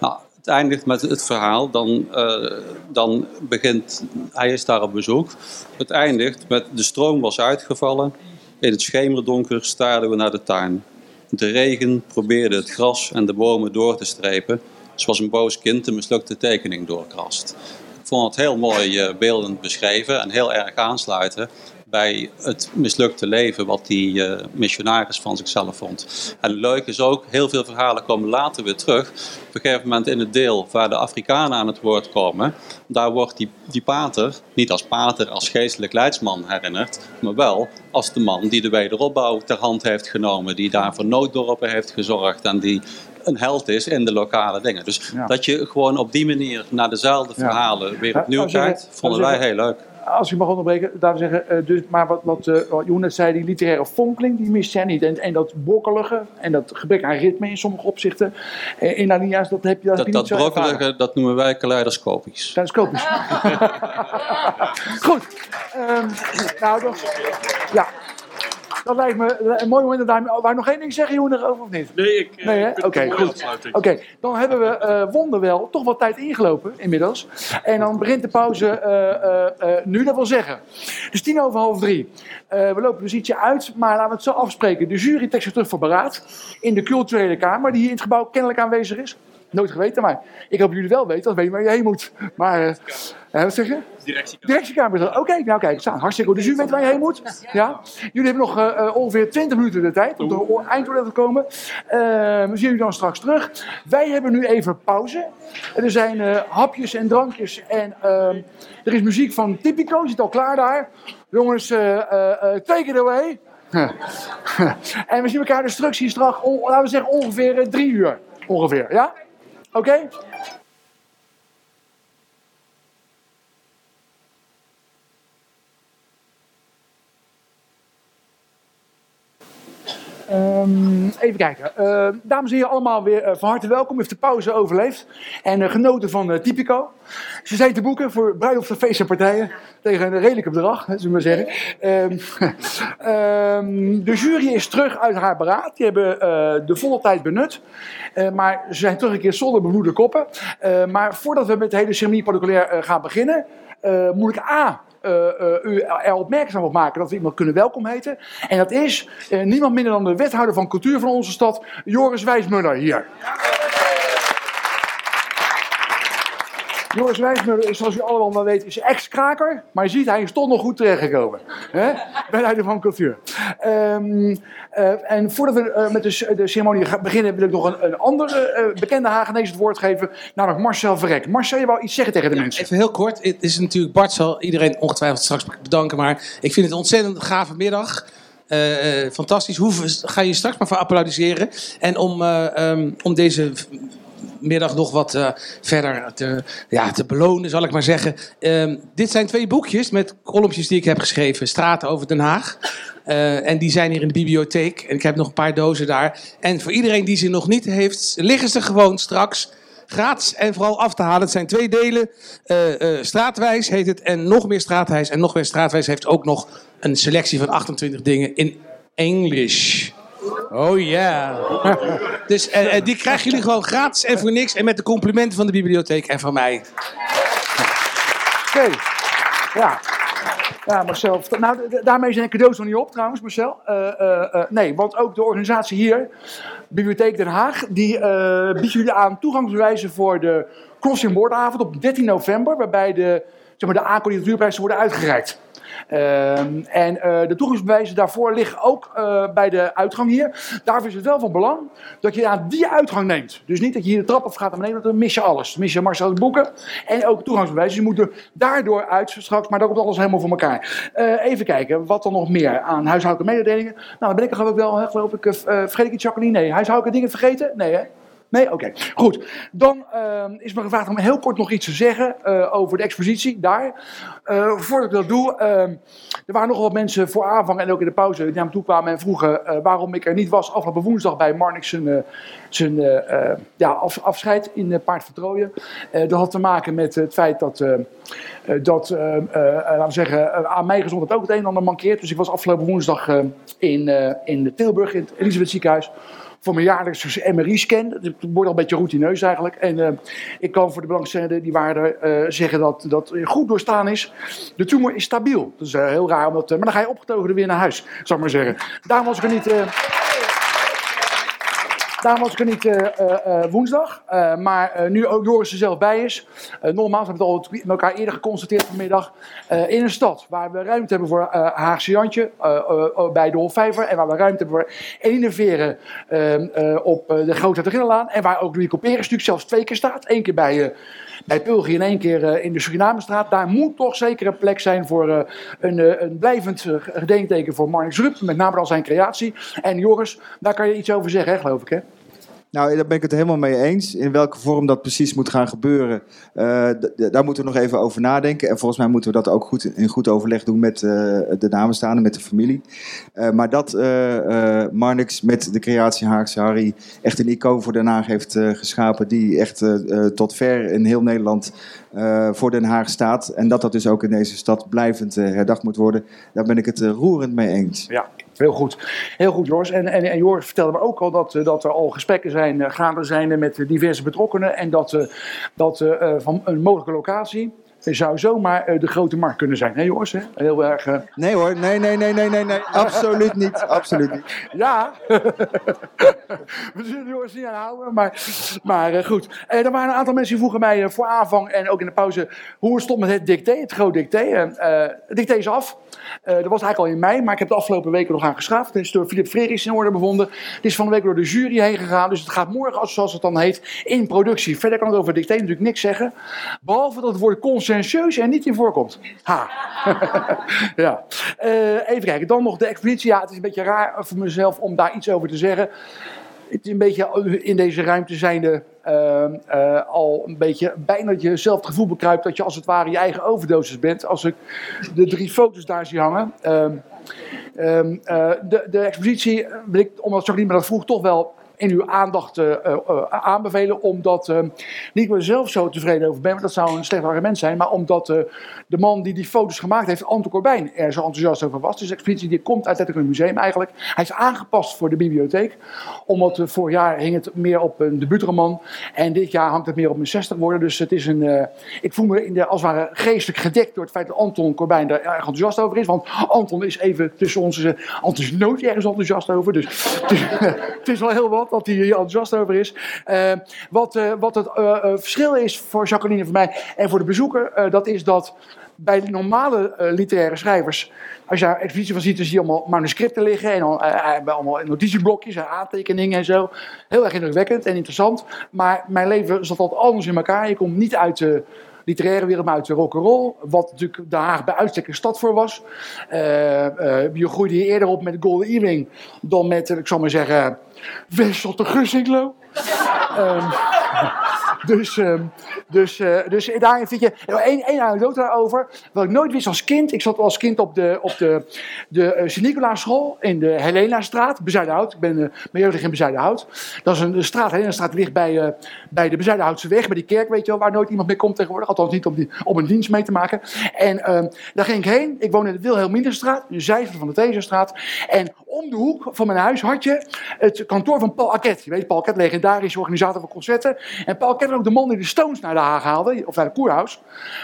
Nou, het eindigt met het verhaal, dan, eh, dan begint, hij is daar op bezoek. Het eindigt met de stroom was uitgevallen. In het schemerdonker staarden we naar de tuin. De regen probeerde het gras en de bomen door te strepen, zoals een boos kind een mislukte tekening doorkrast. Ik vond het heel mooi eh, beeldend beschreven en heel erg aansluiten bij het mislukte leven wat die eh, missionaris van zichzelf vond. En het leuke is ook, heel veel verhalen komen later weer terug. Op een gegeven moment in het deel waar de Afrikanen aan het woord komen, daar wordt die, die pater niet als pater, als geestelijk leidsman herinnerd, maar wel als de man die de wederopbouw ter hand heeft genomen, die daar voor nooddorpen heeft gezorgd en die een held is in de lokale dingen. Dus dat je gewoon op die manier naar dezelfde verhalen weer opnieuw kijkt, vonden wij heel leuk. Als ik mag onderbreken, laten we zeggen, eh, dus, maar wat, wat, eh, wat Joen net zei, die literaire fonkeling, die mist jij niet. En, en dat brokkelige en dat gebrek aan ritme in sommige opzichten, eh, in Alinea's, dat heb je, dat heb Dat, je dat zo brokkelige, dat noemen wij kaleidoscopisch. Telescopisch. [laughs] Goed. Ehm, nou, dat, ja. Dat lijkt me een mooi moment. om daar- je nog één ding zeggen, Joen, erover of niet? Nee, ik, eh, Nee, ik vind Oké, goed. Oké, dan hebben we eh wonderwel toch wat tijd ingelopen inmiddels. En dan begint de pauze eh, eh, eh, nu, dat wil zeggen. Dus tien over half drie. Eh, we lopen dus ietsje uit, maar laten we het zo afspreken. De jury trekt zich terug voor beraad in de culturele kamer, die hier in het gebouw kennelijk aanwezig is. Nooit geweten, maar ik hoop jullie wel weten, dat weet je waar je heen moet. Maar, eh, eh, wat zeg je? Directiekamer. Directiekamer. Oké, nou kijk, staan. hartstikke goed. Dus u weet waar je heen moet. Ja? Jullie hebben nog eh, eh, ongeveer 20 minuten de tijd om een eindwoord te komen. Eh, we zien jullie dan straks terug. Wij hebben nu even pauze. Er zijn eh, hapjes en drankjes en ehm, er is muziek van Tipico. Zit al klaar daar. Jongens, eh, eh, eh, take it away. [laughs] en we zien elkaar dus straks laten we zeggen ongeveer drie uur. Ongeveer, ja? Oké? Ehm, even kijken. Eh, dames en heren, allemaal weer eh, van harte welkom. Heeft de pauze overleefd en eh, genoten van eh, Typico. Ze zijn te boeken voor bruiloften, feesten en partijen tegen een redelijke bedrag, zullen we maar zeggen. [laughs] Ehm, de jury is terug uit haar beraad. Die hebben de volle tijd benut. Maar ze zijn teruggekeerd zonder bebloede koppen. Maar voordat we met de hele ceremonie eh, gaan beginnen, moet ik A u er opmerkzaam op maken dat we iemand kunnen welkom heten. En dat is eh, niemand minder dan de wethouder van cultuur van onze stad, Joris Wijsmuller hier. Joris Wijsmuller is, zoals u allemaal wel weet, is ex-kraker. Maar je ziet, hij is toch nog goed terechtgekomen. Hè? Wethouder van cultuur. Ehm, eh, en voordat we eh, met de, de ceremonie gaan beginnen, wil ik nog een, een andere eh, bekende Hagenees het woord geven. Namelijk Marcel Verrek. Marcel, je wou iets zeggen tegen de mensen. Even heel kort. Het is natuurlijk, Bart zal iedereen ongetwijfeld straks bedanken. Maar ik vind het een ontzettend gave middag. Fantastisch. Hoe ga je straks maar voor applaudisseren. En om, eh, ehm, om deze middag nog wat eh, verder te, ja, te belonen, zal ik maar zeggen. Ehm, dit zijn twee boekjes met kolompjes die ik heb geschreven. Straten over Den Haag. Eh, en die zijn hier in de bibliotheek. En ik heb nog een paar dozen daar. En voor iedereen die ze nog niet heeft, liggen ze gewoon straks gratis en vooral af te halen. Het zijn twee delen. Eh, straatwijs heet het en nog meer straatwijs. En nog meer straatwijs heeft ook nog een selectie van 28 dingen in English. Oh ja. [laughs] Dus eh, eh, die krijgen jullie gewoon gratis en voor niks. En met de complimenten van de bibliotheek en van mij. Oké. Ja. Ja, Marcel. Nou, daarmee zijn de cadeaus nog niet op trouwens, Marcel. Eh, nee, want ook de organisatie hier, Bibliotheek Den Haag, die biedt jullie aan toegangsbewijzen voor de Crossing Boardavond op 13 november, waarbij de, zeg maar, de worden uitgereikt. Ehm, en eh, de toegangsbewijzen daarvoor liggen ook eh, bij de uitgang hier. Daarvoor is het wel van belang dat je aan die uitgang neemt. Dus niet dat je hier de trap af gaat naar beneden, want dan mis je alles. Dan mis je Marcel de boeken en ook toegangsbewijzen. Dus je moet er daardoor uit straks, maar dan komt alles helemaal voor elkaar. Eh, even kijken, wat dan nog meer aan huishoudelijke mededelingen. Nou, dan ben ik er wel, geloof ik. vergeet ik iets, Jacqueline? Nee, huishoudelijke dingen vergeten? Nee, hè? Nee? Oké. Goed. Dan ehm, is me gevraagd om heel kort nog iets te zeggen eh, over de expositie daar. Eh, voordat ik dat doe, ehm, er waren nogal wat mensen voor aanvang en ook in de pauze die naar me toe kwamen en vroegen eh, waarom ik er niet was afgelopen woensdag bij Marnix zijn, ja, af- afscheid in Paard van dat had te maken met het feit dat, dat laten we zeggen, aan mijn gezondheid ook het een en ander mankeert. Dus ik was afgelopen woensdag in, in Tilburg, in het Elisabeth ziekenhuis voor mijn jaarlijkse MRI-scan. Het wordt al een beetje routineus eigenlijk. En eh, ik kan voor de belangstellenden die waren eh, zeggen dat dat goed doorstaan is. De tumor is stabiel. Dat is eh, heel raar, omdat, maar dan ga je opgetogen weer naar huis, zou ik maar zeggen. Daarom was er niet... Daarom was ik er niet eh, eh, eh, woensdag. Maar nu ook Joris er zelf bij is. Nogmaals, we hebben het al met elkaar eerder geconstateerd vanmiddag. in een stad waar we ruimte hebben voor Haagse Jantje eh, bij de Hofvijver. En waar we ruimte hebben voor Eline Veren eh, eh, op de Grote Hertoginnenlaan. En waar ook Louis Couperus natuurlijk zelfs twee keer staat. Eén keer bij... bij Pulgi en één keer in de Surinamenstraat. Daar moet toch zeker een plek zijn voor een, een blijvend gedenkteken voor Marnix Rupp. Met name al zijn creatie. En Joris, daar kan je iets over zeggen, geloof ik, hè? Nou, daar ben ik het helemaal mee eens. In welke vorm dat precies moet gaan gebeuren, eh, daar moeten we nog even over nadenken. En volgens mij moeten we dat ook goed in goed overleg doen met eh, de namenstaanden, met de familie. Eh, maar dat Marnix met de creatie Haagse Harry echt een icoon voor Den Haag heeft geschapen, die echt tot ver in heel Nederland voor Den Haag staat. En dat dat dus ook in deze stad blijvend herdacht moet worden, daar ben ik het roerend mee eens. Ja, heel goed. Heel goed, Joris. En, en, en Joris vertelde me ook al dat, eh, dat er al gesprekken zijn, eh, gaande zijn eh, met diverse betrokkenen. En dat, eh, dat eh, eh, van een mogelijke locatie zou zomaar eh, de grote markt kunnen zijn. Hè, Joris? Hè? Heel erg... eh, Nee hoor, nee, nee, nee, nee, nee, nee. [laughs] absoluut niet. Absoluut niet. Ja, [laughs] we zullen Joris niet aanhouden, maar, maar eh, goed. Er waren een aantal mensen die vroegen mij voor aanvang en ook in de pauze hoe het stond met het dicté, het groot dicté. Het dicté is af. Dat was eigenlijk al in mei, maar ik heb de afgelopen weken nog aan geschaafd. Het is door Philip Frederiks in orde bevonden. Het is van de week door de jury heen gegaan, dus het gaat morgen, als- zoals het dan heet, in productie. Verder kan het over het dicté natuurlijk niks zeggen, behalve dat het woord consensueus er niet in voorkomt. Ha. [laughs] ja. Eh, even kijken, dan nog de expositie. Ja, het is een beetje raar voor mezelf om daar iets over te zeggen. Het is een beetje in deze ruimte zijnde eh, al een beetje bijna dat je zelf het gevoel bekruipt dat je als het ware je eigen overdosis bent. Als ik de drie foto's daar zie hangen. Ehm, ehm, eh, de, de expositie wil ik, omdat Jacqueline me dat vroeg, toch wel in uw aandacht eh, eh, eh, aanbevelen. Omdat, niet ik er zelf zo tevreden over ben, want dat zou een slecht argument zijn. Maar omdat de man die die foto's gemaakt heeft, Anton Corbijn, er zo enthousiast over was. Dus de expositie die komt uit het museum eigenlijk. Hij is aangepast voor de bibliotheek. Omdat vorig jaar hing het meer op een debuutroman. En dit jaar hangt het meer op mijn 60 worden. Dus het is een, ik voel me in de, als het ware geestelijk gedekt door het feit dat Anton Corbijn daar erg enthousiast over is. Want Anton is even tussen ons, Anton is nooit ergens enthousiast over. Dus het is [laughs] wel heel wat dat hij hier enthousiast over is. Eh, wat, eh, wat het eh, verschil is voor Jacqueline voor mij en voor de bezoeker, dat is dat bij normale literaire schrijvers, als je daar expositie van ziet, dan zie je allemaal manuscripten liggen en allemaal notitieblokjes en aantekeningen en zo. Heel erg indrukwekkend en interessant. Maar mijn leven zat altijd anders in elkaar. Je komt niet uit de literaire wereld, maar uit de rock'n'roll. Wat natuurlijk Den Haag bij uitstek een stad voor was. Eh, eh, je groeide hier eerder op met Golden Earring dan met, eh, ik zal maar zeggen, Wessel de Gussinklo. [laughs] Ehm, dus, ehm, dus, eh, dus daarin vind je. Eén één anekdote daarover. Wat ik nooit wist als kind. Ik zat als kind op de, op de, de eh, Sint-Nicolaaschool in de Helena-straat, Bezuidenhout. Ik ben uh, mijn jeugd in Bezuidenhout. Dat is een, straat, Helena-straat, ligt bij, eh, bij de Bezuidenhoutse weg, bij die kerk, weet je wel, waar nooit iemand meer komt tegenwoordig. Althans niet om, die, om een dienst mee te maken. En ehm, daar ging ik heen. Ik woonde in de Wilhelminderstraat, een zijde van de Theserstraat. En om de hoek van mijn huis had je het kantoor van Paul Arquette. Je weet, Paul Arquette, legendarische organisator van concerten. En Paul Arquette was ook de man die de Stones naar de Haag haalde, of naar de Koerhuis.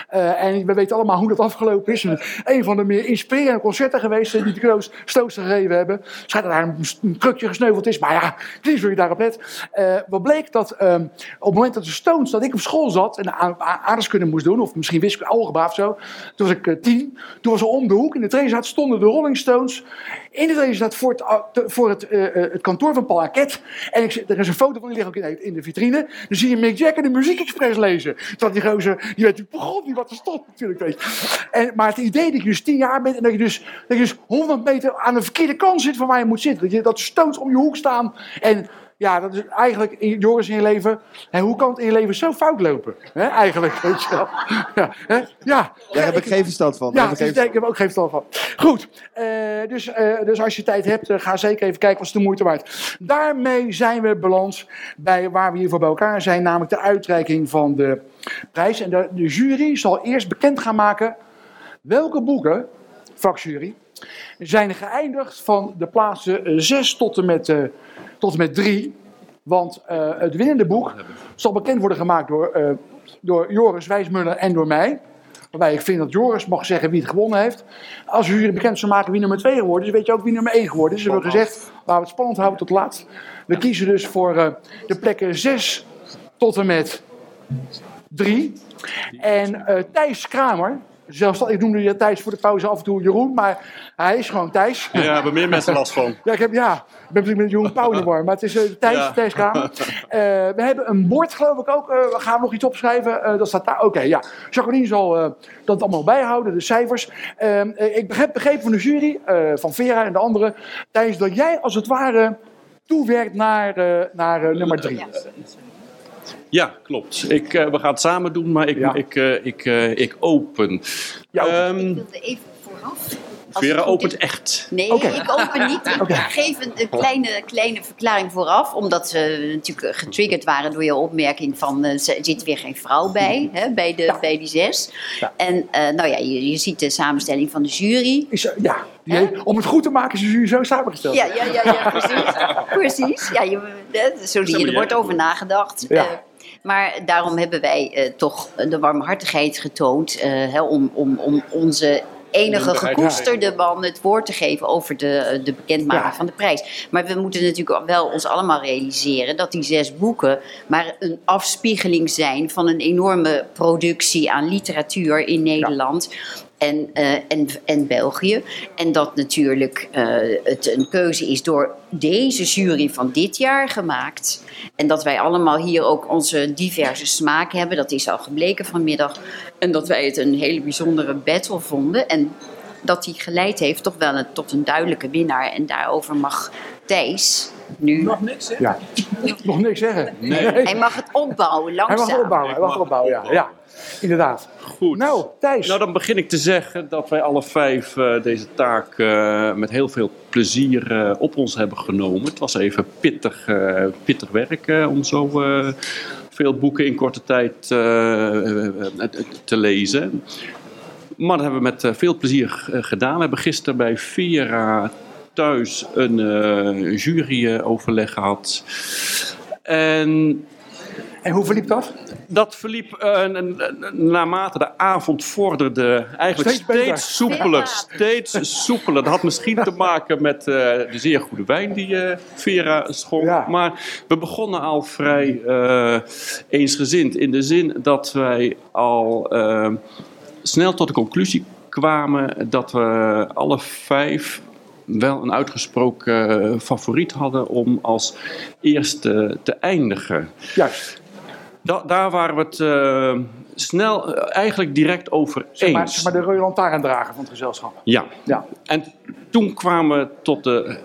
Eh, en we weten allemaal hoe dat afgelopen is. Een van de meer inspirerende concerten geweest eh, die de Stones gegeven hebben. Schijnt dat daar een, een krukje gesneuveld is, maar ja, precies wil je daarop let. Eh, wat bleek dat ehm, op het moment dat de Stones, dat ik op school zat en a- a- aardrijkskunde moest doen, of misschien wiskunde, algebra of zo, toen was ik eh, tien. Toen was er om de hoek in de Treestraat stonden de Rolling Stones in de Treestraat voor het, voor het, eh, eh, het kantoor van Paul Arquette. En ik, er is een foto van, die ligt ook in de, in de vitrine. Dan zie je Mick Jagger de Muziek Express lezen. Dat die gozer, die weet natuurlijk god niet wat er stond natuurlijk. Weet je. En, maar het idee dat je dus tien jaar bent en dat je dus, dat je dus 100 meter aan de verkeerde kant zit van waar je moet zitten. Dat, je, dat Stones om je hoek staan en... Ja, dat is eigenlijk, Joris, in je leven. Hè, hoe kan het in je leven zo fout lopen? Hè, eigenlijk, weet je wel. [laughs] Ja, hè? ja. Daar heb ik geen verstand van. Daar Ja, heb ik geen dus ik heb ook geen verstand van. Goed, eh, dus, eh, dus als je tijd hebt, eh, ga zeker even kijken, was de moeite waard. Daarmee zijn we balans bij waar we hiervoor bij elkaar zijn, namelijk de uitreiking van de prijs. En de, de jury zal eerst bekend gaan maken welke boeken, vakjury, zijn geëindigd van de plaatsen 6 tot en met, tot en met 3. Want eh, het winnende boek zal bekend worden gemaakt door, eh, door Joris Wijsmuller en door mij. Waarbij ik vind dat Joris mag zeggen wie het gewonnen heeft. Als de jury bekend zou maken wie nummer 2 geworden is, weet je ook wie nummer 1 geworden is. Dus we hebben gezegd, laten we het spannend houden tot laatst. We kiezen dus voor eh, de plekken 6 tot en met 3. En Thijs Kramer, zelfs ik noemde je Thijs voor de pauze af en toe Jeroen, maar hij is gewoon Thijs. Ja, daar hebben meer mensen last van. Ja, ik, heb, ja, ik ben natuurlijk met Jeroen Pauw in de war, maar het is eh, Thijs, Ja. Thijs Kramer. [laughs] Eh, we hebben een bord, geloof ik ook. Eh, we gaan nog iets opschrijven. Eh, dat staat daar. Oké, ja. Jacqueline zal eh, dat allemaal bijhouden, de cijfers. Eh, eh, ik begreep, begreep van de jury, eh, van Vera en de anderen, Thijs, dat jij als het ware toewerkt naar, eh, naar nummer drie. Ja, klopt. Ik, eh, we gaan het samen doen, maar ik, ik, eh, ik, eh, ik open. Ehm, Ik wilde even vooraf. Vera opent is- echt. Nee, ik open niet. Ik geef een, een kleine, kleine verklaring vooraf. Omdat ze natuurlijk getriggerd waren door je opmerking van... eh, er zit weer geen vrouw bij, hè, bij, de, bij die zes. En eh, nou ja, je, je ziet de samenstelling van de jury. ja, die om het goed te maken is de jury zo samengesteld. Ja, ja, ja, ja precies. [laughs] precies. Ja, je, zo zie je, er wordt over nagedacht. Ja. Maar daarom hebben wij eh, toch de warmhartigheid getoond eh, hè, om, om, om onze enige gekoesterde man het woord te geven over de, de bekendmaking van de prijs. Maar we moeten natuurlijk wel ons allemaal realiseren dat die zes boeken maar een afspiegeling zijn van een enorme productie aan literatuur in Nederland. En, eh, en, en België. En dat natuurlijk eh, het een keuze is door deze jury van dit jaar gemaakt. En dat wij allemaal hier ook onze diverse smaak hebben. Dat is al gebleken vanmiddag. En dat wij het een hele bijzondere battle vonden. En dat die geleid heeft toch wel tot een duidelijke winnaar. En daarover mag Thijs nu... Nog niks zeggen? Ja. Nog niks zeggen. Hij mag het opbouwen, Hij langzaam. mag opbouwen, hij mag opbouwen, ja. ja. Inderdaad. Goed. Nou, Thijs. Nou, dan begin ik te zeggen dat wij alle vijf eh, deze taak eh, met heel veel plezier eh, op ons hebben genomen. Het was even pittig, eh, pittig werk eh, om zo eh, veel boeken in korte tijd te lezen. Maar dat hebben we met veel plezier gedaan. We hebben gisteren bij Vera thuis een eh, juryoverleg gehad. En en hoe verliep dat? Dat verliep eh, n- naarmate de avond vorderde eigenlijk Steeds soepeler. Steeds soepeler. Dat had misschien te maken met eh, de zeer goede wijn die eh, Vera schonk. Maar we begonnen al vrij eh, eensgezind. In de zin dat wij al snel tot de conclusie kwamen dat we alle vijf wel een uitgesproken eh, favoriet hadden om als eerste te eindigen. Juist. Da- daar waren we het eh, snel, eh, eigenlijk direct over Zeg maar, eens. zeg maar de rode lantaarndrager van het gezelschap. Ja. ja. En toen kwamen we tot de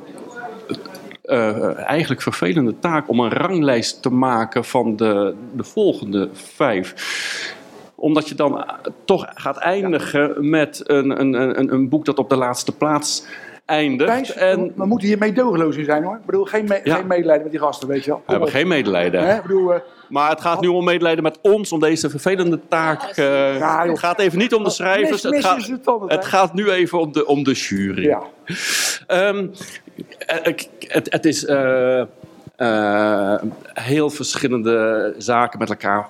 eigenlijk vervelende taak om een ranglijst te maken van de, de volgende vijf omdat je dan toch gaat eindigen met een, een, een, een boek dat op de laatste plaats eindigt. En we moeten hier meedogenloos in zijn hoor. Ik bedoel, geen, me- Ja. geen medelijden met die gasten, weet je wel. we hebben geen medelijden. Hè, ik bedoel, eh, Maar het gaat nu om medelijden met ons, om deze vervelende taak. eh, het gaat even niet om de schrijvers. mis- Het gaat, is het gaat nu even om de, om de jury. Ja. Ehm, eh, het, het is eh, eh, heel verschillende zaken met elkaar,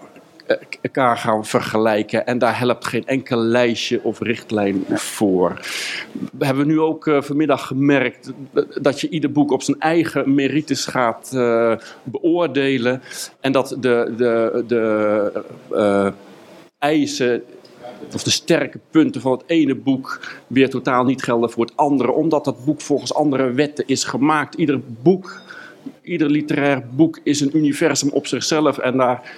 elkaar gaan vergelijken. En daar helpt geen enkel lijstje of richtlijn voor. We hebben nu ook eh, vanmiddag gemerkt dat je ieder boek op zijn eigen merites gaat eh, beoordelen. En dat de, de, de eh, eisen of de sterke punten van het ene boek weer totaal niet gelden voor het andere, omdat dat boek volgens andere wetten is gemaakt. Ieder boek, ieder literair boek is een universum op zichzelf en daar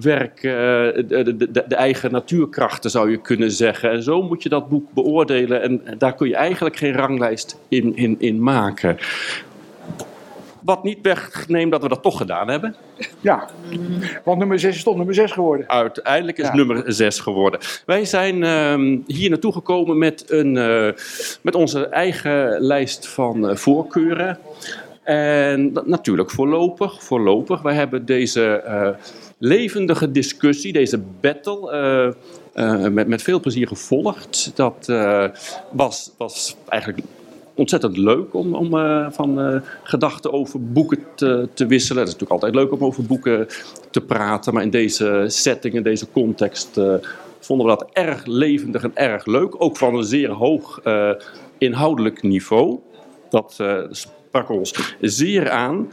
werken eh, de, de, de, eigen natuurkrachten, zou je kunnen zeggen. En zo moet je dat boek beoordelen en daar kun je eigenlijk geen ranglijst in, in, in maken. Wat niet wegneemt dat we dat toch gedaan hebben. Ja, want nummer 6 is toch nummer 6 geworden. Uiteindelijk is nummer 6 geworden. Wij zijn ehm, hier naartoe gekomen met, een, eh, met onze eigen lijst van eh, voorkeuren. En dat- natuurlijk voorlopig, voorlopig. Wij hebben deze levendige discussie, deze battle, eh, eh, met, met veel plezier gevolgd. Dat eh, was, was eigenlijk ontzettend leuk om, om van gedachten over boeken te, te wisselen. Het is natuurlijk altijd leuk om over boeken te praten, maar in deze setting, in deze context, vonden we dat erg levendig en erg leuk. Ook van een zeer hoog inhoudelijk niveau. Dat ons zeer aan.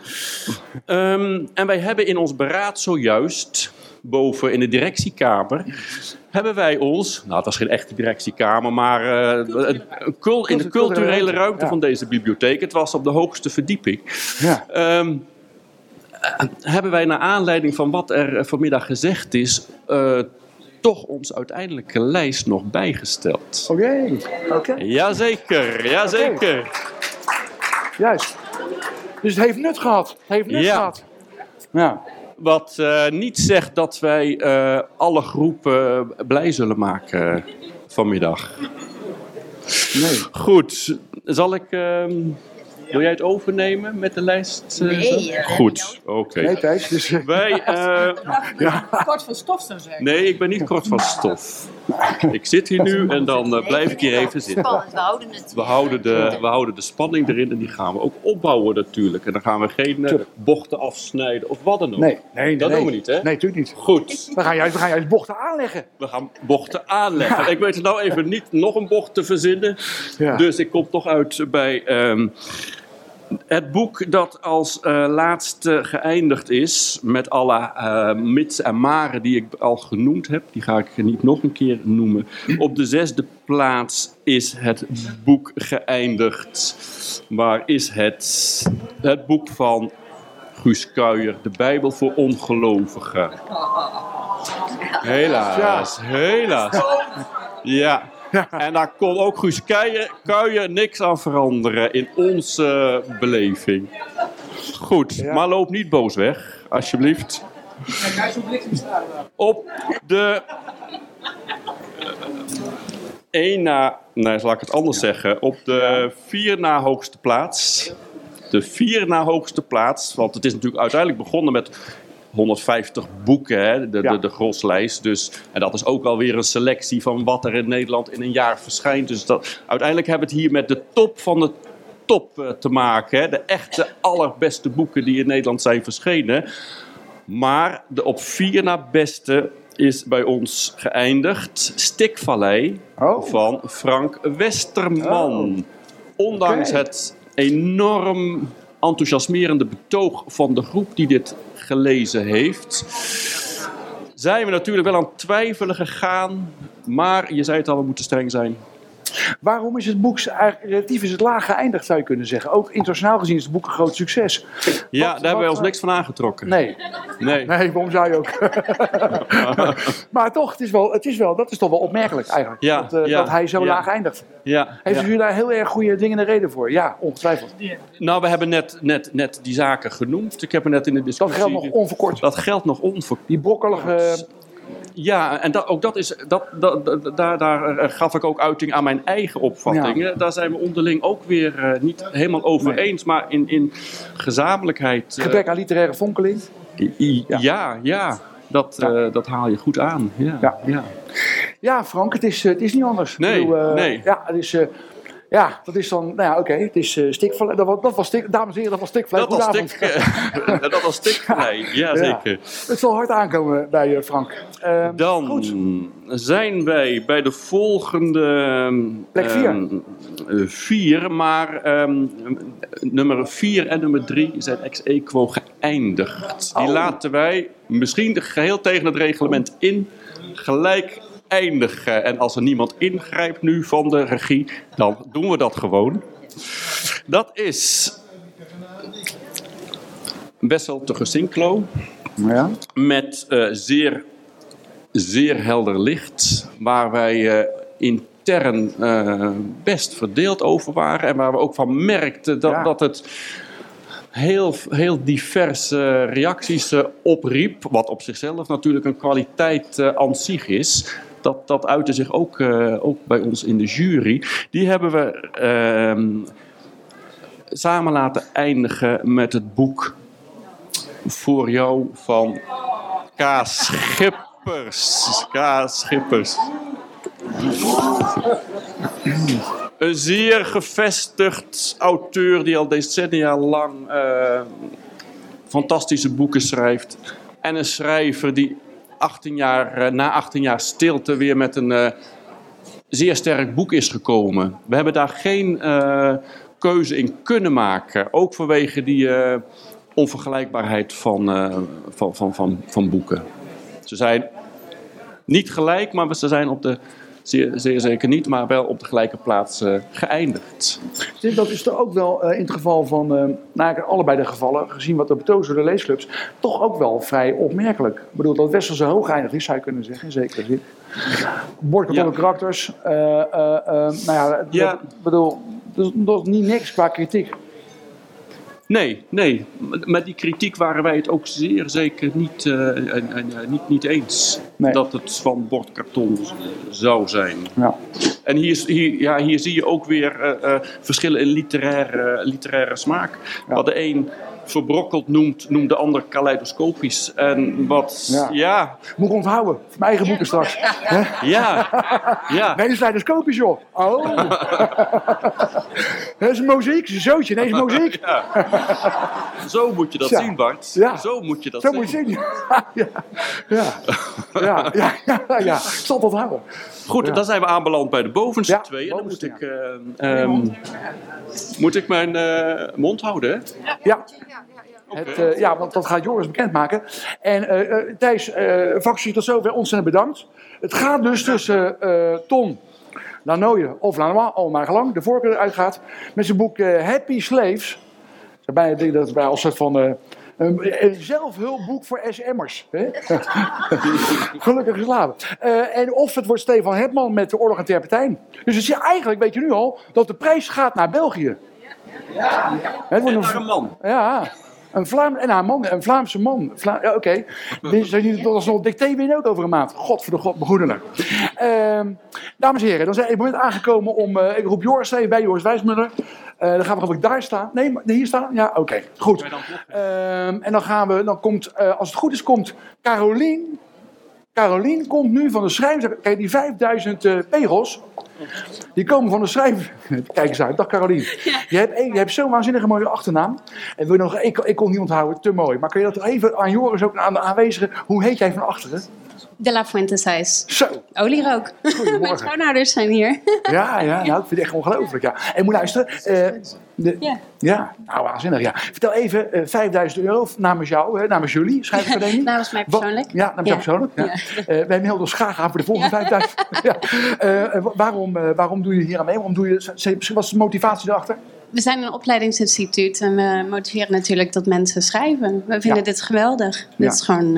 Ehm, en wij hebben in ons beraad zojuist, boven in de directiekamer, hebben wij ons, nou het was geen echte directiekamer, maar eh, in de culturele ruimte van deze bibliotheek, het was op de hoogste verdieping, Ehm, eh, hebben wij naar aanleiding van wat er vanmiddag gezegd is, eh, toch ons uiteindelijke lijst nog bijgesteld. Oké, oké. Jazeker, jazeker. Juist. Dus het heeft nut gehad. Het heeft nut Ja. gehad. Ja. Wat eh, niet zegt dat wij eh, alle groepen blij zullen maken eh, vanmiddag. Nee. Goed, zal ik. ehm, wil jij het overnemen met de lijst? eh, Nee, zo? eh, Goed, oké. Nee, Thijs. Dus, [laughs] Wij. [laughs] eh, Ja. Kort van stof zou zeggen. nee, ik ben niet kort van stof. [laughs] Ik zit hier nu en dan blijf ik hier even zitten. Spannend, we houden het. We houden, de, we houden de spanning erin en die gaan we ook opbouwen natuurlijk. En dan gaan we geen bochten afsnijden of wat dan ook. Nee, nee, dat nee. doen we niet, hè? Nee, natuurlijk niet. Goed. We gaan juist, we gaan juist bochten aanleggen. We gaan bochten aanleggen. Ik weet er nou even niet nog een bocht te verzinnen. Dus ik kom toch uit bij ehm, het boek dat als eh, laatste geëindigd is. Met alle eh, mits en maren die ik al genoemd heb. Die ga ik niet nog een keer noemen. Op de zesde plaats is het boek geëindigd. Waar is het? Het boek van Guus Kuijer. De Bijbel voor ongelovigen. [laughs] Helaas, helaas. Ja. [laughs] En daar kon ook Guus Kuijer, Kuijer niks aan veranderen in onze beleving. Goed, maar loop niet boos weg, alsjeblieft. Op de één na, nee, zal ik het anders zeggen, op de vier na hoogste plaats. De vier na hoogste plaats, want het is natuurlijk uiteindelijk begonnen met 150 boeken, hè, de, de, de groslijst. Dus, en dat is ook alweer een selectie van wat er in Nederland in een jaar verschijnt. Dus dat, uiteindelijk hebben we het hier met de top van de top eh, te maken. Hè. De echte allerbeste boeken die in Nederland zijn verschenen. Maar de op vier na beste is bij ons geëindigd. Stikvallei van Frank Westerman. Ondanks Oké. het enorm enthousiasmerende betoog van de groep die dit gelezen heeft, zijn we natuurlijk wel aan twijfelen gegaan. Maar je zei het al, we moeten streng zijn. Waarom is het boek relatief is het laag geëindigd, zou je kunnen zeggen? Ook internationaal gezien is het boek een groot succes. Ja, daar hebben wij ons wat- niks van aangetrokken. Nee. Nee. Nee, waarom zou je ook? [laughs] maar toch, het is wel, het is wel, dat is toch wel opmerkelijk eigenlijk. Ja, dat, eh, ja, dat hij zo ja. laag eindigt. Ja, Heeft ja. u daar heel erg goede dingen reden voor? Ja, ongetwijfeld. Nou, we hebben net, net, net die zaken genoemd. Ik heb er net in de discussie... Dat geldt nog onverkort. Dat geldt nog onverkort. Die brokkelige... Ja, en dat, ook dat is, dat, dat, daar, daar eh, gaf ik ook uiting aan mijn eigen opvattingen. Daar zijn we onderling ook weer eh, niet helemaal over eens, maar in, in gezamenlijkheid. eh, Gebrek aan literaire i- ja, ja, dat, eh, dat haal je goed aan. Ja, Ja. ja. Frank, het is, eh, het is niet anders. Nee, bedoel, eh, nee. Ja, het is... eh, ja, dat is dan... Nou ja, oké. het is eh stikvallei. Dat was, dat was stik, dames en heren, dat was stikvallei. Dat was stik, [laughs] dat was ja zeker. Het zal hard aankomen bij eh, Frank. Eh, Dan zijn wij bij de volgende Plek vier. ehm, eh, vier, maar ehm, nummer vier en nummer drie zijn ex equo geëindigd. Die Oh. laten wij misschien geheel tegen het reglement in gelijk En als er niemand ingrijpt nu van de regie, dan doen we dat gewoon. Dat is Wessel te Gesinklo. Ja. Met eh, zeer, zeer helder licht. Waar wij eh, intern eh, best verdeeld over waren. En waar we ook van merkten dat, dat het heel, heel diverse reacties opriep. Wat op zichzelf natuurlijk een kwaliteit aan zich is. Dat, dat uitte zich ook, eh, ook bij ons in de jury. Die hebben we ehm, samen laten eindigen met het boek Voor jou van K. Schippers. K. Schippers. Een zeer gevestigd auteur die al decennia lang eh, fantastische boeken schrijft. En een schrijver die 18 jaar, eh, na 18 jaar stilte weer met een eh, zeer sterk boek is gekomen. We hebben daar geen eh, keuze in kunnen maken. Ook vanwege die onvergelijkbaarheid van, van, van, van, van boeken. Ze zijn niet gelijk, maar ze zijn op de, zeer, zeer zeker niet, maar wel op de gelijke plaats eh, geëindigd. Dat is er ook wel eh, in het geval van, eh nou, allebei de gevallen, gezien wat er betoogd door de leesclubs, toch ook wel vrij opmerkelijk. Ik bedoel, dat Westerse hoog eindigt is, zou je kunnen zeggen, in zekere zin. Bordkartonnen karakters, eh, eh, eh, nou ja, Ja. dat- bedoel, dat is- dat is niet niks qua kritiek. Nee, nee. Met die kritiek waren wij het ook zeer zeker niet, niet, niet eens. Dat het van bordkarton zou zijn. Ja. En hier, hier, ja, hier zie je ook weer eh, eh, verschillen in literaire, literaire smaak. Wat de een verbrokkeld noemt, noemt de ander kaleidoscopisch. En wat, Ja. ja... Moet ik onthouden, mijn eigen boeken straks. Hè? Ja, ja. Nee, dat is leidoscopisch, joh. Oh. [laughs] dat is een mozaïek, dat is een zootje. Nee, dat is een mozaïek. Zo moet je dat Ja. zien, Bart. Ja. Zo moet je dat Zo zien. moet je zien. [laughs] ja. Ja. Ja. Ja. Ja. ja. Ik zal het onthouden. Goed, Ja. dan zijn we aanbeland bij de bovenste twee. En dan moet ik, eh, ehm, moet ik mijn eh, mond houden, hè? Ja. Het, eh, ja, want dat gaat Joris bekendmaken. En eh, eh, Thijs, eh vakantie tot zover ontzettend bedankt. Het gaat dus tussen eh Ton Lanoye of Lanois, al maar gelang, de voorkeur uitgaat, met zijn boek Happy Slaves. Bijna, dat is bij als soort van eh, een, een zelfhulpboek voor SM'ers. hè? [laughs] Gelukkig slaven. Eh, en of het wordt Stefan Hetman met de oorlog en terpentijn. Dus het is eigenlijk, weet je nu al, dat de prijs gaat naar België. Het wordt naar een man. Ja, een, Vlaam, en een, man, een Vlaamse man. Vla, ja, Oké, okay. zijn jullie tot alsnog dicté winnen ook over een maand? God voor de god, begoedenen. Ehm dames en heren, dan zijn we op het moment aangekomen om... eh, ik roep Joris even bij, Joris Wijsmuller. Eh, dan gaan we geloof ik daar staan. Nee, maar hier staan? Ja, oké, goed. Ehm, en dan gaan we, dan komt, eh, als het goed is, komt Carolien... Carolien komt nu van de schrijver... Kijk, die 5000 eh, pegels... Die komen van de schrijver. [laughs] Kijk eens uit, dag Carolien. Je hebt, je hebt zo'n waanzinnige mooie achternaam. En wil nog, ik, ik kon niet onthouden, te mooi. Maar kun je dat even aan Joris ook aan de aanwezigen? Hoe heet jij van achteren? De La Fuente Seis. Zo. Olierook. [laughs] Mijn schoonouders zijn hier. Ja, ja, nou, ik vind het echt ongelooflijk. Ja. En moet luisteren. eh, de, Ja. ja, nou waanzinnig. Ja. Vertel even, eh 5000 euro namens jou, hè, namens jullie, schrijfacademie. [laughs] Namens mij Wat- persoonlijk. ja, namens jou persoonlijk. Ja. Eh, wij melden ons graag aan voor de volgende 5000. [laughs] ja. Eh, eh, waarom, waarom doe je hier aan mee? Waarom doe je, wat is de motivatie erachter? We zijn een opleidingsinstituut en we motiveren natuurlijk dat mensen schrijven. We vinden Ja. dit geweldig. Ja. Dit is gewoon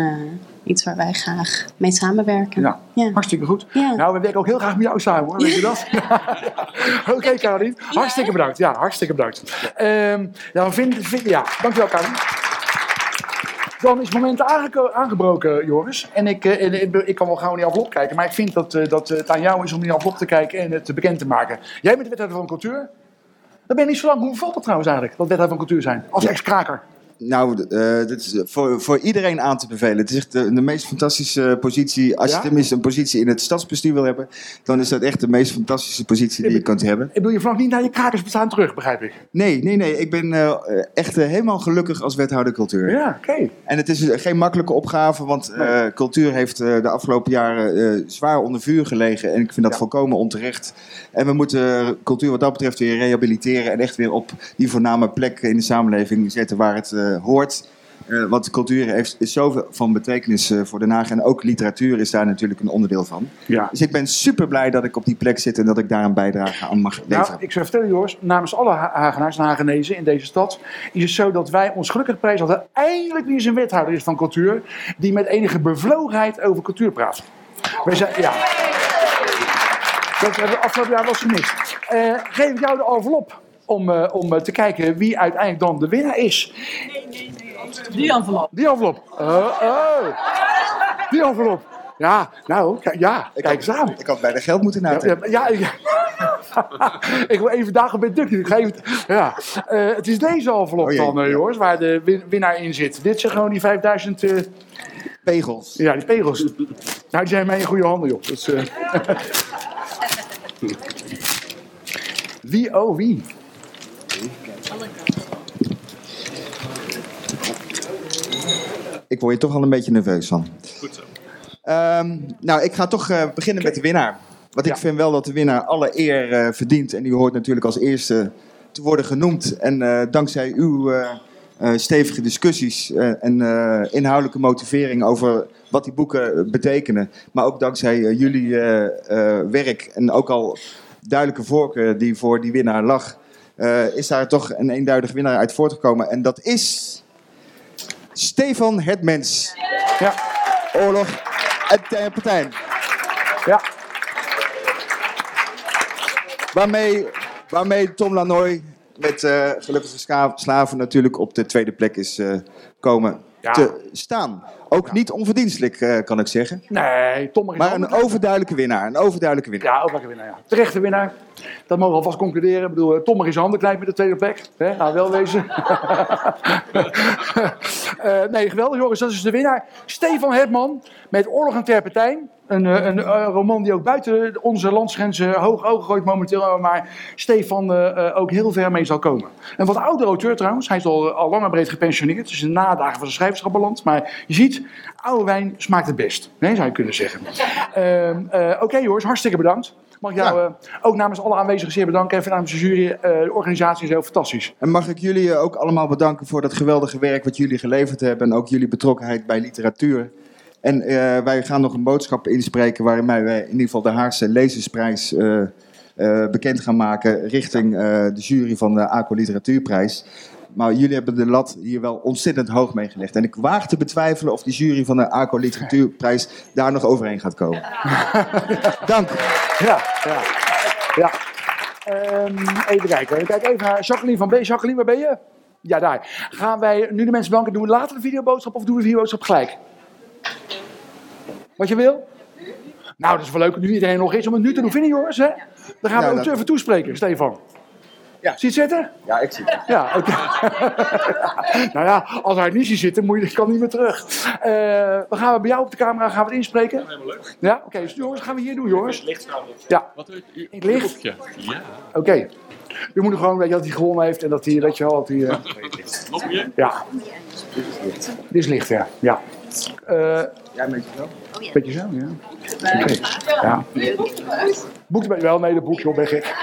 iets waar wij graag mee samenwerken. Ja, hartstikke goed. Nou, we werken ook heel graag met jou samen hoor, weet je dat? [laughs] Oké, Carolien. Hartstikke bedankt. Ja, hartstikke bedankt. Ehm nou, vind, vind, ja, dankjewel, Carolien. Dan is het moment aangebroken, Joris. En ik, eh, en ik, ik kan wel gauw in die envelop kijken, maar ik vind dat, eh, dat het aan jou is om die envelop te kijken en het bekend te maken. Jij bent de wethouder van cultuur. Dat ben je niet zo lang. Hoe valt dat trouwens eigenlijk, dat wethouder van cultuur zijn? Als ex-kraker. Nou, eh, dit is voor, voor iedereen aan te bevelen. Het is echt de, de meest fantastische positie. Als Ja? je tenminste een positie in het stadsbestuur wil hebben, dan is dat echt de meest fantastische positie die je kunt hebben. Ik bedoel, je vanaf niet naar je krakers bestaan terug, begrijp ik. Nee, nee, nee. Ik ben eh, echt eh, helemaal gelukkig als wethouder cultuur. Ja, oké. En het is geen makkelijke opgave, want eh, cultuur heeft eh, de afgelopen jaren eh, zwaar onder vuur gelegen. En ik vind dat volkomen onterecht. En we moeten cultuur wat dat betreft weer rehabiliteren en echt weer op die voorname plek in de samenleving zetten waar het eh, hoort. Eh, want cultuur heeft, is zoveel van betekenis eh, voor Den Haag. En ook literatuur is daar natuurlijk een onderdeel van. Ja. Dus ik ben super blij dat ik op die plek zit en dat ik daar een bijdrage aan mag leveren. Nou, ik zou vertellen, Joris, namens alle Ha- Hagenaars en Hagenezen in deze stad, is het zo dat wij ons gelukkig prijzen dat er eindelijk weer eens een wethouder is van cultuur, die met enige bevlogenheid over cultuur praat. Wij zijn, ja. Dat hebben we afgelopen jaar wel eens gemist. Eh, geef ik jou de envelop om, eh, om eh, te kijken wie uiteindelijk dan de winnaar is. Die envelop. Die envelop. Oh, oh. Die envelop. Ja, nou, ja, kijk eens aan. Ik had bijna geld moeten nadenken. ja, ja, [laughs] ik wil even dagen bij Duck. Ik ga even, ja. Eh, het is deze envelop Oh dan, eh, jongens, waar de win- winnaar in zit. Dit zijn gewoon die 5000 eh, Pegels. Ja, die pegels. Nou, die zijn mij in goede handen, joh. Dat is, eh, [laughs] wie, oh wie? Ik word je toch al een beetje nerveus van. Goed zo. Ehm, nou, ik ga toch eh, beginnen met de winnaar. Want ik vind wel dat de winnaar alle eer eh, verdient. En die hoort natuurlijk als eerste te worden genoemd. En eh, dankzij uw stevige discussies en inhoudelijke motivering over wat die boeken betekenen. Maar ook dankzij jullie werk en ook al duidelijke voorkeur die voor die winnaar lag. is daar toch een eenduidig winnaar uit voortgekomen. En dat is Stefan Hertmens. Ja. Oorlog en Terpentijn. Ja. Waarmee, waarmee Tom Lanoy met eh, Gelukkige Slaven natuurlijk op de tweede plek is eh, komen te staan. Ook niet onverdienstelijk, eh, kan ik zeggen. Nee, Tom is Maar een overduidelijke winnaar. Een overduidelijke winnaar. Ja, overduidelijke winnaar, ja. Terechte winnaar. Dat mogen we alvast concluderen. Ik bedoel, eh, Tom mag in zijn handen met de tweede plek. Hè? Nou, wel wezen. [laughs] Eh, nee, geweldig jongens. Dat is de winnaar. Stefan Hertman met Oorlog en Terpentijn. Een, eh, een, eh, roman die ook buiten onze landsgrenzen hoog ogen gooit momenteel. Maar Stefan eh, eh, ook heel ver mee zal komen. Een wat oudere auteur trouwens. Hij is al, al lang en breed gepensioneerd. Het is een nadagen van zijn schrijverschap beland. Maar je ziet, oude wijn smaakt het best. Nee, zou je kunnen zeggen. [laughs] Ehm, eh, Oké jongens, hartstikke bedankt. Mag ik jou eh, ook namens alle aanwezigen zeer bedanken. Even namens de jury. eh, de organisatie is heel fantastisch. En mag ik jullie eh, ook allemaal bedanken voor dat geweldige werk wat jullie geleverd hebben. En ook jullie betrokkenheid bij literatuur. En eh, wij gaan nog een boodschap inspreken waarin wij in ieder geval de Haarse Lezersprijs eh, eh, bekend gaan maken richting de jury van de ACO Literatuurprijs. Maar jullie hebben de lat hier wel ontzettend hoog mee gelegd. En ik waag te betwijfelen of de jury van de ACO Literatuurprijs daar nog overheen gaat komen. [laughs] Dank. Ja, ja. ja. Ehm, even kijken. Ik kijk even naar Jacqueline van B. Jacqueline, waar ben je? Ja, daar. Gaan wij nu de mensen bedanken. Doen we later de videoboodschap of doen we de videoboodschap gelijk? Wat je wil? Nou, dat is wel leuk. Nu iedereen nog is om het nu te doen. Vind je, jongens? Hè? Dan gaan we Ja, ook dat- even toespreken, Stefan. Ja. Zie je het zitten? Ja, ik zie het. Ja, oké. [laughs] nou ja, als hij het niet ziet zitten, moet je, kan niet meer terug. Eh, we gaan bij jou op de camera gaan we het inspreken. Helemaal leuk. Ja, oké. dus jongens, gaan we hier doen, jongens. Licht Ja. Wat In het licht? Ja. Oké. Je moet gewoon weten dat hij gewonnen heeft en dat hij, dat je wel, dat hij... eh, Nog meer? ja. Dit is licht, ja. Ja. Eh Jij met je wel? Beetje zo, ja. Oké. Ja. Boek erbij wel? Nee, dat boek, joh, ben gek. [laughs]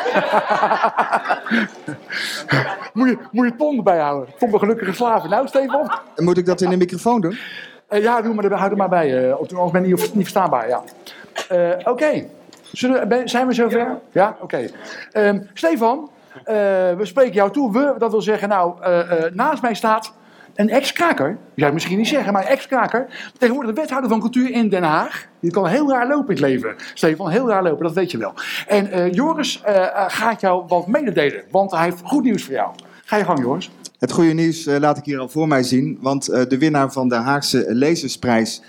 moet, je, moet je Tom erbij houden. Tom de gelukkige slaven. Nou, Stefan? En moet ik dat in de microfoon doen? Eh, ja, doe maar, houd er maar bij. eh, anders ben je niet, niet verstaanbaar, ja. Eh, Oké. Zijn we zover? Ja? Oké. Ehm, Stefan, eh, we spreken jou toe. We, dat wil zeggen, nou, eh, eh, naast mij staat een ex-kraker. Zou het misschien niet zeggen, maar een ex-kraker. Tegenwoordig de wethouder van cultuur in Den Haag. Die kan heel raar lopen in het leven. Stefan, heel raar lopen, dat weet je wel. En eh, Joris eh, eh, gaat jou wat mededelen, want hij heeft goed nieuws voor jou. Ga je gang, Joris. Het goede nieuws laat ik hier al voor mij zien. Want de winnaar van de Haagse Lezersprijs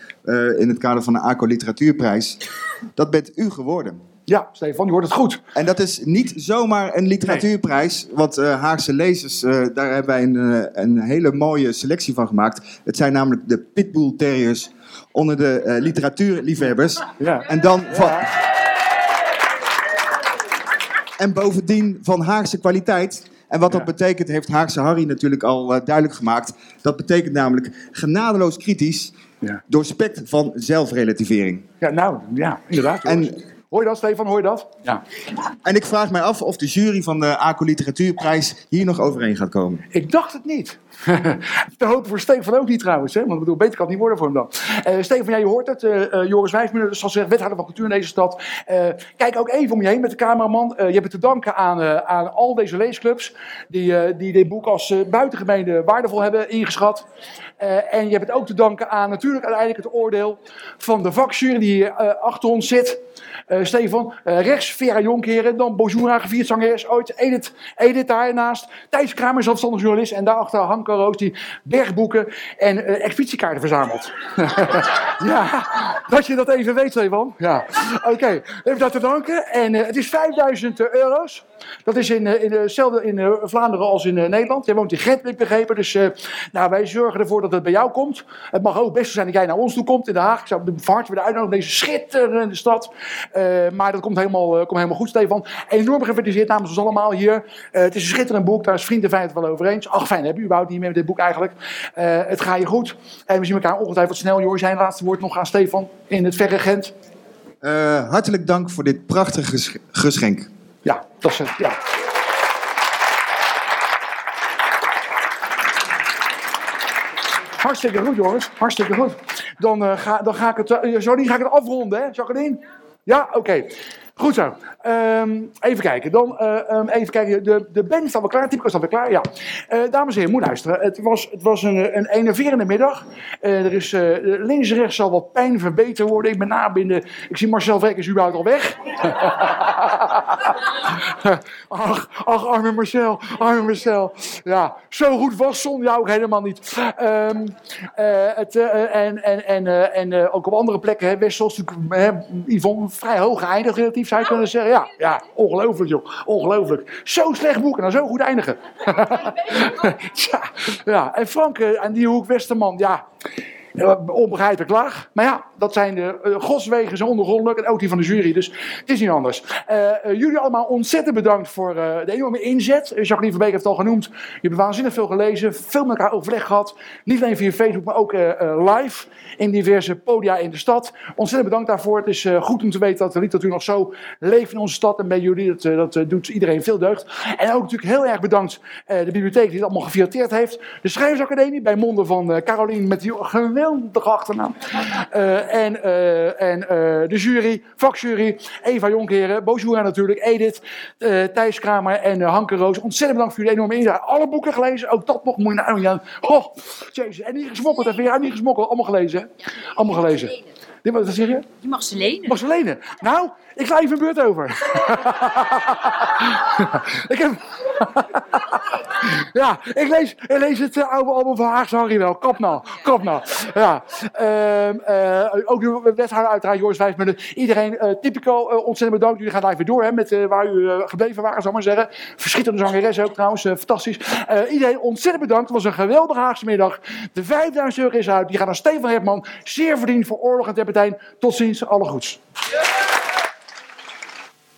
in het kader van de ACO Literatuurprijs, dat bent u geworden. Ja, Stefan, je hoort het goed. En dat is niet zomaar een literatuurprijs, want eh, Haagse lezers, eh, daar hebben wij een, eh, een hele mooie selectie van gemaakt. Het zijn namelijk de Pitbull Terriers onder de literatuurliefhebbers. Ja. En dan van... En bovendien van Haagse kwaliteit. En wat dat betekent, heeft Haagse Harry natuurlijk al duidelijk gemaakt. Dat betekent namelijk genadeloos kritisch, doorspekt van zelfrelativering. Ja, nou, ja, inderdaad. En, Hoor je dat, Stefan? Hoor je dat? Ja. en ik vraag mij af of de jury van de ACO Literatuurprijs hier nog overheen gaat komen. Ik dacht het niet. [laughs] Te hopen voor Stefan ook niet trouwens. Hè? Want ik bedoel, beter kan het niet worden voor hem dan. Eh Stefan, jij hoort het. eh, eh, Joris Wijsmuller, zoals gezegd, wethouder van cultuur in deze stad. Kijk ook even om je heen met de cameraman. Je hebt het te danken aan, aan al deze leesclubs. Die, die dit boek als eh, buitengemeen waardevol hebben ingeschat. En je hebt het ook te danken aan natuurlijk uiteindelijk het oordeel van de vakjury die hier achter ons zit. Stefan, rechts Vera Jonkheren, dan Bonjour gevierd zangeres ooit. Edith, Edith daarnaast. Thijs Kramer, zelfstandig journalist. En daarachter Hanko Roos, die bergboeken en eh, expeditiekaarten verzamelt. [laughs] ja, dat je dat even weet, Stefan. Ja, oké. Even dat te danken. En eh, het is 5000 euro's. Dat is in, eh, in, hetzelfde in eh, Vlaanderen als in eh, Nederland. Jij woont in Gent, ik begrepen. Dus eh, nou, wij zorgen ervoor dat het bij jou komt. Het mag ook best zijn dat jij naar ons toe komt in Den Haag. Ik zou van harte willen uitnodigen deze schitterende stad. Eh, maar dat komt helemaal, eh, komt helemaal goed, Stefan. Enorm gefeliciteerd namens ons allemaal hier. Eh, het is een schitterend boek, daar is Vrienden Fijn het wel over eens. Ach, fijn, heb je überhaupt niet meer met dit boek eigenlijk. Eh, het gaat je goed. En we zien elkaar ongetwijfeld snel. Joris, zijn laatste woord nog aan Stefan in het verre Gent. Eh, hartelijk dank voor dit prachtige ges- geschenk. Ja, dat is het. Ja. Hartstikke goed, jongens. Hartstikke goed. Dan, eh, ga, dan ga ik het. eh, sorry, ga ik het afronden, hè? Jacqueline? Ja, oké. Goed zo. Ehm, even kijken. Dan eh, ehm, even kijken. De, de band staat wel klaar. Typico staat weer klaar. Ja. Eh, dames en heren, moet luisteren. Het was, het was een, een enerverende middag. Eh, er is links en rechts zal wat pijn verbeterd worden. Ik ben nabinden. Ik zie Marcel Vrek is überhaupt al weg. [laughs] ach, ach, arme Marcel. Arme Marcel. Ja, zo goed was zonder jou ook helemaal niet. Ehm, eh, het, en en, en, en ook op andere plekken. Hè, Wessel is natuurlijk Yvonne vrij hoog geëindigd relatief zou je kunnen zeggen. Ja, ja ongelooflijk joh. Ongelooflijk. Zo'n slecht boek en dan zo goed eindigen. [laughs] Ja, en Frank eh, aan die hoek Westerman, ja. Eh, Onbegrijpelijk laag. Maar ja, dat zijn de uh, godswegen ondergrondelijk. En ook die van de jury. Dus het is niet anders. Eh, jullie allemaal ontzettend bedankt voor de enorme inzet. Jacqueline Verbeek heeft het al genoemd. Je hebt waanzinnig veel gelezen. Veel met elkaar overleg gehad. Niet alleen via Facebook, maar ook live. In diverse podia in de stad. Ontzettend bedankt daarvoor. Het is goed om te weten dat de literatuur nog zo leeft in onze stad. En bij jullie, dat, dat doet iedereen veel deugd. En ook natuurlijk heel erg bedankt de bibliotheek die het allemaal gefilteerd heeft. De Schrijversacademie bij monden van Caroline met die geweldige Eh, en eh, en eh, de jury, vakjury, Eva Jonkheren, Bojoera natuurlijk, Edith, Thijs Kramer en Hanke Roos. Ontzettend bedankt voor jullie enorme inzet. Alle boeken gelezen, ook dat nog moet je nou ja. Oh, jezus. En niet gesmokkeld, even ja, niet gesmokkeld, allemaal gelezen. hè? Allemaal gelezen. Dit, wat wat zeg je? Je mag ze lenen. Mag ze lenen? Nou, ik sla even een beurt over. [laughs] ik heb... [laughs] ja, ik lees, ik lees het uh, oude album van Haagse Harry wel. Kap nou, kap nou. Ja. Ehm, eh, ook de wethouder uiteraard, Joris Vijfmunnen. Iedereen, eh typico, eh, ontzettend bedankt. Jullie gaan live weer door hè, met eh, waar u eh, gebleven waren, zal ik maar zeggen. Verschietende zangeres ook trouwens, eh, fantastisch. Eh, iedereen ontzettend bedankt. Het was een geweldige Haagse middag. De 5000 euro is uit. Die gaat naar Stefan Hepman. Zeer verdiend voor Oorlog en Terpentijn. Tot ziens, alle goeds.